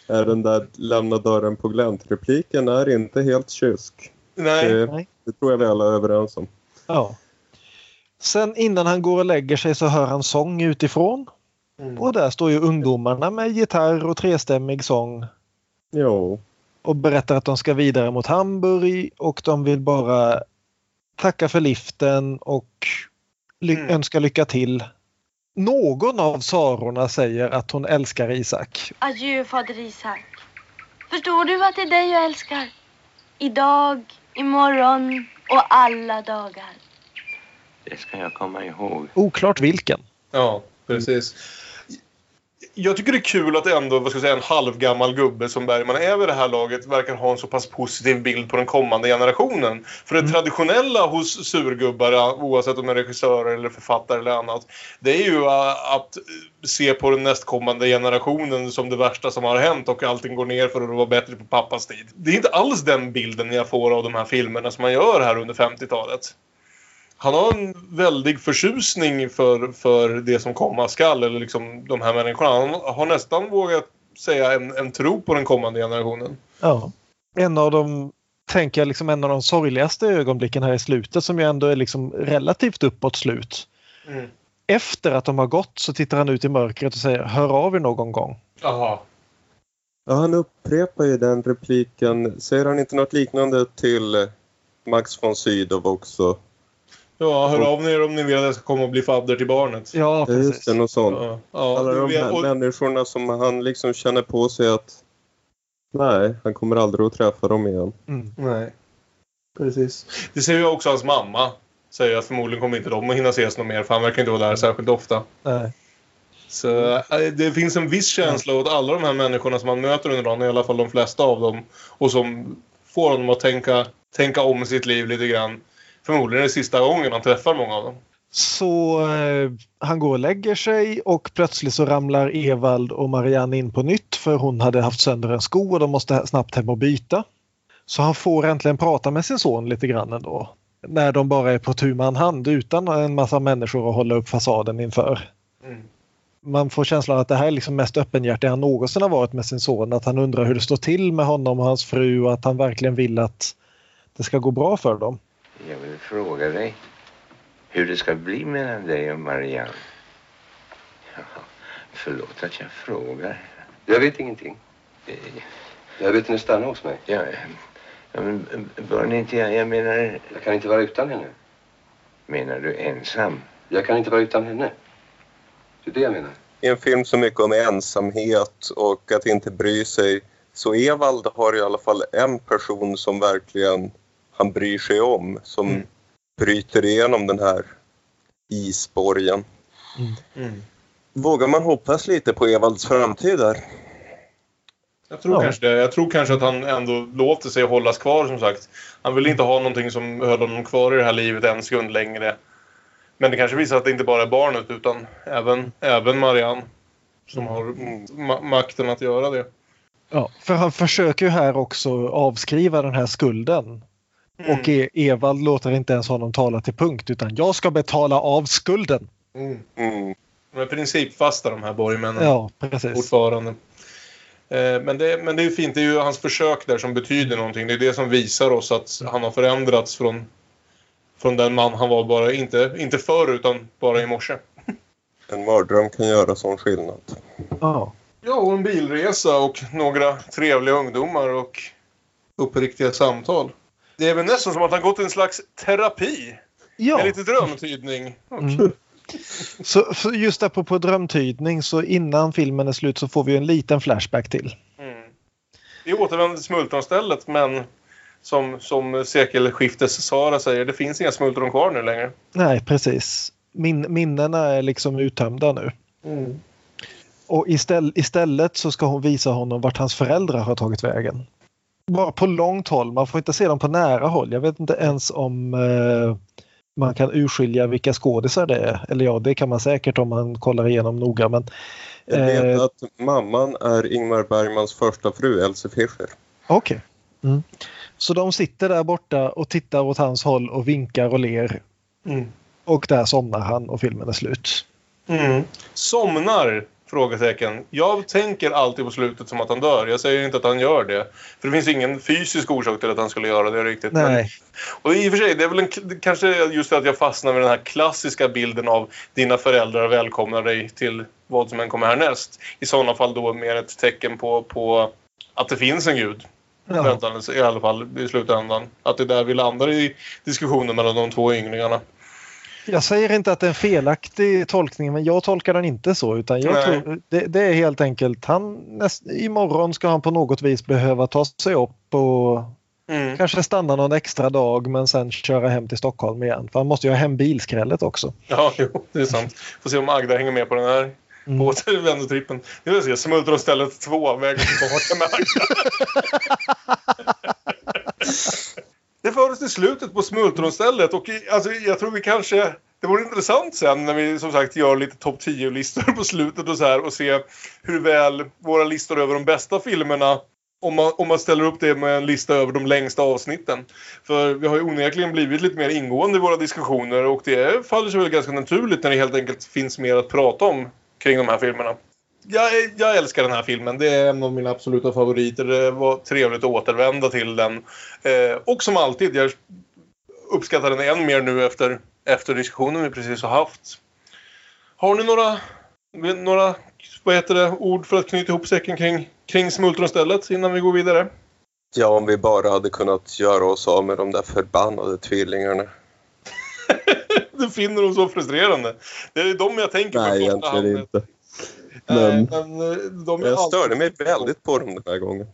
A: Är den där lämna dörren på glänt-repliken är inte helt kysk.
B: Nej.
A: Det, det tror jag vi alla är överens om.
C: Ja. Sen innan han går och lägger sig så hör han sång utifrån. Och där står ju ungdomarna med gitarr och trestämmig sång
A: Jo.
C: och berättar att de ska vidare mot Hamburg och de vill bara tacka för liften och ly- önska lycka till. Någon av Sarorna säger att hon älskar Isak.
I: Adjö, fader Isak. Förstår du att det är dig jag älskar? Idag, imorgon och alla dagar.
E: Det ska jag komma ihåg.
C: Oklart vilken.
B: Ja, precis. Jag tycker det är kul att ändå, vad ska jag säga, en halvgammal gubbe som Bergman är vid det här laget verkar ha en så pass positiv bild på den kommande generationen. För det traditionella hos surgubbar, oavsett om de är regissörer eller författare eller annat, det är ju äh, att se på den nästkommande generationen som det värsta som har hänt och allting går ner för att vara bättre på pappas tid. Det är inte alls den bilden jag får av de här filmerna som man gör här under 50-talet han har en väldig förtjusning för, för det som komma skall, eller liksom de här människorna. Han har nästan vågat säga en, en tro på den kommande generationen.
C: Ja. En av de, tänker jag, liksom en av de sorgligaste ögonblicken här i slutet som ju ändå är liksom relativt uppåt slut.
B: Mm.
C: Efter att de har gått så tittar han ut i mörkret och säger hör av er någon gång.
B: Jaha.
A: Ja, han upprepar ju den repliken. Säger han inte något liknande till Max von Sydow också?
B: Ja, hör av er om ni vill att jag ska komma och bli fadder till barnet.
C: Ja,
A: Ja, just det, något sånt.
B: Ja, ja,
A: Alla de
B: vet-
A: här
B: och-
A: människorna som han liksom känner på sig att nej, han kommer aldrig att träffa dem igen.
B: Nej. Precis. Det säger ju också hans mamma. Säger att förmodligen kommer inte de att hinna ses något mer för han verkar inte vara där särskilt ofta.
C: Nej.
B: Så äh, det finns en viss känsla åt alla de här människorna som man möter under dagen, i alla fall de flesta av dem. Och som får honom att tänka, tänka om sitt liv lite grann. Förmodligen är det sista gången han träffar många av dem.
C: Så eh, han går och lägger sig och plötsligt så ramlar Evald och Marianne in på nytt för hon hade haft sönder en sko och de måste snabbt hem och byta. Så han får äntligen prata med sin son lite grann ändå. När de bara är på tu man hand utan en massa människor att hålla upp fasaden inför.
B: Mm.
C: Man får känslan att det här är liksom mest öppenhjärtig han någonsin har varit med sin son. Att han undrar hur det står till med honom och hans fru och att han verkligen vill att det ska gå bra för dem.
E: Jag vill fråga dig hur det ska bli mellan dig och Marianne. Ja, förlåt att jag frågar.
R: Jag vet ingenting. Jag vet henne stanna hos mig.
E: Ja, ja, men bör ni inte, jag, jag menar...
R: Jag kan inte vara utan henne.
E: Menar du ensam?
R: Jag kan inte vara utan henne. Det är det jag menar.
A: I en film så mycket om ensamhet och att inte bry sig. Så Evald har i alla fall en person som verkligen han bryr sig om. Som bryter igenom den här isborgen.
B: Mm.
A: Vågar man hoppas lite på Evalds framtid där?
B: Jag tror kanske det. Jag tror kanske att han ändå låter sig hållas kvar som sagt. Han vill inte ha någonting som höll honom kvar i det här livet en sekund längre. Men det kanske visar att det inte bara är barnet utan även, även Marianne. Som har ma- makten att göra det.
C: Ja, för han försöker ju här också avskriva den här skulden. Och e- Evald låter inte ens honom tala till punkt utan jag ska betala av skulden.
B: Mm. De är principfasta de här borgmännen.
C: Ja, precis.
B: Fortfarande. Eh, Men det, men det är ju fint, det är ju hans försök där som betyder någonting. Det är det som visar oss att han har förändrats från, från den man han var bara, inte, inte förr utan bara i morse.
A: En mardröm kan göra sån skillnad.
C: Ja.
B: Ja, och en bilresa och några trevliga ungdomar och uppriktiga samtal. Det är väl nästan som att han gått en slags terapi.
C: Ja.
B: Med lite drömtydning.
C: Mm. Så, så just apropå drömtydning så innan filmen är slut så får vi en liten flashback till.
B: Vi återvänder till smultronstället men som, som sekelskiftes-Sara säger, det finns inga smultron kvar nu längre.
C: Nej, precis. Min, minnena är liksom uttömda nu. Och istället, istället så ska hon visa honom vart hans föräldrar har tagit vägen. Bara på långt håll, man får inte se dem på nära håll. Jag vet inte ens om eh, man kan urskilja vilka skådisar det är. Eller ja, det kan man säkert om man kollar igenom noga. Men,
A: Jag vet
C: eh,
A: att mamman är Ingmar Bergmans första fru, Else Fischer.
C: Okej. Mm. Så de sitter där borta och tittar åt hans håll och vinkar och ler.
B: Mm.
C: Och där somnar han och filmen är slut.
B: Mm. Somnar? Frågetecken. Jag tänker alltid på slutet som att han dör. Jag säger inte att han gör det. För det finns ingen fysisk orsak till att han skulle göra det riktigt. Men,
C: Nej.
B: och i och för sig, det är väl en, kanske just att jag fastnar med den här klassiska bilden av dina föräldrar välkomnar dig till vad som än kommer härnäst. I sådana fall då mer ett tecken på, på att det finns en gud.
C: Ja.
B: I alla fall i slutändan. Att det är där vi landar i diskussionen mellan de två ynglingarna.
C: Jag säger inte att det är en felaktig tolkning men jag tolkar den inte så utan jag
B: Nej.
C: tror det, det är helt enkelt han näst, imorgon ska han på något vis behöva ta sig upp och
B: Mm.
C: kanske stanna någon extra dag men sen köra hem till Stockholm igen för han måste ju ha hem bilskrället också.
B: Ja, jo, det är sant. Får se om Agda hänger med på den här
C: Mm.
B: återvändotrippen. Det vill säga Smultronstället 2, vägen tillbaka med Agda. det fördes till slutet på Smultronstället och i- alltså, jag tror vi kanske... Det vore intressant sen när vi som sagt gör lite topp 10-listor på slutet och så här och se hur väl våra listor över de bästa filmerna om man, om man ställer upp det med en lista över de längsta avsnitten. För vi har ju onekligen blivit lite mer ingående i våra diskussioner och det faller sig väl ganska naturligt när det helt enkelt finns mer att prata om kring de här filmerna. Jag, jag älskar den här filmen. Det är en av mina absoluta favoriter. Det var trevligt att återvända till den. Eh, och som alltid, jag uppskattar den än mer nu efter, efter diskussionen vi precis har haft. Har ni några, några vad heter det, ord för att knyta ihop säcken kring, kring smultronstället innan vi går vidare?
A: Ja, om vi bara hade kunnat göra oss av med de där förbannade tvillingarna.
B: Du finner dem så frustrerande. Det är de jag tänker på
A: Nej, egentligen inte. Men
B: men eh, de är
A: jag
B: alltid-
A: störde mig väldigt på dem den här gången.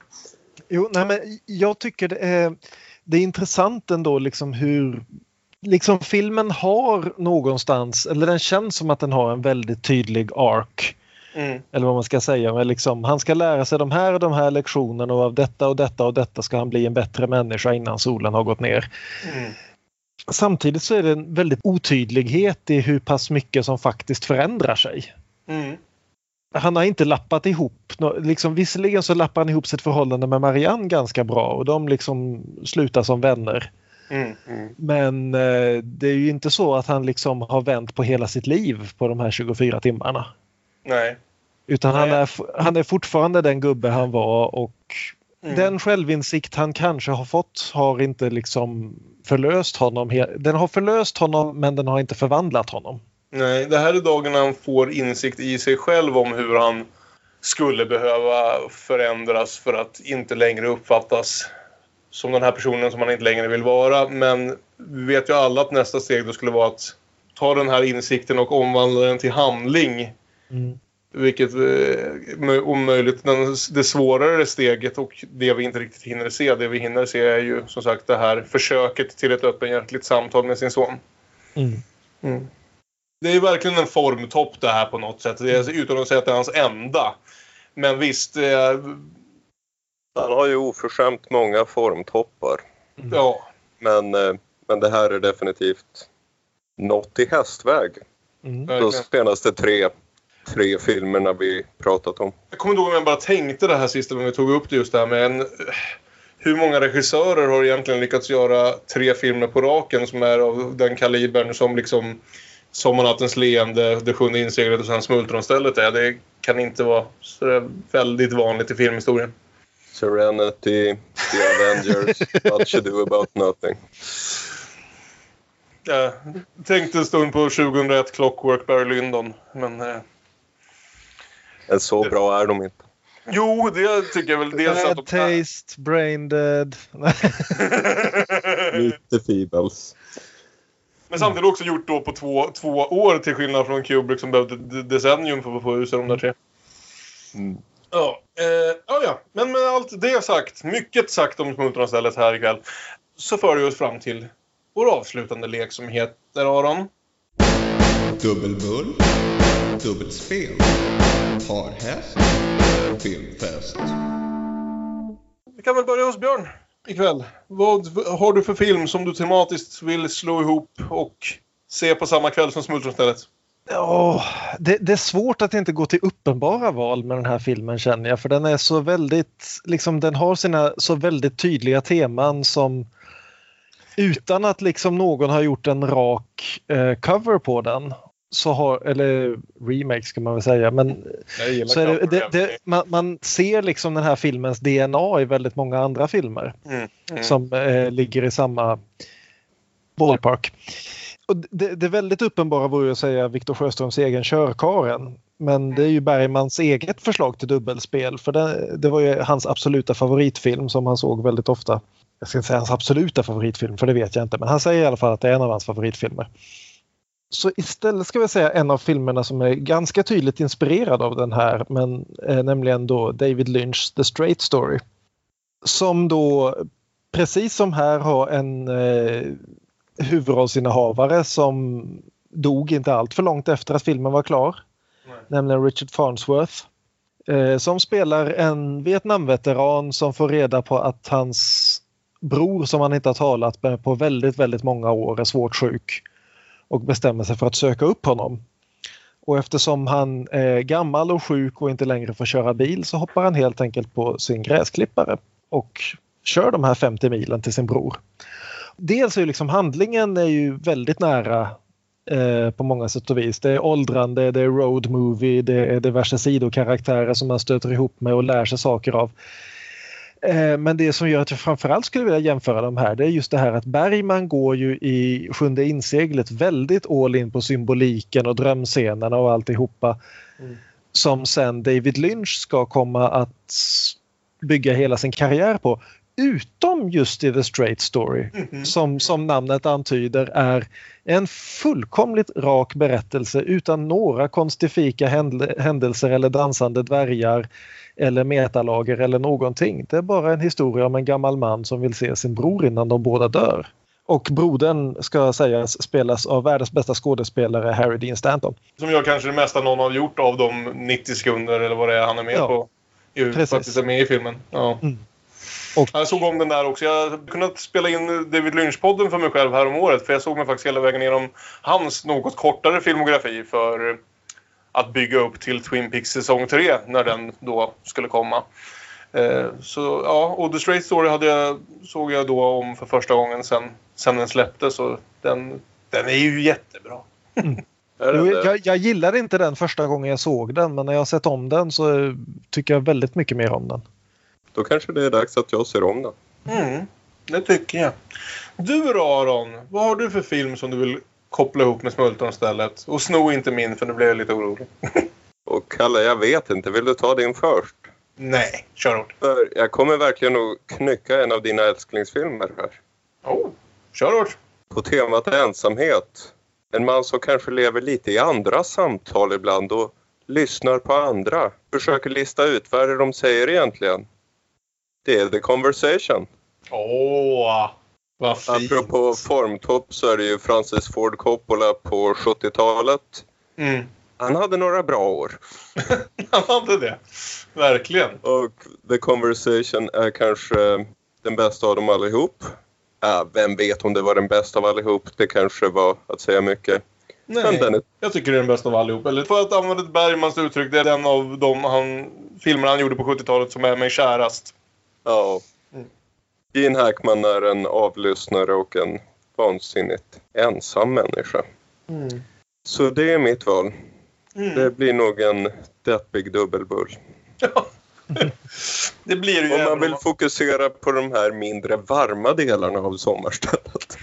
C: Jo, nej, men jag tycker det är, det är intressant ändå liksom hur liksom filmen har någonstans, eller den känns som att den har en väldigt tydlig ark.
B: Mm.
C: Eller vad man ska säga. Men liksom, han ska lära sig de här och de här lektionerna och av detta och detta och detta ska han bli en bättre människa innan solen har gått ner.
B: Mm.
C: Samtidigt så är det en väldigt otydlighet i hur pass mycket som faktiskt förändrar sig.
B: Mm.
C: Han har inte lappat ihop, liksom, visserligen så lappar han ihop sitt förhållande med Marianne ganska bra och de liksom slutar som vänner.
B: Mm.
C: Men eh, det är ju inte så att han liksom har vänt på hela sitt liv på de här 24 timmarna.
B: Nej.
C: Utan han är, han är fortfarande den gubbe han var och
B: Mm.
C: den självinsikt han kanske har fått har inte liksom förlöst honom. Den har förlöst honom men den har inte förvandlat honom.
B: Nej, det här är dagen han får insikt i sig själv om hur han skulle behöva förändras för att inte längre uppfattas som den här personen som han inte längre vill vara. Men vi vet ju alla att nästa steg då skulle vara att ta den här insikten och omvandla den till handling. Vilket eh, mö- om möjligt den, det svårare steget och det vi inte riktigt hinner se. Det vi hinner se är ju som sagt det här försöket till ett öppenhjärtligt samtal med sin son. Mm. Det är verkligen en formtopp det här på något sätt. Det är, utan att säga att det är hans enda. Men visst, eh,
A: Han har ju oförskämt många formtoppar.
B: ja.
A: Men, eh, men det här är definitivt något i hästväg. De
B: Verkligen.
A: senaste tre, tre filmerna vi pratat om.
B: Jag kommer inte ihåg om jag bara tänkte det här sista när vi tog upp det just det här med en, hur många regissörer har egentligen lyckats göra tre filmer på raken som är av den kalibern som liksom Sommarnattens leende, Det sjunde inseglet och sen Smultronstället är. Det kan inte vara så väldigt vanligt i filmhistorien.
A: Serenity, The Avengers, Much Ado About Nothing.
B: Jag tänkte en stund på 2001 Clockwork Barry Lyndon, men... Eh,
A: så bra är de inte.
B: jo, det tycker jag väl. Dels att
C: Bad
B: de är,
C: taste, brain dead.
A: Lite Feebles.
B: Men samtidigt också gjort då på två, två år till skillnad från Kubrick som behövde decennium för att få ut sig de där tre.
A: Mm.
B: Ja, eh, ja, ja, men med allt det sagt, mycket sagt om Smultronstället här ikväll, så för vi oss fram till vår avslutande lek som heter Aron.
S: Dubbelbull, dubbelspel, parhäst, filmfest.
B: Vi kan väl börja hos Björn ikväll. Vad har du för film som du tematiskt vill slå ihop och se på samma kväll som Smultronstället?
C: Ja, det, det är svårt att inte gå till uppenbara val med den här filmen känner jag för den är så väldigt, liksom den har sina så väldigt tydliga teman som utan att liksom någon har gjort en rak eh, cover på den så har, eller remake ska man väl säga, men så det, det, det, man, man ser liksom den här filmens DNA i väldigt många andra filmer
B: Mm, mm.
C: som eh, ligger i samma ballpark. Och det, det är väldigt uppenbara vore att säga Viktor Sjöströms egen Körkaren. Men det är ju Bergmans eget förslag till dubbelspel för det, det var ju hans absoluta favoritfilm som han såg väldigt ofta. Jag ska inte säga hans absoluta favoritfilm för det vet jag inte men han säger i alla fall att det är en av hans favoritfilmer. Så istället ska vi säga en av filmerna som är ganska tydligt inspirerad av den här men eh, nämligen då David Lynchs The Straight Story. Som då precis som här har en eh, huvudrollsinnehavare som dog inte allt för långt efter att filmen var klar. Nämligen Richard Farnsworth. Eh, som spelar en Vietnamveteran som får reda på att hans bror som han inte har talat med på väldigt, väldigt många år är svårt sjuk. Och bestämmer sig för att söka upp honom. Och eftersom han är gammal och sjuk och inte längre får köra bil så hoppar han helt enkelt på sin gräsklippare och kör de här 50 milen till sin bror. Dels är ju liksom handlingen är ju väldigt nära eh, på många sätt och vis. Det är åldrande, det är road movie, det är diverse sidokaraktärer som man stöter ihop med och lär sig saker av. Eh, Men det som gör att jag framförallt skulle vilja jämföra de här det är just det här att Bergman går ju i Sjunde inseglet väldigt all in på symboliken och drömscenerna och alltihopa. Som sen David Lynch ska komma att bygga hela sin karriär på. Utom just i The Straight Story som, som namnet antyder är en fullkomligt rak berättelse utan några konstifika händ- händelser eller dansande dvärgar eller metalager eller någonting. Det är bara en historia om en gammal man som vill se sin bror innan de båda dör. Och brodern ska sägas spelas av världens bästa skådespelare Harry Dean Stanton.
B: Som gör kanske det mesta någon har gjort av de 90 sekunder eller vad det är han är med
C: Ja,
B: på. Ju, faktiskt är med i filmen. Ja.
C: Och,
B: Jag såg om den där också. Jag hade kunnat spela in David Lynch-podden för mig själv här om året. För jag såg mig faktiskt hela vägen igenom hans något kortare filmografi för att bygga upp till Twin Peaks säsong 3 när den då skulle komma. Eh, Så ja, och The Straight Story hade jag, såg jag då om för första gången sen, sen den släpptes. Så den, den är ju jättebra. Det?
C: jag, jag gillade inte den första gången jag såg den men när jag har sett om den så tycker jag väldigt mycket mer om den.
A: Då kanske det är dags att jag ser om den.
B: Mm, det tycker jag. Du då Aron, vad har du för film som du vill koppla ihop med Smultronstället? Och sno inte min för nu blev jag lite orolig.
A: Och Kalle, jag vet inte. Vill du ta din först?
B: Nej, kör hårt.
A: För jag kommer verkligen att knycka en av dina älsklingsfilmer här.
B: Oh, kör hårt.
A: På temat ensamhet. En man som kanske lever lite i andras samtal ibland och lyssnar på andra. Försöker lista ut vad det de säger egentligen. Det är The Conversation.
B: Åh, vad fint.
A: Apropå formtopp så är det ju Francis Ford Coppola på 70-talet.
B: Mm.
A: Han hade några bra år.
B: Han hade det. Verkligen.
A: Och The Conversation är kanske den bästa av dem allihop. Ja, vem vet om det var den bästa av allihop. Det kanske var att säga mycket.
B: Nej,
A: är,
B: jag tycker det är den bästa av allihop. Eller för att använda ett Bergmans uttryck, det är den av de han, filmer han gjorde på 70-talet som är mig kärast.
A: Ja. Gene Hackman är en avlyssnare och en vansinnigt ensam människa.
B: Mm.
A: Så det är mitt val. Det blir nog en deppig dubbelbull.
B: Det blir ju
A: Om man vill fokusera på de här mindre varma delarna av sommarstället.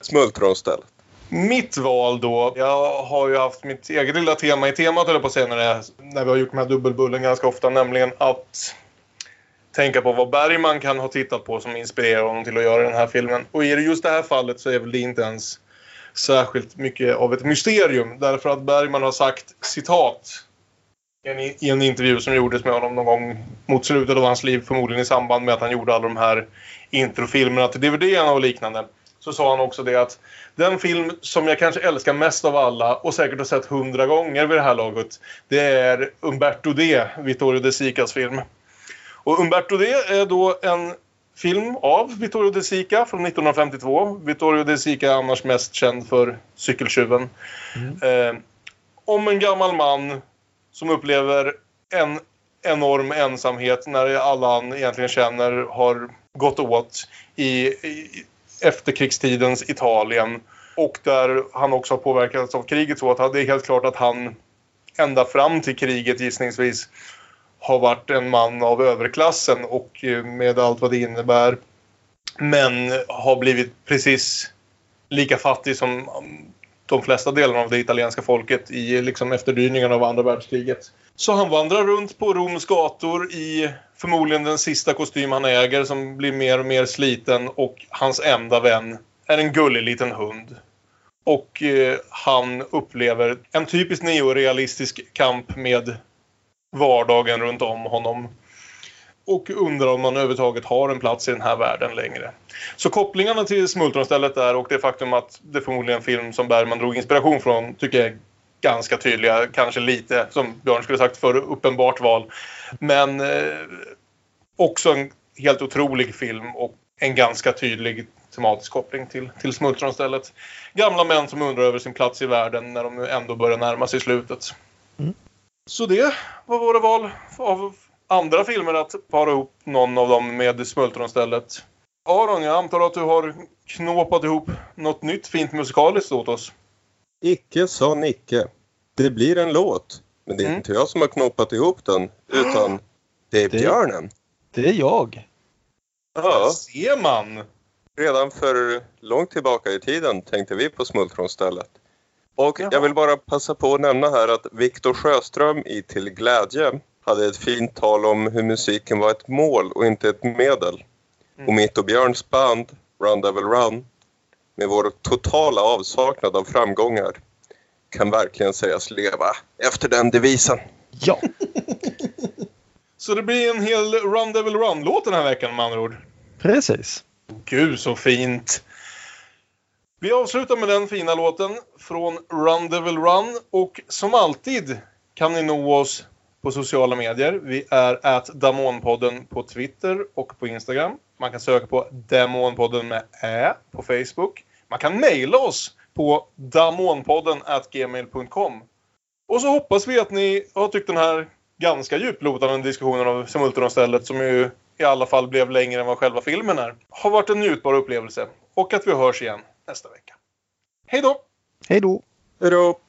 A: Smultronstället.
B: Mitt val då, jag har ju haft mitt eget lilla tema i temat höll jag på att säga när, det, när vi har gjort de här dubbelbullen ganska ofta, nämligen att tänka på vad Bergman kan ha tittat på som inspirerar honom till att göra den här filmen. Och i just det här fallet så är väl det inte ens särskilt mycket av ett mysterium därför att Bergman har sagt citat i en, intervju som gjordes med honom någon gång mot slutet av hans liv, förmodligen i samband med att han gjorde alla de här introfilmerna till DVD och liknande. Så sa han också det att den film som jag kanske älskar mest av alla och säkert har sett hundra gånger vid det här laget, det är Umberto D, Vittorio De Sicas film. Och Umberto D är då en film av Vittorio De Sica från 1952. Vittorio De Sica är annars mest känd för Cykeltjuven. Eh, om en gammal man som upplever en enorm ensamhet när alla han egentligen känner har gått åt i, i efterkrigstidens Italien. Och där han också har påverkats av kriget så att det är helt klart att han ända fram till kriget gissningsvis har varit en man av överklassen och med allt vad det innebär. Men har blivit precis lika fattig som mm, de flesta delarna av det italienska folket i liksom efterdyningarna av andra världskriget. Så han vandrar runt på Roms gator i förmodligen den sista kostym han äger som blir mer och mer sliten och hans enda vän är en gullig liten hund. Och eh, han upplever en typisk neorealistisk kamp med vardagen runt om honom. Och undrar om man överhuvudtaget har en plats i den här världen längre. Så kopplingarna till Smultronstället där och det faktum att det förmodligen är en film som Bergman drog inspiration från tycker jag är ganska tydliga. Kanske lite, som Björn skulle sagt, för uppenbart val. Men eh, också en helt otrolig film och en ganska tydlig tematisk koppling till, till Smultronstället. Gamla män som undrar över sin plats i världen när de ändå börjar närma sig slutet. Mm. Så det var våra val av andra filmer att para ihop någon av dem med Smultronstället. Aron, jag antar att du har knåpat ihop något nytt fint musikaliskt åt oss?
A: Icke sa Nicke. Det blir en låt. Men det är inte jag som har knoppat ihop den, utan det är björnen.
C: Det är jag.
A: Ja.
B: Ser man?
A: Redan för långt tillbaka i tiden tänkte vi på Smultronstället. Och jag vill bara passa på att nämna här att Viktor Sjöström i Till glädje hade ett fint tal om hur musiken var ett mål och inte ett medel. Och mitt och Björns band, Run Devil Run, med vår totala avsaknad av framgångar, kan verkligen sägas leva efter den devisen.
C: Ja.
B: Så det blir en hel Run Devil Run-låt den här veckan med andra ord.
C: Precis.
B: Gud så fint. Vi avslutar med den fina låten från Run Devil Run och som alltid kan ni nå oss på sociala medier. Vi är at Damonpodden på Twitter och på Instagram. Man kan söka på Damonpodden med Ä på Facebook. Man kan mejla oss på damonpodden gmail.com. Och så hoppas vi att ni har tyckt den här ganska djuplodande diskussionen av Smultronstället som ju i alla fall blev längre än vad själva filmen är. Har varit en njutbar upplevelse. Och att vi hörs igen nästa vecka. Hej då!
C: Hej då!
A: Hej då!